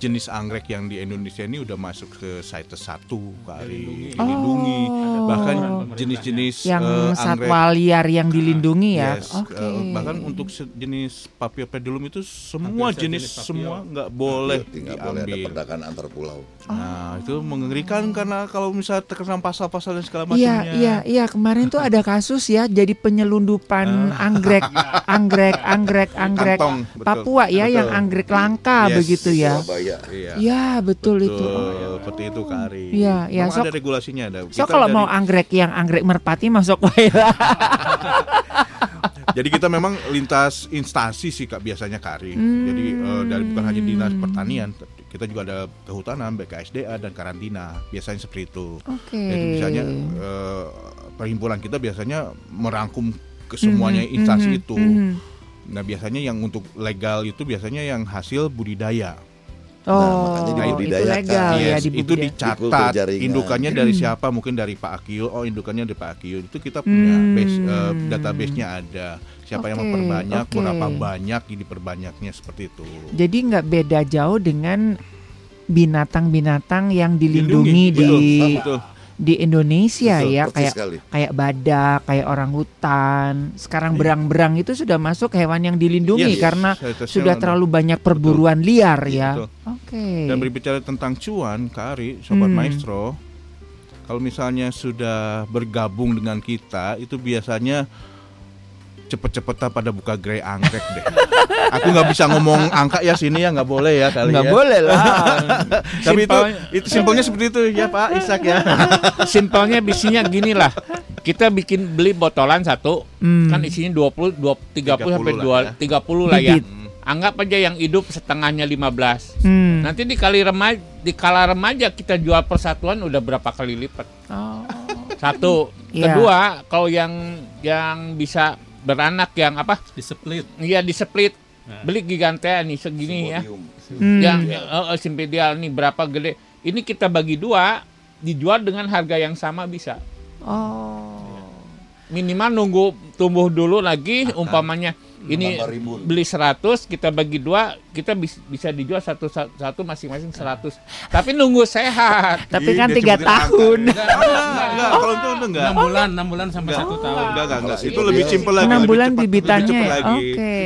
[SPEAKER 4] jenis anggrek yang di Indonesia ini udah masuk ke CITES 1 kali dilindungi.
[SPEAKER 1] Oh.
[SPEAKER 4] Bahkan jenis-jenis
[SPEAKER 1] yang
[SPEAKER 4] eh,
[SPEAKER 1] satwa liar yang dilindungi ya.
[SPEAKER 4] Yes,
[SPEAKER 1] Oke.
[SPEAKER 4] eh, bahkan untuk jenis papio pedulum itu semua
[SPEAKER 2] Hampir
[SPEAKER 4] jenis
[SPEAKER 2] papio.
[SPEAKER 4] semua nggak boleh
[SPEAKER 3] Tidak boleh ada
[SPEAKER 4] diambil.
[SPEAKER 3] perdagangan antar pulau.
[SPEAKER 4] Nah itu mengerikan karena kalau misalnya terkena pasal-pasal dan segala
[SPEAKER 1] Oh. Iya,
[SPEAKER 4] macamnya.
[SPEAKER 1] iya, iya. Kemarin tuh ada kasus ya, jadi penyelundupan anggrek, anggrek, anggrek, anggrek
[SPEAKER 4] Kantong, betul.
[SPEAKER 1] Papua ya,
[SPEAKER 4] Betul.
[SPEAKER 1] yang anggrek langka
[SPEAKER 4] Yes.
[SPEAKER 1] begitu ya.
[SPEAKER 3] Surabaya.
[SPEAKER 4] Iya.
[SPEAKER 1] Ya betul, itu.
[SPEAKER 4] Betul, seperti itu Kari.
[SPEAKER 1] Iya, iya.
[SPEAKER 4] Memang
[SPEAKER 1] So-
[SPEAKER 4] ada regulasinya ada.
[SPEAKER 1] So
[SPEAKER 4] Kita
[SPEAKER 1] kalau
[SPEAKER 4] dari-
[SPEAKER 1] mau anggrek yang anggrek merpati masuk wae lah.
[SPEAKER 4] Jadi kita memang lintas instansi sih kak biasanya Kari. Jadi eh, dari bukan hanya dinas pertanian, kita juga ada kehutanan, BKSDA dan karantina. Biasanya seperti itu.
[SPEAKER 1] Oke.
[SPEAKER 4] Jadi misalnya eh, perhimpunan kita biasanya merangkum ke semuanya instansi
[SPEAKER 1] Mhm,
[SPEAKER 4] itu.
[SPEAKER 1] mhm.
[SPEAKER 4] Nah biasanya yang untuk legal itu biasanya yang hasil budidaya.
[SPEAKER 1] Oh,
[SPEAKER 3] makanya
[SPEAKER 1] itu legal ya
[SPEAKER 4] Yes,
[SPEAKER 1] di
[SPEAKER 4] itu dicatat.
[SPEAKER 3] Jaringan.
[SPEAKER 4] indukannya dari siapa? Mungkin dari Pak Akio. Oh indukannya dari Pak Akio. Itu kita punya
[SPEAKER 1] Hmm.
[SPEAKER 4] base eh, database-nya ada. Siapa yang
[SPEAKER 1] Oke,
[SPEAKER 4] memperbanyak
[SPEAKER 1] oke.
[SPEAKER 4] berapa banyak ini diperbanyaknya seperti itu.
[SPEAKER 1] Jadi nggak beda jauh dengan binatang-binatang yang dilindungi
[SPEAKER 4] Dilindungi,
[SPEAKER 1] di
[SPEAKER 4] betul, betul.
[SPEAKER 1] Di Indonesia
[SPEAKER 3] Betul,
[SPEAKER 1] ya kayak
[SPEAKER 3] sekali.
[SPEAKER 1] kayak badak, kayak orang hutan. Sekarang berang-berang itu sudah masuk hewan yang dilindungi
[SPEAKER 4] Yes,
[SPEAKER 1] karena
[SPEAKER 4] saya-
[SPEAKER 1] sudah terlalu banyak perburuan liar
[SPEAKER 4] Iya,
[SPEAKER 1] ya.
[SPEAKER 4] betul.
[SPEAKER 1] Oke.
[SPEAKER 4] dan berbicara tentang cuan Kari sobat
[SPEAKER 1] Hmm.
[SPEAKER 4] maestro kalau misalnya sudah bergabung dengan kita itu biasanya cepet-cepetan pada buka gerai anggrek deh. Aku nggak bisa ngomong angka ya sini ya nggak boleh ya kali
[SPEAKER 1] Nggak
[SPEAKER 4] ya.
[SPEAKER 1] boleh lah.
[SPEAKER 4] Tapi itu itu simpelnya seperti itu ya Pak Ishak ya.
[SPEAKER 5] Simpelnya bisinya gini lah. Kita bikin beli botolan satu,
[SPEAKER 1] Hmm.
[SPEAKER 5] kan isinya 20, 20 30,
[SPEAKER 4] 30
[SPEAKER 5] sampai
[SPEAKER 4] lah
[SPEAKER 5] 2,
[SPEAKER 4] ya.
[SPEAKER 5] 30 lah ya. Anggap aja yang hidup setengahnya 15.
[SPEAKER 1] Hmm.
[SPEAKER 5] Nanti di kali remaja, di kala remaja kita jual persatuan udah berapa kali lipat.
[SPEAKER 1] Oh.
[SPEAKER 5] Satu.
[SPEAKER 1] Iya.
[SPEAKER 5] Kedua, kalau yang yang bisa beranak yang apa?
[SPEAKER 2] di split
[SPEAKER 5] Iya di split Beli gigantea nih segini ya.
[SPEAKER 1] Hmm.
[SPEAKER 5] Yang uh, simpedial nih berapa gede. Ini kita bagi dua, dijual dengan harga yang sama bisa.
[SPEAKER 1] Oh.
[SPEAKER 5] Minimal nunggu tumbuh dulu lagi umpamanya ini beli 100 kita bagi dua kita bis- bisa dijual satu satu masing-masing 100 tapi nunggu sehat
[SPEAKER 1] Tapi kan tiga tahun.
[SPEAKER 4] Enggak, enggak, kalau itu enggak.
[SPEAKER 2] enam bulan enam bulan sampai satu tahun
[SPEAKER 4] Enggak, enggak, enggak. Itu lebih
[SPEAKER 3] dia-
[SPEAKER 4] simpel lagi.
[SPEAKER 1] Enam
[SPEAKER 4] lebih
[SPEAKER 1] bulan
[SPEAKER 4] cepat, lebih
[SPEAKER 1] bibitannya. ya? Oke.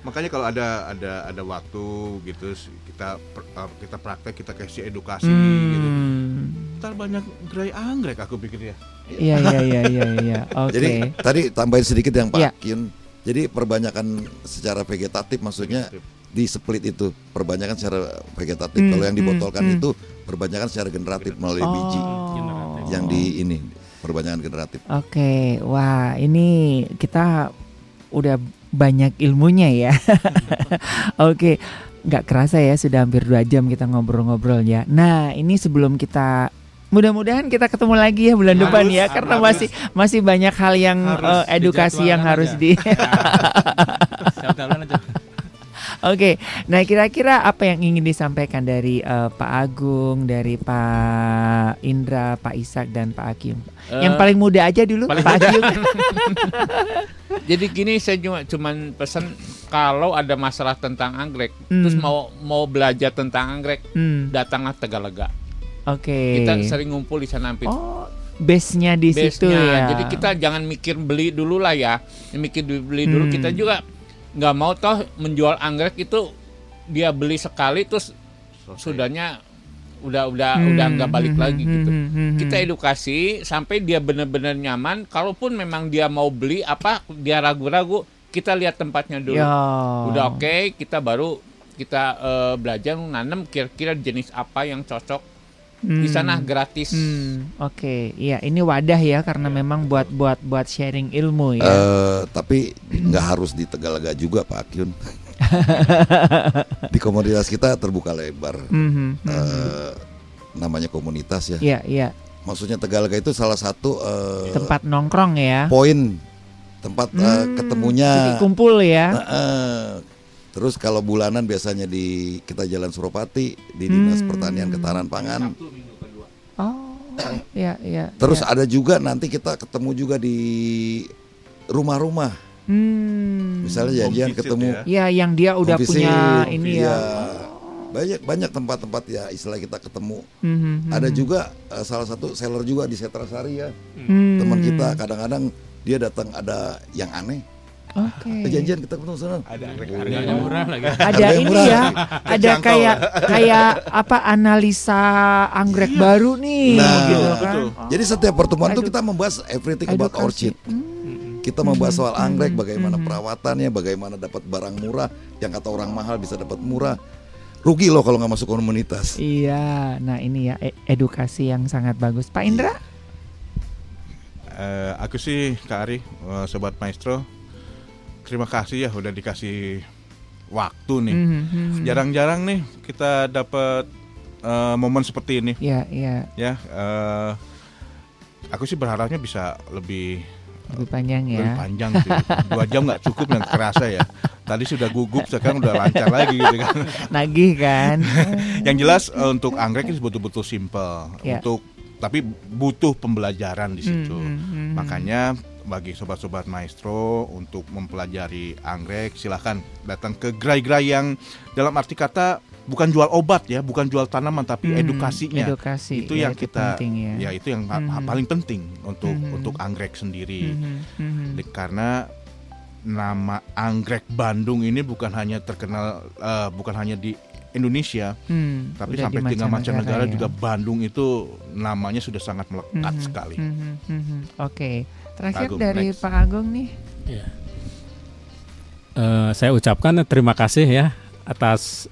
[SPEAKER 4] Makanya kalau ada ada ada waktu gitu kita uh, kita praktek kita kasih edukasi gitu.
[SPEAKER 1] Hmm.
[SPEAKER 4] Ntar banyak gerai anggrek aku pikir ya.
[SPEAKER 1] Iya iya iya iya iya. Oke.
[SPEAKER 3] Jadi tadi tambahin sedikit yang Pak
[SPEAKER 1] Iya.
[SPEAKER 3] Jadi perbanyakan secara vegetatif maksudnya di split itu perbanyakan secara vegetatif.
[SPEAKER 1] Hmm,
[SPEAKER 3] Kalau yang dibotolkan
[SPEAKER 1] hmm,
[SPEAKER 3] itu perbanyakan secara generatif melalui biji.
[SPEAKER 1] Oh.
[SPEAKER 3] Yang di ini perbanyakan generatif.
[SPEAKER 1] Oke, wah ini kita udah banyak ilmunya ya. Oke, nggak kerasa ya sudah hampir dua jam kita ngobrol-ngobrol ya. Nah ini sebelum kita mudah-mudahan kita ketemu lagi ya bulan
[SPEAKER 2] Harus,
[SPEAKER 1] depan ya
[SPEAKER 2] harus.
[SPEAKER 1] karena masih masih banyak hal yang
[SPEAKER 2] Harus
[SPEAKER 1] eh, edukasi yang harus
[SPEAKER 2] aja.
[SPEAKER 1] di. Oke, nah kira-kira apa yang ingin disampaikan dari eh, Pak Agung, dari Pak Indra, Pak Ishak dan Pak Akim? yang
[SPEAKER 5] Eh,
[SPEAKER 1] paling muda aja dulu,
[SPEAKER 5] paling
[SPEAKER 1] Pak Akim.
[SPEAKER 5] jadi gini saya cuma cuman pesan kalau ada masalah tentang anggrek
[SPEAKER 1] Hmm.
[SPEAKER 5] terus mau mau belajar tentang anggrek
[SPEAKER 1] Hmm,
[SPEAKER 5] datanglah Tegalega
[SPEAKER 1] Oke.
[SPEAKER 5] kita sering ngumpul di sana Pit.
[SPEAKER 1] Oh, base-nya di situ
[SPEAKER 5] Base-nya.
[SPEAKER 1] ya.
[SPEAKER 5] Jadi kita jangan mikir beli dulu lah ya. Mikir beli dulu
[SPEAKER 1] Hmm.
[SPEAKER 5] kita juga nggak mau toh menjual anggrek itu dia beli sekali terus sudahnya udah udah
[SPEAKER 1] Hmm,
[SPEAKER 5] udah nggak balik
[SPEAKER 1] hmm,
[SPEAKER 5] lagi
[SPEAKER 1] hmm,
[SPEAKER 5] gitu.
[SPEAKER 1] hmm, hmm,
[SPEAKER 5] Kita edukasi sampai dia benar-benar nyaman. Kalaupun memang dia mau beli apa dia ragu-ragu, kita lihat tempatnya dulu.
[SPEAKER 1] Ya.
[SPEAKER 5] Udah oke, kita baru kita eh, belajar nanam kira-kira jenis apa yang cocok
[SPEAKER 1] Hmm.
[SPEAKER 5] di sana gratis.
[SPEAKER 1] Hmm, Oke, iya ini wadah ya karena memang buat buat buat sharing ilmu ya.
[SPEAKER 3] Eh, tapi nggak harus di Tegalaga juga Pak Kyun. di komunitas kita terbuka lebar.
[SPEAKER 1] Mhm, mhm.
[SPEAKER 3] Eh, namanya komunitas ya.
[SPEAKER 1] Iya iya
[SPEAKER 3] Maksudnya Tegalaga itu salah satu eh,
[SPEAKER 1] tempat nongkrong ya.
[SPEAKER 3] poin tempat
[SPEAKER 1] Hmm,
[SPEAKER 3] ketemunya.
[SPEAKER 1] Jadi kumpul ya.
[SPEAKER 3] Nah, eh, terus kalau bulanan biasanya di kita Jalan Suropati di Dinas
[SPEAKER 1] Hmm.
[SPEAKER 3] Pertanian Ketahanan Pangan.
[SPEAKER 1] Oh, iya iya.
[SPEAKER 3] Terus
[SPEAKER 1] iya.
[SPEAKER 3] ada juga nanti kita ketemu juga di rumah-rumah.
[SPEAKER 1] Hmm.
[SPEAKER 3] Misalnya janjian
[SPEAKER 4] visit
[SPEAKER 3] ketemu
[SPEAKER 4] ya.
[SPEAKER 1] Ya yang dia udah
[SPEAKER 3] home
[SPEAKER 1] punya
[SPEAKER 3] visit,
[SPEAKER 1] ini
[SPEAKER 3] iya.
[SPEAKER 1] ya.
[SPEAKER 3] Banyak banyak tempat-tempat ya istilah kita ketemu.
[SPEAKER 1] Mhm,
[SPEAKER 3] Ada
[SPEAKER 1] mhm.
[SPEAKER 3] juga eh, salah satu seller juga di Setrasari ya.
[SPEAKER 1] Hmm.
[SPEAKER 3] Teman kita kadang-kadang dia datang ada yang aneh.
[SPEAKER 1] Oke.
[SPEAKER 3] Eh, janjian kita ketemu sana.
[SPEAKER 4] Ada anggrek
[SPEAKER 2] Harganya murah lagi.
[SPEAKER 1] ada
[SPEAKER 3] yang
[SPEAKER 1] ini
[SPEAKER 3] murah.
[SPEAKER 1] ya, ada kayak kayak apa analisa anggrek baru nih,
[SPEAKER 3] Nah,
[SPEAKER 1] gitu kan.
[SPEAKER 4] betul.
[SPEAKER 1] Oh,
[SPEAKER 3] Jadi setiap pertemuan tuh
[SPEAKER 1] edu-
[SPEAKER 3] kita membahas everything about
[SPEAKER 1] edukasi.
[SPEAKER 3] orchid.
[SPEAKER 1] Hmm.
[SPEAKER 3] Kita membahas soal anggrek,
[SPEAKER 1] hmm,
[SPEAKER 3] bagaimana
[SPEAKER 1] hmm.
[SPEAKER 3] perawatannya, bagaimana dapat barang murah, yang kata orang mahal bisa dapat murah. Rugi loh kalau nggak masuk komunitas.
[SPEAKER 1] Iya, nah ini ya e- edukasi yang sangat bagus, Pak Indra.
[SPEAKER 4] Eh, aku sih Kak Ari, eh, sobat maestro, terima kasih ya udah dikasih waktu nih.
[SPEAKER 1] Mhm, mhm.
[SPEAKER 4] Jarang-jarang nih kita dapat eh, momen seperti ini
[SPEAKER 1] Iya, iya,
[SPEAKER 4] ya. eh, aku sih berharapnya bisa lebih
[SPEAKER 1] lebih panjang
[SPEAKER 4] lebih
[SPEAKER 1] ya.
[SPEAKER 4] panjang sih. Dua jam nggak cukup yang kerasa ya. Tadi sudah gugup, sekarang udah lancar lagi gitu kan.
[SPEAKER 1] Nagih kan.
[SPEAKER 4] Yang jelas eh, untuk anggrek ini betul-betul simple.
[SPEAKER 1] Ya.
[SPEAKER 4] Untuk tapi butuh pembelajaran di situ.
[SPEAKER 1] Mhm, mhm.
[SPEAKER 4] Makanya bagi sobat-sobat maestro untuk mempelajari anggrek silahkan datang ke gerai-gerai yang dalam arti kata bukan jual obat ya, bukan jual tanaman tapi
[SPEAKER 1] Hmm,
[SPEAKER 4] edukasinya.
[SPEAKER 1] Edukasi.
[SPEAKER 4] itu
[SPEAKER 1] ya,
[SPEAKER 4] yang kita
[SPEAKER 1] penting ya.
[SPEAKER 4] ya itu yang
[SPEAKER 1] Mhm.
[SPEAKER 4] paling penting untuk
[SPEAKER 1] Mhm.
[SPEAKER 4] untuk anggrek sendiri.
[SPEAKER 1] Mhm, mhm.
[SPEAKER 4] Di- Karena nama anggrek Bandung ini bukan hanya terkenal eh, bukan hanya di Indonesia,
[SPEAKER 1] Hmm,
[SPEAKER 4] tapi sampai
[SPEAKER 1] di
[SPEAKER 4] tinggal mancanegara
[SPEAKER 1] ya.
[SPEAKER 4] juga Bandung itu namanya sudah sangat melekat
[SPEAKER 1] Mhm,
[SPEAKER 4] sekali.
[SPEAKER 1] mhm, mhm. Oke, terakhir
[SPEAKER 4] Agung,
[SPEAKER 1] dari
[SPEAKER 4] next.
[SPEAKER 1] Pak Agung nih.
[SPEAKER 2] Iya. Eh, saya ucapkan terima kasih ya atas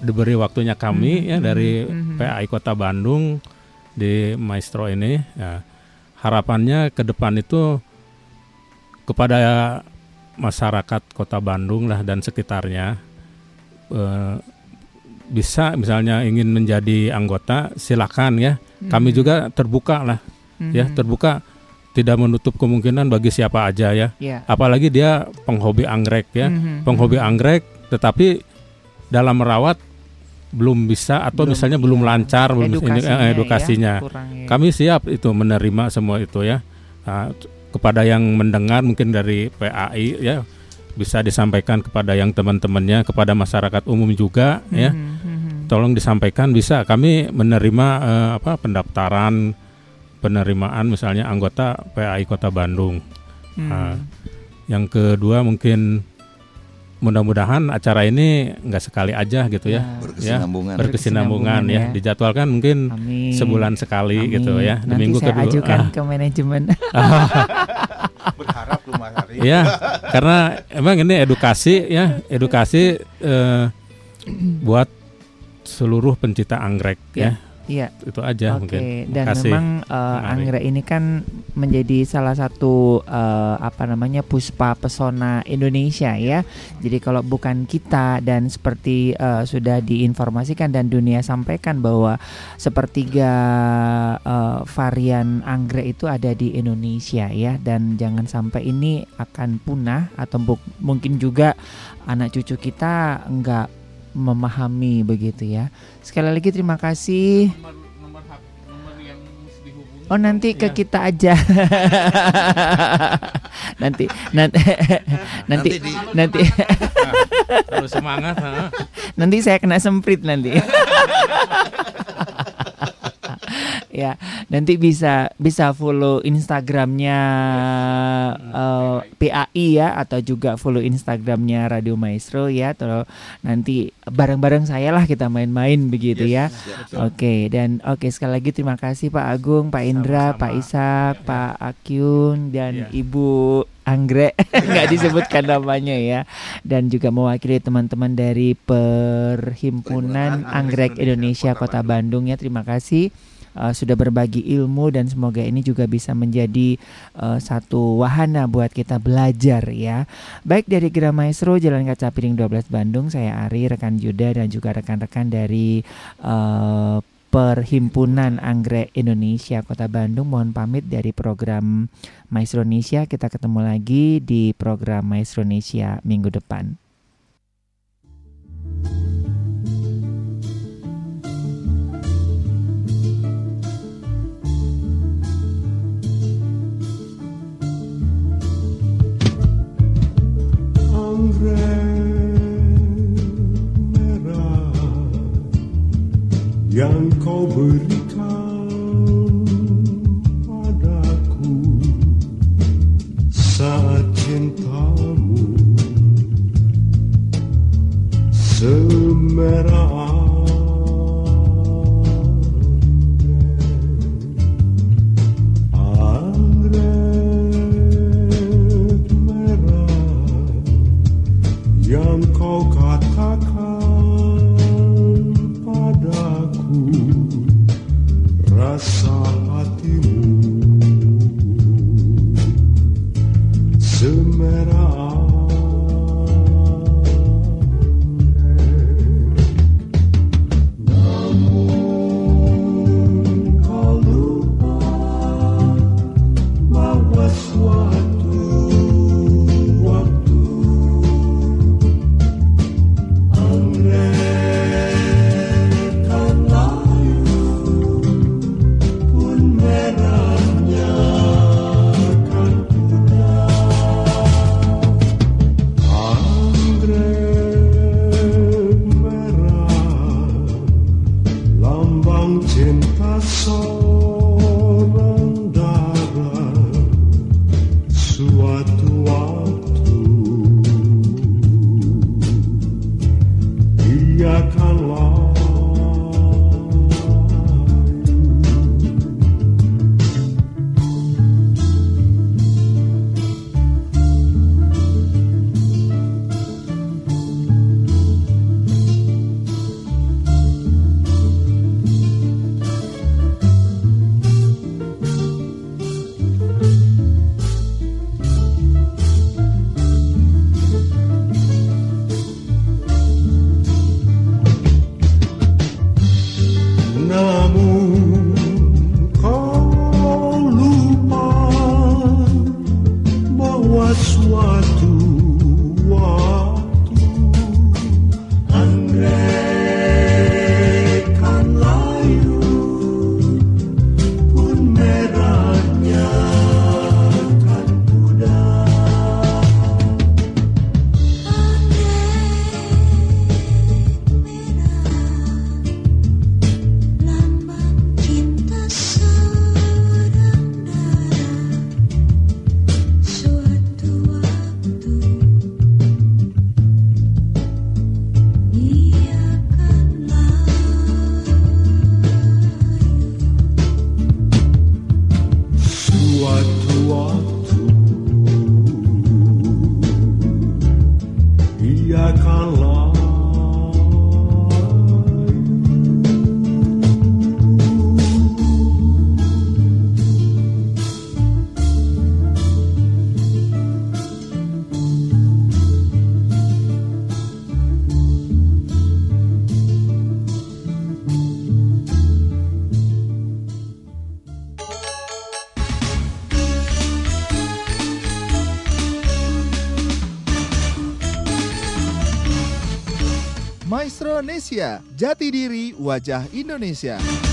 [SPEAKER 2] diberi waktunya kami
[SPEAKER 1] Mhm,
[SPEAKER 2] ya dari
[SPEAKER 1] mhm.
[SPEAKER 2] PAI Kota Bandung di Maestro ini. Ya. Harapannya ke depan itu kepada masyarakat Kota Bandung lah dan sekitarnya eh, bisa misalnya ingin menjadi anggota silakan ya. Kami
[SPEAKER 1] Mhm,
[SPEAKER 2] juga terbuka lah ya
[SPEAKER 1] mhm.
[SPEAKER 2] terbuka tidak menutup kemungkinan bagi siapa aja ya.
[SPEAKER 1] Yeah.
[SPEAKER 2] Apalagi dia penghobi anggrek ya,
[SPEAKER 1] Mhm.
[SPEAKER 2] penghobi anggrek, tetapi dalam merawat belum bisa atau
[SPEAKER 1] Belum,
[SPEAKER 2] misalnya belum
[SPEAKER 1] iya.
[SPEAKER 2] lancar belum ini,
[SPEAKER 1] Edukasinya
[SPEAKER 2] eh,
[SPEAKER 1] ya,
[SPEAKER 2] edukasinya.
[SPEAKER 1] kurang ya.
[SPEAKER 2] Kami siap itu menerima semua itu ya. Nah, kepada yang mendengar mungkin dari PAI ya bisa disampaikan kepada yang teman-temannya, kepada masyarakat umum juga ya.
[SPEAKER 1] Mhm, mhm.
[SPEAKER 2] Tolong disampaikan bisa kami menerima eh, apa pendaftaran penerimaan misalnya anggota PAI Kota Bandung.
[SPEAKER 1] Hmm.
[SPEAKER 2] Nah, yang kedua mungkin mudah-mudahan acara ini nggak sekali aja gitu ya.
[SPEAKER 3] Berkesinambungan.
[SPEAKER 2] Berkesinambungan ya.
[SPEAKER 1] Berkesinambungan ya.
[SPEAKER 2] Dijadwalkan mungkin
[SPEAKER 1] Amin.
[SPEAKER 2] sebulan sekali
[SPEAKER 1] Amin.
[SPEAKER 2] gitu ya. Di
[SPEAKER 1] Nanti
[SPEAKER 2] minggu
[SPEAKER 1] saya
[SPEAKER 2] kedua.
[SPEAKER 1] ajukan
[SPEAKER 2] Ah.
[SPEAKER 1] ke manajemen.
[SPEAKER 4] Berharap.
[SPEAKER 2] Iya, karena emang ini edukasi ya, edukasi eh, buat seluruh pencinta anggrek ya.
[SPEAKER 1] Iya.
[SPEAKER 2] Itu aja
[SPEAKER 1] Oke,
[SPEAKER 2] mungkin.
[SPEAKER 1] dan
[SPEAKER 2] Makasih.
[SPEAKER 1] memang uh,
[SPEAKER 2] Mari.
[SPEAKER 1] anggrek ini kan menjadi salah satu uh, apa namanya puspa pesona Indonesia ya. Jadi kalau bukan kita dan seperti uh, sudah diinformasikan dan dunia sampaikan bahwa sepertiga uh, varian anggrek itu ada di Indonesia ya dan jangan sampai ini akan punah atau mungkin juga anak cucu kita enggak memahami begitu ya. Sekali lagi terima kasih.
[SPEAKER 5] Nomor nomor nomor yang.
[SPEAKER 1] Oh nanti ke
[SPEAKER 5] Ya.
[SPEAKER 1] kita aja. nanti nanti nanti nanti
[SPEAKER 2] semangat.
[SPEAKER 1] nanti saya kena semprit nanti. ya nanti bisa bisa follow Instagramnya eh, PAI ya atau juga follow Instagramnya Radio Maestro ya atau nanti bareng-bareng saya lah kita main-main begitu ya. Oke dan oke sekali lagi terima kasih Pak Agung, Pak Indra,
[SPEAKER 2] Sama-sama.
[SPEAKER 1] Pak Ishak, Pak Akyun dan
[SPEAKER 2] Iya.
[SPEAKER 1] Ibu Anggrek. Nggak disebutkan namanya ya. Dan juga mewakili teman-teman dari Perhimpunan Anggrek Indonesia Kota Bandung ya. Terima kasih uh, sudah berbagi ilmu dan semoga ini juga bisa menjadi uh, satu wahana buat kita belajar ya. Baik dari Gira Maestro Jalan Kaca Piring 12 Bandung saya Ari rekan Yuda dan juga rekan-rekan dari uh, Perhimpunan Anggrek Indonesia Kota Bandung mohon pamit dari program Maestro Indonesia kita ketemu lagi di program Maestro Indonesia minggu depan.
[SPEAKER 8] Yang kau berikan padaku saat cintamu semerah
[SPEAKER 9] Maestro Nesia, jati diri wajah Indonesia.